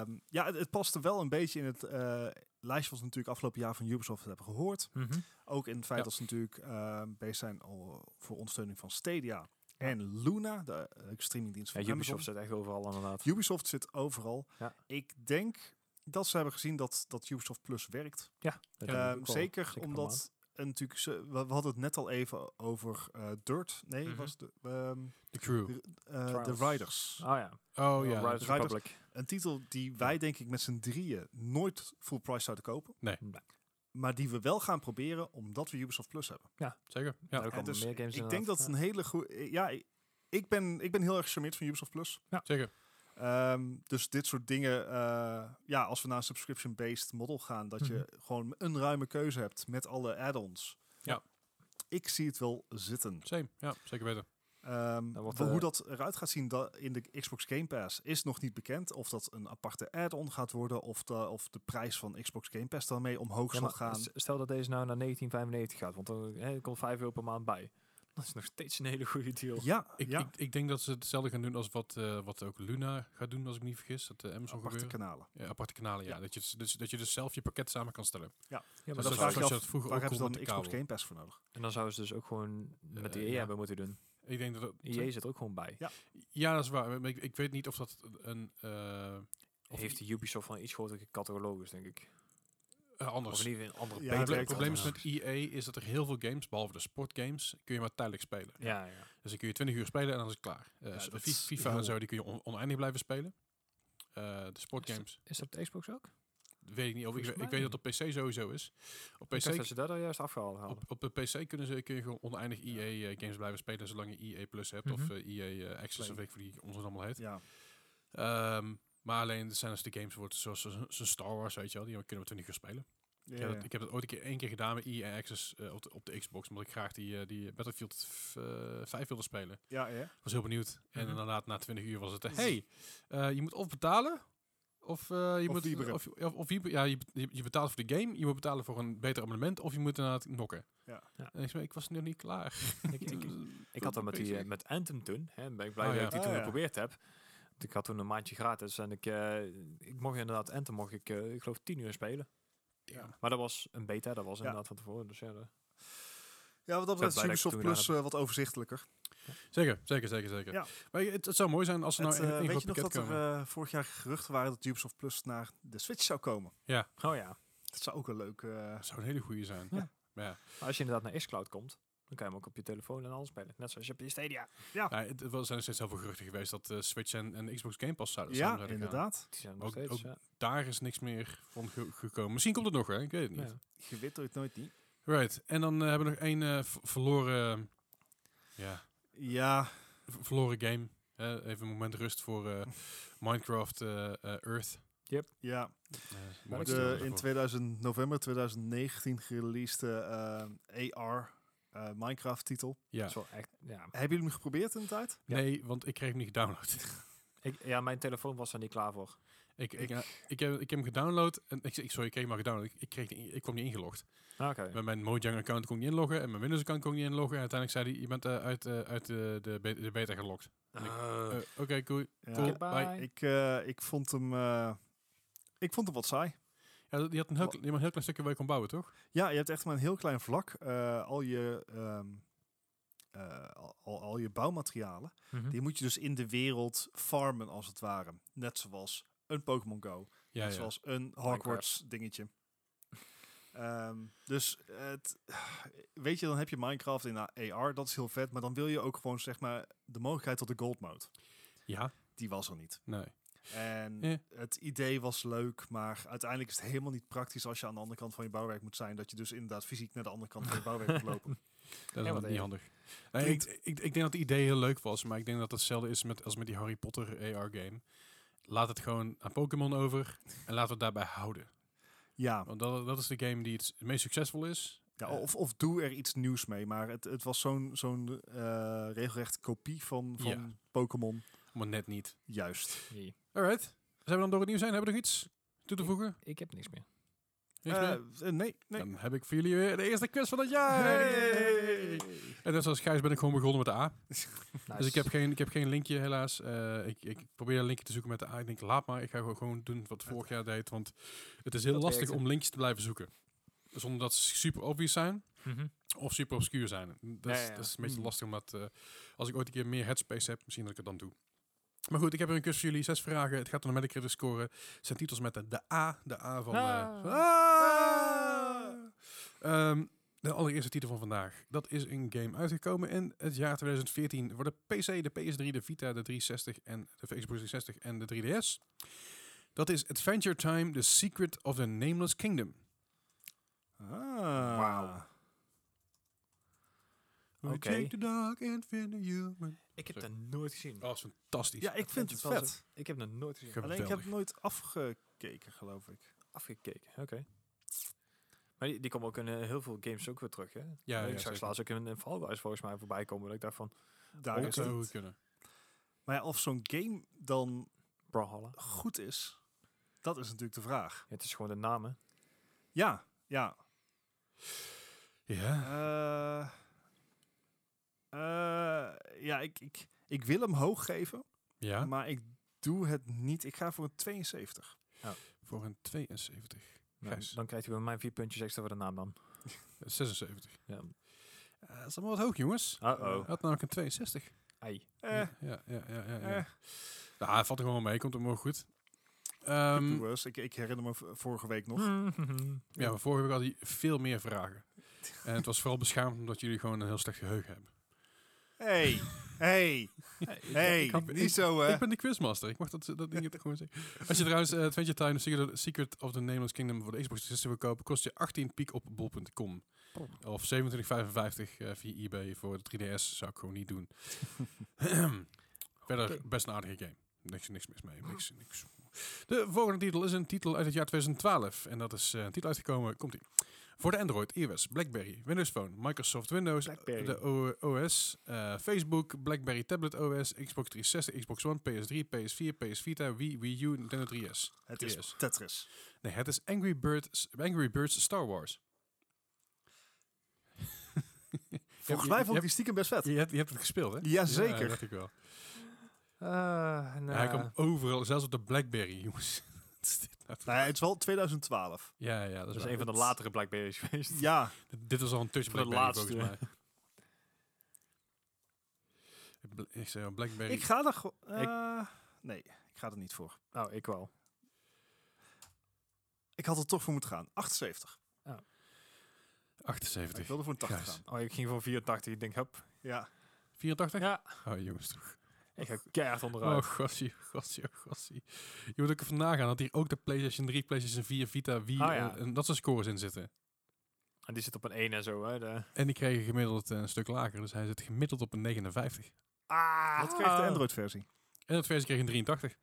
Ehm, ja, het, het paste wel een beetje in het eh, lijstje wat we natuurlijk afgelopen jaar van Ubisoft hebben gehoord. Mhm. Ook in het feit Ja. dat ze natuurlijk ehm, bezig zijn al voor ondersteuning van Stadia en Luna, de eh, streamingdienst Ja, van Ubisoft Amazon. zit echt overal inderdaad. Ubisoft zit overal. Ja. Ik denk dat ze hebben gezien dat, dat Ubisoft Plus werkt. Ja, dat Ehm, Zeker omdat en natuurlijk ze, we, we hadden het net al even over eh, Dirt. Nee, Mhm. was de, ehm, De crew. de, eh, de Trials. Riders. Ah ja. Oh ja. Riders Riders- Republic. Een titel die wij denk ik met z'n drieën nooit full price zouden kopen. Nee. Nee. Maar die we wel gaan proberen omdat we Ubisoft Plus hebben. Zeker. Ja, Ja. ook dus meer games ik denk dat het een hele goede... Ja, ik- ben, ik ben heel erg gecharmeerd van Ubisoft Plus. Zeker. Ehm, dus dit soort dingen, eh, ja, als we naar een subscription-based model gaan, dat je gewoon een ruime keuze hebt met alle add-ons. Ja. Ik zie het wel zitten. Same, ja, zeker weten. Ehm, Dan wordt, wel hoe eh, dat eruit gaat zien da- in de Xbox Game Pass is nog niet bekend. Of dat een aparte add-on gaat worden of de, of de prijs van Xbox Game Pass daarmee omhoog Ja, zal gaan. Stel dat deze nou naar 1995 gaat, want er hè, er komt 5 euro per maand bij. Dat is nog steeds een hele goede deal. Ja, Ik, ja. ik, ik denk dat ze hetzelfde gaan doen als wat, eh, wat ook Luna gaat doen, als ik me niet vergis. Dat de Amazon aparte gebeuren. kanalen. Ja, aparte kanalen, ja. Ja. Dat, je, dus- dus, dat je dus zelf je pakket samen kan stellen. Ja, Dus maar dat vraag je zoals je af, dat vroeger waar ook hebben ze dan Xbox. Game Pass voor nodig? En dan zouden ze dus ook gewoon met de Eh, EA ja. hebben moeten doen. Ik denk dat dat... EA zit er ook gewoon bij. Ja. Ja, dat is waar. Maar ik, ik weet niet of dat een... eh, of Heeft de Ubisoft van een iets grotere catalogus, denk ik. Eh, anders. Of een andere Ja, Het probleem is met EA is dat er heel veel games, behalve de sportgames, kun je maar tijdelijk spelen. Ja, ja. Dus dan kun je 20 uur spelen en dan is het klaar. Eh, Ja, dat is FIFA heel- en zo, die kun je on- oneindig blijven spelen. Eh, de sportgames, Is dat op de Xbox ook? weet ik niet. Of ik, ik weet dat op PC sowieso is. Op Ik dacht dat PC, ze daar dan juist afgehaald hadden. op, op de PC kunnen ze, kun je gewoon oneindig EA games blijven spelen zolang je EA Plus hebt of Mhm. eh, EA eh, Access Play. of weet ik hoe die ons allemaal heet. Ja, Ehm, maar alleen zijn dus de games wordt zoals zoals Star Wars, weet je wel, die kunnen we 20 uur spelen. ja, Ik, heb het, ik heb het ooit een keer één keer gedaan met EA Access eh, op, de, op de Xbox, omdat ik graag die, eh, die Battlefield v- eh, 5 wilde spelen. ja, ja. was heel benieuwd. En Mhm. inderdaad, na 20 uur was het, hey, eh, je moet of betalen, of eh, je Of moet, wieberen. of, of, of wieber- ja, je, je, je betaalt voor de game, je moet betalen voor een beter abonnement, of je moet inderdaad nokken. Ja. Ja. En ik was nog niet klaar. ik, ik, ik had dat met, die, met Anthem toen. Hè, ben ik blij Oh, dat ja. ik die Ah, toen ja. geprobeerd heb. Ik had toen een maandje gratis en ik, eh, ik mocht inderdaad Anthem, mocht ik, eh, ik geloof 10 uur spelen. Ja. Maar dat was een beta, dat was Ja. inderdaad van tevoren. Dus ja, Ja, wat dat betreft Ubisoft Plus eh, wat overzichtelijker. Zeker, zeker, zeker, zeker. Ja. Maar je- het, het zou mooi zijn als ze Het, nou in één weet je nog dat er komen. vorig jaar geruchten waren dat Ubisoft Plus naar de Switch zou komen? Oh ja. Dat zou ook een leuk... eh, Dat zou een hele goede zijn. Ja. Maar ja. Maar als je inderdaad naar xCloud komt, dan kan je hem ook op je telefoon en alles spelen. Net zoals je op je Stadia. Ja, het, er zijn steeds heel veel geruchten geweest dat eh, Switch en, en Xbox Game Pass zouden ja, samen inderdaad. Die zijn er nog Ook- steeds. ook- ja. Daar is niks meer van ge- gekomen. Misschien komt het nog, hè? Ik weet het niet. Ja. Je weet het nooit niet. Right. En dan eh, hebben we nog één eh, verloren, ja, Ja, verloren game. Even een moment rust voor eh, Minecraft Earth. ja. Ik stil De, in 2000, november 2019 gereleased eh, AR eh, Minecraft titel. Ja. Dat is wel echt, ja. Hebben jullie hem geprobeerd in de tijd? Ja. Nee, want ik kreeg hem niet gedownload. Ik, ja, mijn telefoon was er niet klaar voor. ik, ik, Ik- ik, heb, ik heb hem gedownload. En ik, ik, sorry, ik kreeg hem maar gedownload. Ik, ik, kreeg niet, ik kwam niet ingelogd. Ah, Oké. Met mijn Mojang-account kon ik niet inloggen. En mijn Windows-account kon ik niet inloggen. En uiteindelijk zei hij, je bent eh, uit, eh, uit de, de, be- de beta. En ik, Ah. Oké, cool. Ja, Cool. Goodbye. Bye. ik, eh, ik vond hem... eh, ik vond hem wat saai. Ja, die had een heel, een heel klein stukje waar je kon bouwen, toch? Ja, je hebt echt maar een heel klein vlak. Eh, al, je, ehm, eh, al, al, je bouwmaterialen, Mhm. die moet je dus in de wereld farmen als het ware. Net zoals een Pokémon Go. Ja, net ja. zoals een Hogwarts dingetje. Ehm, dus het, weet je, dan heb je Minecraft in AR, dat is heel vet. Maar dan wil je ook gewoon zeg maar de mogelijkheid tot de gold mode. Ja, Die was er niet. nee. En het idee was leuk, maar uiteindelijk is het helemaal niet praktisch als je aan de andere kant van je bouwwerk moet zijn. Dat je dus inderdaad fysiek naar de andere kant van je bouwwerk moet lopen. Dat is wat niet handig. Nee, ik, ik, ik denk dat het idee heel leuk was, maar ik denk dat het hetzelfde is met, als met die Harry Potter AR-game. Laat het gewoon aan Pokémon over en laten we het daarbij houden. Ja, Want dat, dat is de game die het meest succesvol is. ja Eh, of, of doe er iets nieuws mee. Maar het, het was zo'n zo'n eh regelrecht kopie van, van Ja. Pokémon. Maar net niet. Juist. Nee, Alright. Zijn we dan door het nieuws zijn? Hebben we nog iets toe te voegen? ik heb niks meer. Niks Eh, meer? eh, nee, nee. Dan heb ik voor jullie weer de eerste quiz van het jaar. Hey! En net zoals Gijs ben ik gewoon begonnen met de A. Dus ik heb geen, ik heb geen linkje helaas. Eh, ik, ik probeer een linkje te zoeken met de A. Ik denk, laat maar. Ik ga gewoon- gewoon doen wat vorig jaar deed. Want het is heel Dat lastig werkte. om linkjes te blijven zoeken. Zonder dat ze super obvious zijn Mhm. of super obscuur zijn. Dat is, Ja, ja, ja. dat is een beetje Hmm. lastig, omdat eh, als ik ooit een keer meer headspace heb, misschien dat ik het dan doe. Maar goed, ik heb er een quiz voor jullie. Zes vragen. Het gaat om de Metacritic score. Het zijn titels met de, de A. De A van... eh, Ah. Ah! Ehm, de allereerste titel van vandaag. Dat is een game uitgekomen in het jaar 2014 voor de PC, de PS3, de Vita, de 360 en de Xbox 360 en de 3DS. Dat is Adventure Time: The Secret of the Nameless Kingdom. Ah. Wauw. We Oké. take the dark and find a human. Ik heb Sorry. dat nooit gezien. Oh, dat is fantastisch. Ja, ik Dat vind het wel vet. Ik heb dat nooit gezien. Geweldig. Alleen ik heb het nooit afgekeken, geloof ik. Afgekeken, oké. Maar die, die komen ook in eh, heel veel games ook weer terug, hè? Ja, ik ja, zeker. laatst ook in, in Fall Guys volgens mij voorbij komen. Dat ik dacht van, Daar zou het. goed kunnen. Maar ja, of zo'n game dan Brawlhalla. goed is, dat is natuurlijk de vraag. Het is gewoon de namen. Ja, ja. Ja. Eh, eh, ja, ik, ik, ik wil hem hoog geven, Ja, maar ik doe het niet. Ik ga voor een 72. voor een 72. Nou, Gijs. dan krijgt hij bij mij vier puntjes extra voor de naam dan. 76. Ja. Eh, dat is allemaal wat hoog, jongens. Hij Uh-oh. had namelijk een 62. Ei. Eh, Ja, ja, ja, ja. ja, ja. eh. Nou, hij valt er gewoon mee. Komt hem wel goed. Ehm, ik, ik herinner me vorige week nog. ja, maar vorige week had hij veel meer vragen. En het was vooral beschaamd omdat jullie gewoon een heel slecht geheugen hebben. Hey, hey, hey, ik niet zo hè. Ik ben de quizmaster. Ik mag dat, dat ding toch gewoon zeggen. Als je trouwens uh, Adventure Time Secret, Secret of the Nameless Kingdom voor de Xbox 360 wil kopen, kost je 18 piek op bol.com. Of 27,55 eh, via eBay voor de 3DS zou ik gewoon niet doen. Verder best een aardige game. Niks, niks mis mee. Niks, niks. De volgende titel is een titel uit het jaar 2012. En dat is eh, een titel uitgekomen. Komt ie. Voor de Android, iOS, BlackBerry, Windows Phone, Microsoft Windows, Blackberry. de O- OS, eh, Facebook, BlackBerry Tablet OS, Xbox 360, Xbox One, PS3, PS4, PS Vita, Wii, Wii U, Nintendo 3S. Het is 3S. Tetris. Nee, het is Angry Birds, Angry Birds Star Wars. Volgens mij vond ik die stiekem best vet. Je hebt, je hebt het gespeeld, hè? Jazeker. Ja, dacht ik wel. Eh, Ja, nou, hij komt overal, zelfs op de BlackBerry, jongens. Is dit nou Nou ja, het is wel 2012. ja, ja, dat dat is waar. een van de latere Blackberries geweest. Ja, Dit- was al een de Blackberry, volgens mij. laatste. Ik zei Blackberry. ik ga er gewoon... eh, nee, ik ga er niet voor. Nou, ik wel. Ik had er toch voor moeten gaan. 78. Ik 78. wilde voor een 80 Gijs. gaan. Oh, ik ging voor 84. Ik denk, hup. Ja. 84? Ja. Oh, jongens toch. Ik ga keihard Oh, onderuit. gossie, gossie, oh, gossie. Je moet ook even nagaan dat hier ook de PlayStation 3, PlayStation 4, Vita, Wii Ah, ja. en, en dat soort scores in zitten. En die zit op een 1 en zo, hè. De... En die kregen gemiddeld eh, een stuk lager, dus hij zit gemiddeld op een 59. Ah, Wat kreeg de Android-versie? En dat versie kreeg een 83.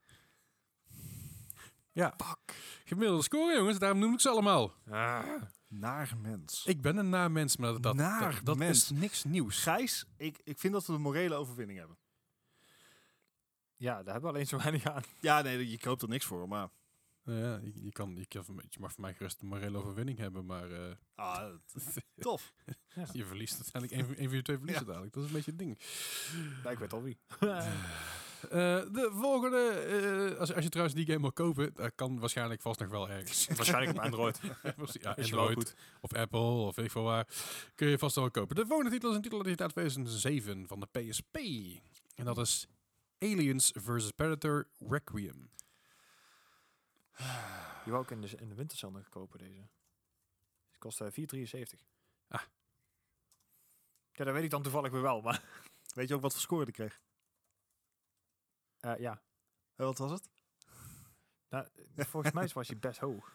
Ja, Fuck. gemiddelde score jongens, daarom noem ik ze allemaal. Ah. Naar mens. Ik ben een naamens, maar dat, dat, Naar dat, dat mens. is niks nieuws. Gijs, ik, ik vind dat we een morele overwinning hebben. Ja, daar hebben we alleen zo weinig aan. Ja, nee, je koopt er niks voor, maar... Nou ja, je, je, kan, je, kan, je mag voor mij gerust een morele overwinning hebben, maar eh, Ah, tof. je verliest uiteindelijk een, van- een van je twee verliezen dadelijk. Dat is een beetje het ding. Ja, ik weet al wie. Eh, de volgende, eh, als, als je trouwens die game wil kopen, dat kan waarschijnlijk vast nog wel ergens. Waarschijnlijk op Android. ja, Is je wel Android goed. of Apple of weet ik veel waar, kun je vast wel kopen. De volgende titel is een titel uit het jaar 2007 van de PSP. En dat is Aliens vs. Predator Requiem. Die wou ik in de, in de nog kopen, deze. Het kost eh, 4,73. Ah. Ja, dat weet ik dan toevallig weer wel, maar... Weet je ook wat voor score die kreeg? eh, ja. Eh, wat was het? Nou, volgens mij was hij best hoog.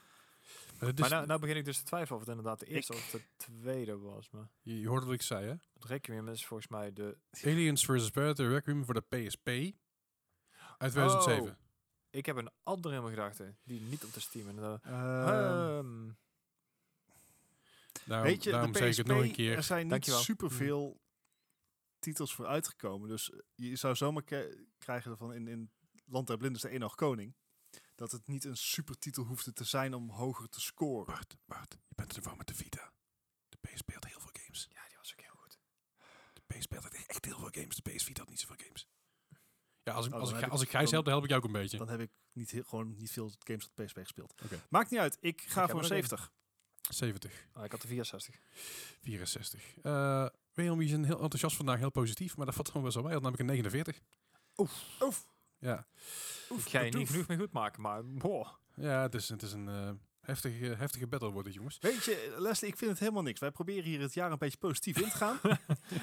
Maar het is- maar nou, nou begin ik dus te twijfelen of het inderdaad de eerste Ik- of de tweede was. Maar je, je hoorde wat ik zei, hè? het Requiem is volgens mij de... Aliens vs. Predator Requiem voor de PSP uit 2007. Oh. Ik heb een andere in mijn gedachten, die niet op de Steam. En, eh, Ehm, ehm, Daarom, weet je, daarom de zeg PSP, ik het nog een keer. er zijn niet Dankjewel. superveel titels voor uitgekomen. Dus eh, je zou zomaar krijgen van in, in Land der Blinden is de één koning. Dat het niet een supertitel hoefde te zijn om hoger te scoren. Bart, Bart, je bent er gewoon met de Vita. De PSP had heel veel games. ja, die was ook heel goed. De PSP had echt heel veel games. De PS Vita had niet zoveel games. Ja, als ik, Oh, als dan ik, heb als ik- ik Gijs dan- help, dan help ik jou ook een beetje. Dan heb ik niet heel, gewoon niet veel games op de PSP gespeeld. Oké. Maakt niet uit. Ik ga voor een er ook een. 70. 70, Oh, ik had de 64. 64. Eh William is een heel enthousiast vandaag, heel positief. Maar dat valt dan wel zo mee. Hij had namelijk een 49. Oef. Ja, ik ga je niet genoeg mee goed maken, maar boah. ja het, is, het is een eh, heftige, heftige battle wordt het, jongens. Weet je, Leslie, ik vind het helemaal niks. Wij proberen hier het jaar een beetje positief in te gaan.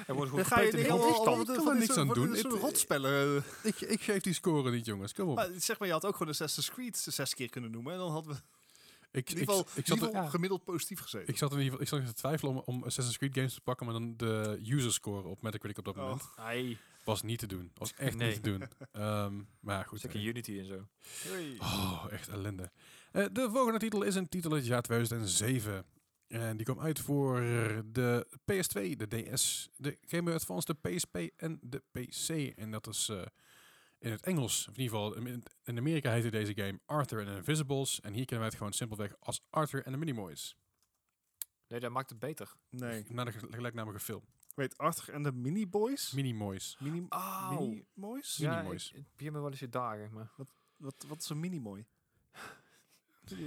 Er wordt goed ga je de hele. Ik kan er van niks aan doen. Het- rotspellen. eh. Ik, ik geef die score niet, jongens. Kom op. Maar zeg maar, je had ook gewoon Assassin's Creed zes keer kunnen noemen. En dan hadden we... Ik, In ik, ieder geval, ik, in zat, ieder er- gemiddeld positief gezeten. ik zat in ieder geval ik zat te twijfelen om, om Assassin's Creed games te pakken, maar dan de user score op Metacritic op dat Oh. moment Ai, was niet te doen. Was echt Nee. niet te doen. Ehm, maar ja, goed. zeker Unity en zo. Oh, echt ellende. Eh, de volgende titel is een titel uit het jaar 2007. En die kwam uit voor de PS2, de DS, de Game Boy Advance, de PSP en de PC. En dat is eh, in het Engels, of in ieder geval in, in Amerika heette deze game Arthur and the Invisibles. En hier kennen wij het gewoon simpelweg als Arthur and the Minimoys. Nee, dat maakt het beter. Nee. Naar de gel- gelijknamige film. Weet Arthur en de Mini-Boys? Minimoys. Mini Oh. Mini-Moys? Ja. Ja, Minimoys. ik- het begint me wel eens je dagen, maar Wat, wat is een Mini-Moy?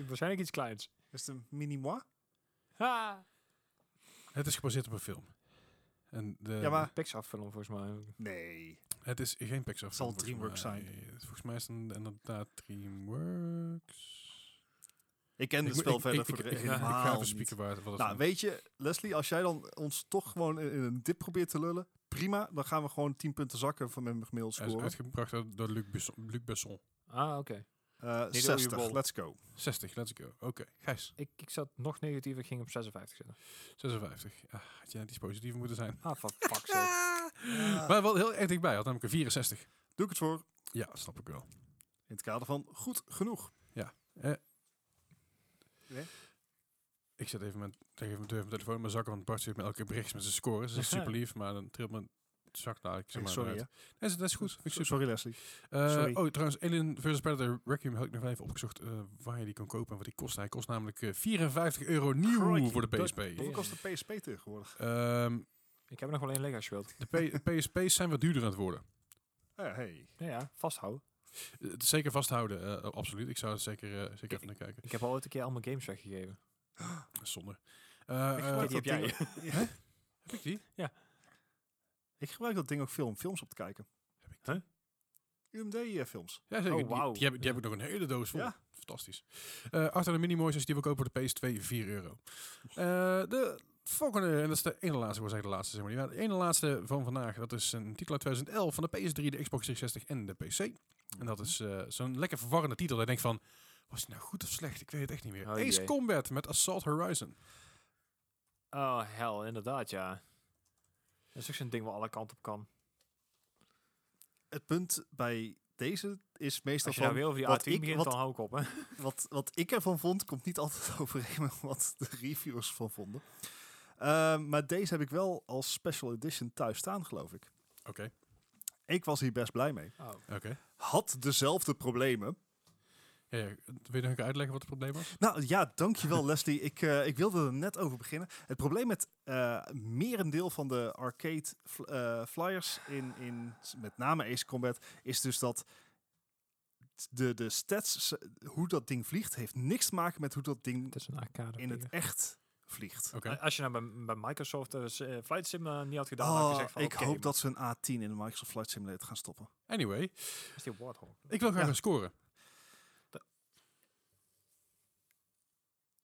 waarschijnlijk iets kleins. Is het een Mini-moi? Ha! Het is gebaseerd op een film. En de, Ja, maar- Pixar film volgens mij. Nee. Het is geen Pixar Het zal film, DreamWorks mij. zijn. Volgens mij is het een- inderdaad DreamWorks. Ik ken Ik het spel ik- verder ik- voor ik- de ik- Ik helemaal spieken waar wat Nou, weet je, Leslie, als jij dan ons toch gewoon in in een dip probeert te lullen, prima. Dan gaan we gewoon 10 punten zakken van mijn gemiddeld Hij is score. uitgebracht door- Luc Besson. Luc Besson. Ah, oké. Eh Niet 60, Bol. let's go. 60, let's go. Oké, Gijs. Ik, ik zat nog negatief, ik ging op 56 zitten. 56. Ah, had je net iets positiever moeten zijn. Ah, van fuck's sake. Maar wel heel erg dichtbij. Had namelijk een 64. Doe ik het voor. Ja, snap ik wel. In het kader van goed genoeg. Ik zet even mijn, tegen even mijn telefoon in mijn zakken, want Bart zit met elke bericht met zijn scores. Dat is super lief, maar dan trilt mijn zak daar. Ik zeg maar sorry, hè. Nee, dat is goed. Vind ik super. Sorry, Leslie. Eh, Sorry. oh, trouwens, Alien vs. Predator Requiem heb ik nog even opgezocht eh, waar je die kan kopen en wat die kost. Hij kost namelijk eh, 54 euro nieuw Crikey, voor de PSP. Hoeveel kost de PSP tegenwoordig? Ehm, Ik heb nog wel één Lego gespeeld. de P- PSP's zijn wat duurder aan het worden. Eh, hey. Ja, ja, vasthouden. Eh, zeker vasthouden, eh, absoluut. Ik zou er zeker, eh, zeker even naar kijken. Ik heb al ooit een keer al mijn games weggegeven. Zonde. Eh, Ik eh, gebruik die heb jij. Ja, heb ik die? ik gebruik dat ding ook veel om films op te kijken. Heb ik die? UMD-films. Ja, zeker. Oh, Die-. Die, heb, die heb ik nog een hele doos vol. Ja. Fantastisch. Eh Arthur de Minimoys, die wil kopen voor de PS2, 4 euro. Eh, de volgende, en dat is de ene laatste, ik wil zeggen de laatste, zeg maar de ene laatste van vandaag, dat is een titel uit 2011 van de PS3, de Xbox 360 en de PC. En dat is eh, zo'n lekker verwarrende titel. Dat je denkt van, was die nou goed of slecht? Ik weet het echt niet meer. Oh, Ace. Combat met Assault Horizon. Oh, hel, inderdaad, ja. Dat is ook zo'n ding waar alle kanten op kan. Het punt bij deze is meestal Als je van... nou weer over die wat A10 ik- begint, wat- dan hou ik op, hè. wat, wat ik ervan vond, komt niet altijd overeen met wat de reviewers van vonden. Ehm, maar deze heb ik wel als special edition thuis staan, geloof ik. Oké, Ik was hier best blij mee. Oh. oké. Had dezelfde problemen. Ja, ja, wil je nog uitleggen wat het probleem was? Nou ja, dankjewel Leslie. Ik, eh, ik wilde er net over beginnen. Het probleem met eh merendeel van de arcade fl- eh, flyers in, in met name Ace Combat is dus dat de, de stats, hoe dat ding vliegt, heeft niks te maken met hoe dat ding Het is een arcade. in het echt vliegt. Eh, Als je nou bij, bij Microsoft uh, Flight Sim eh, niet had gedaan, dan had je Oh, gezegd van, ik hoop dat ze een A10 in de Microsoft Flight Simulator gaan stoppen. Anyway, is die Warthog. ik wil graag Ja. een scoren.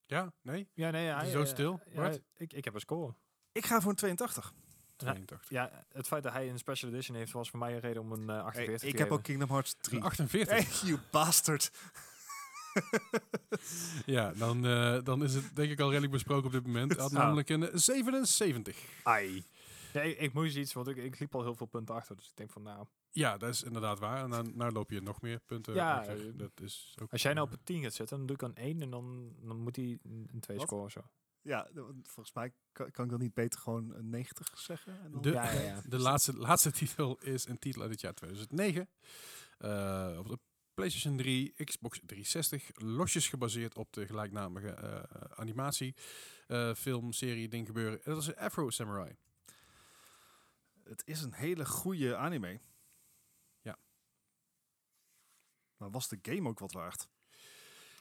Ja? Nee? Ja, nee, ja, Zo ja, stil, Ja, ik, ik heb een score. Ik ga voor een 82. Ja. 82. Ja, het feit dat hij een special edition heeft, was voor mij een reden om een eh, Hey, 48 te ik heb ook Kingdom Hearts 3. 48. Hey, you bastard. Ja, dan, eh, dan is het denk ik al redelijk besproken op dit moment. Hij had Nou. namelijk een 77. Ai. Nee, ik moest iets, want ik, ik liep al heel veel punten achter. Dus ik denk van, nou, Ja, dat is inderdaad waar. En dan nou loop je nog meer punten. Ja, achter. eh, dat is ook, als jij nou eh, op een 10 gaat zitten, dan doe ik aan 1 en dan, dan moet hij een 2 Wat? scoren zo. Ja, volgens mij kan, kan ik dan niet beter gewoon een 90 zeggen. En dan De, Ja, ja, ja. de laatste, laatste titel is een titel uit het jaar 2009. Eh, op de PlayStation 3, Xbox 360. Losjes gebaseerd op de gelijknamige eh, animatie. eh, film, serie, ding gebeuren. En dat is Afro Samurai. Het is een hele goede anime. Ja. Maar was de game ook wat waard?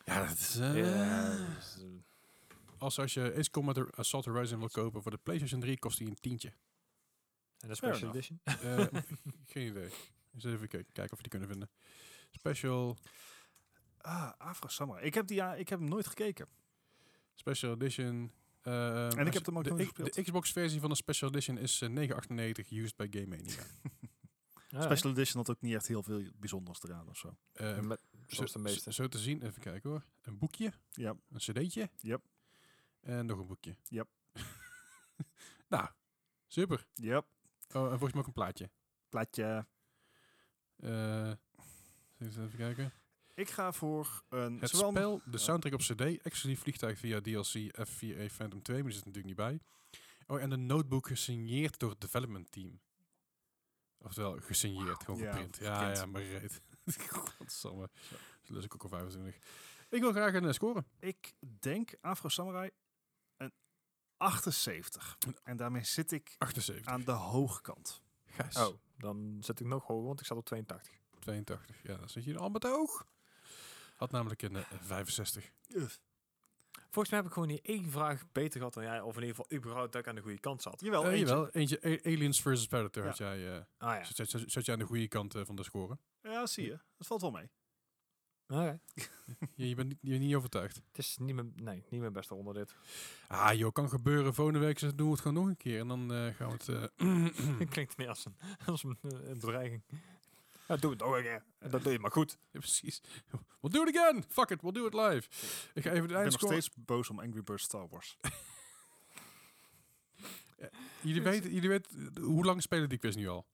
Ja, dat is... eh, Ja, dus, eh, Als, als je Ace Combat Assault Horizon wil kopen voor de PlayStation 3, kost die een tientje. en de special edition. Eh, geen idee. Eens even kijken, kijken of we die kunnen vinden. Special, Ah, Afro Samurai. Ik heb, die, ja, ik heb hem nooit gekeken. special Edition. eh, ik als- heb hem ook de, nooit gespeeld. De Xbox versie van de Special Edition is eh, 9,98 used by Game Mania. Ja, Special Edition had ook niet echt heel veel bijzonders eraan of zo. Eh, met- zoals de zo, meeste. zo te zien, even kijken hoor. Een boekje, Ja. een cd'tje. Yep. En nog een boekje. Yep. nou, super. Yep. Oh, en volgens mij ook een plaatje. Plaatje. Even kijken. Ik ga voor een... Het zowel- spel, de soundtrack op cd, exclusief vliegtuig via DLC F4A Phantom 2, maar die zit natuurlijk niet bij. Oh, en een notebook gesigneerd door het development team. Oftewel, gesigneerd, gewoon Ja, geprint. Ja, ja, maar reet. Godsamme. Dat is ik ook al 25. Ik wil graag een eh, score. Ik denk Afro Samurai een 78. En daarmee zit ik 78. aan de hoge kant. Gijs. Oh, dan zit ik nog hoger, want ik zat op 82. 82. Ja, dan zit je al met hoog. Had namelijk een eh, 65. Volgens mij heb ik gewoon niet één vraag beter gehad dan jij. Of in ieder geval überhaupt dat ik aan de goede kant zat. Jawel, eentje. jawel, eentje A- Aliens vs Predator Ja. had jij, eh, Ah ja. zat, zat, zat jij aan de goede kant eh, van de score. Ja, zie je. Dat valt wel mee. Oké. Je, je bent niet, je bent niet overtuigd. Het is niet mijn, nee, niet mijn beste ronde dit. Ah joh, kan gebeuren. Volgende week doen we het gewoon nog een keer. En dan eh, gaan we het... eh, Klinkt meer als een, als een, een bedreiging. Ja, doe het nog een keer. En dat doe je maar goed. ja, precies. We'll do it again. Fuck it, we'll do it live. Ik ga even de Ik ben nog steeds boos om Angry Birds Star Wars. Jullie weten, jullie weten hoe lang spelen die quiz nu al?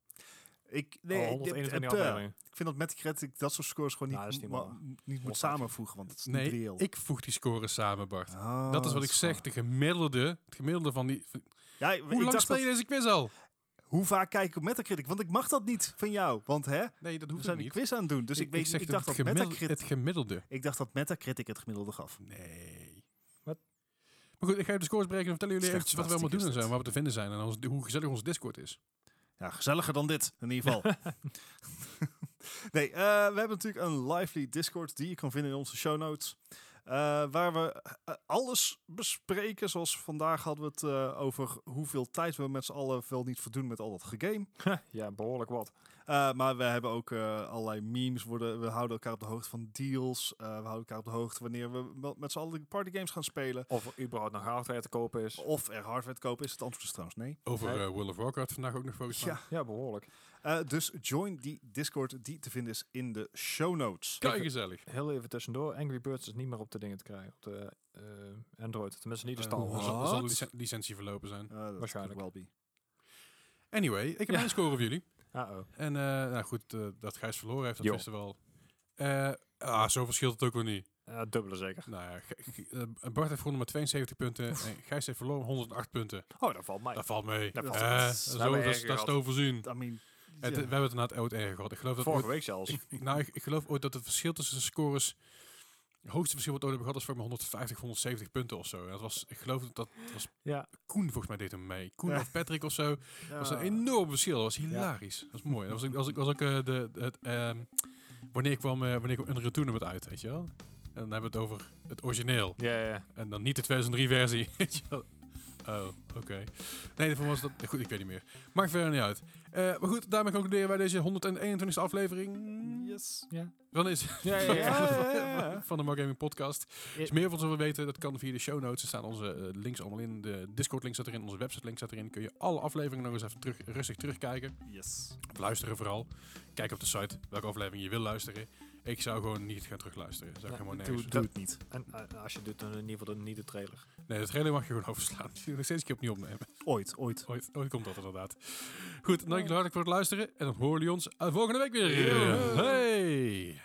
Ik, Nee, nee, ik- 121 het, eh, ik vind dat Metacritic dat soort scores gewoon Nou, niet, is niet niet moet 118. samenvoegen, want het is niet Nee, reëel. ik voeg die scores samen, Bart. Ah, dat is wat ik zeg. De gemiddelde, het gemiddelde van die... van- Ja, ik hoe lang speel je dat- deze quiz al? Hoe vaak kijk ik op Metacritic? Want ik mag dat niet van jou. Want hè, Nee, dat we hoeft zijn ook een niet. quiz aan het doen. Dus ik, weet, zeg ik, dat dacht het, dat gemiddelde, Metacritic, het gemiddelde. ik dacht dat Metacritic het gemiddelde gaf. Nee. Wat? Maar goed, ik ga even de scores berekenen en vertellen jullie Slecht even wat we allemaal doen en Waar we te vinden zijn en ons, hoe gezellig onze Discord is. Ja, gezelliger dan dit, in ieder geval. nee, eh, we hebben natuurlijk een lively Discord die je kan vinden in onze show notes. Eh, waar we eh, alles bespreken. Zoals vandaag hadden we het eh, over hoeveel tijd we met z'n allen wel niet verdoen met al dat gegame. ja, behoorlijk wat. Eh, maar we hebben ook allerlei memes. Worden, we houden elkaar op de hoogte van deals. Eh, we houden elkaar op de hoogte wanneer we met z'n allen partygames gaan spelen. Of er überhaupt nog hardware te kopen is. Of er hardware te kopen is. Het antwoord is trouwens nee. Over World of Warcraft vandaag ook nog mij. Ja, Ja, behoorlijk. Eh, dus join die Discord die te vinden is in de show notes. Kijk, gezellig. Heel even tussendoor. Angry Birds is niet meer op de dingen te krijgen. Op de eh, Android. Tenminste niet de Eh, Star er Wars. zal- zal een licen- licentie verlopen zijn. Dat Waarschijnlijk. well be. Anyway, ik heb Ja. mijn score voor jullie. Ah, oh. En eh, nou goed, dat Gijs verloren heeft, dat wisten we wel. Eh, ah, zo verschilt het ook wel niet. Dubbele zeker. Nou ja, Bart heeft gewonnen met 72 punten en Gijs heeft verloren 108 punten. Oh, dat valt mij. Dat valt mee. Dat valt mee. dat, is- erger dat is te overzien. I mean, Het, we hebben het inderdaad ooit erger gehad. Ik geloof dat Vorige ooit- week zelfs. ik, ik- nou, ik, ik geloof ooit dat het verschil tussen de scores... Het hoogste verschil wat we ooit hebben gehad is voor mij 150, 170 punten of zo. En dat was, ik geloof dat dat was Ja. Koen volgens mij deed hem mee. Koen Ja. of Patrick of zo. Dat was een enorm verschil. Dat was hilarisch. Dat was mooi. Dat was, was, ook- was ook eh, de, het, ehm, wanneer kwam, eh, wanneer kwam een retour met uit, weet je wel? En dan hebben we het over het origineel. Ja, ja. En dan niet de 2003 versie. weet je wel. Oh, oké. Nee, daarvoor was dat... Goed, ik weet niet meer. Maakt verder niet uit. Eh, maar goed, daarmee concluderen wij deze 121ste aflevering. Yes. Ja. Dan is Ja, ja, ja. Ja, ja, ja. van de Mark Gaming Podcast. Als meer van zullen weten, dat kan via de show notes. Er staan onze eh, links allemaal in. De Discord link staat erin, onze website link staat erin. Kun je alle afleveringen nog eens even terug, rustig terugkijken. Yes. Of luisteren vooral. Kijk op de site welke aflevering je wil luisteren. Ik zou gewoon niet gaan terugluisteren. Zou Ja, helemaal Doe, het niet. En eh, als je doet, dan in ieder geval de, niet de trailer. Nee, de trailer mag je gewoon overslaan. Die nog steeds een keer opnieuw opnemen. Ooit, ooit. Ooit, ooit komt dat inderdaad. Goed, dank jullie hartelijk voor het luisteren. En dan horen jullie ons eh, volgende week weer. Hey!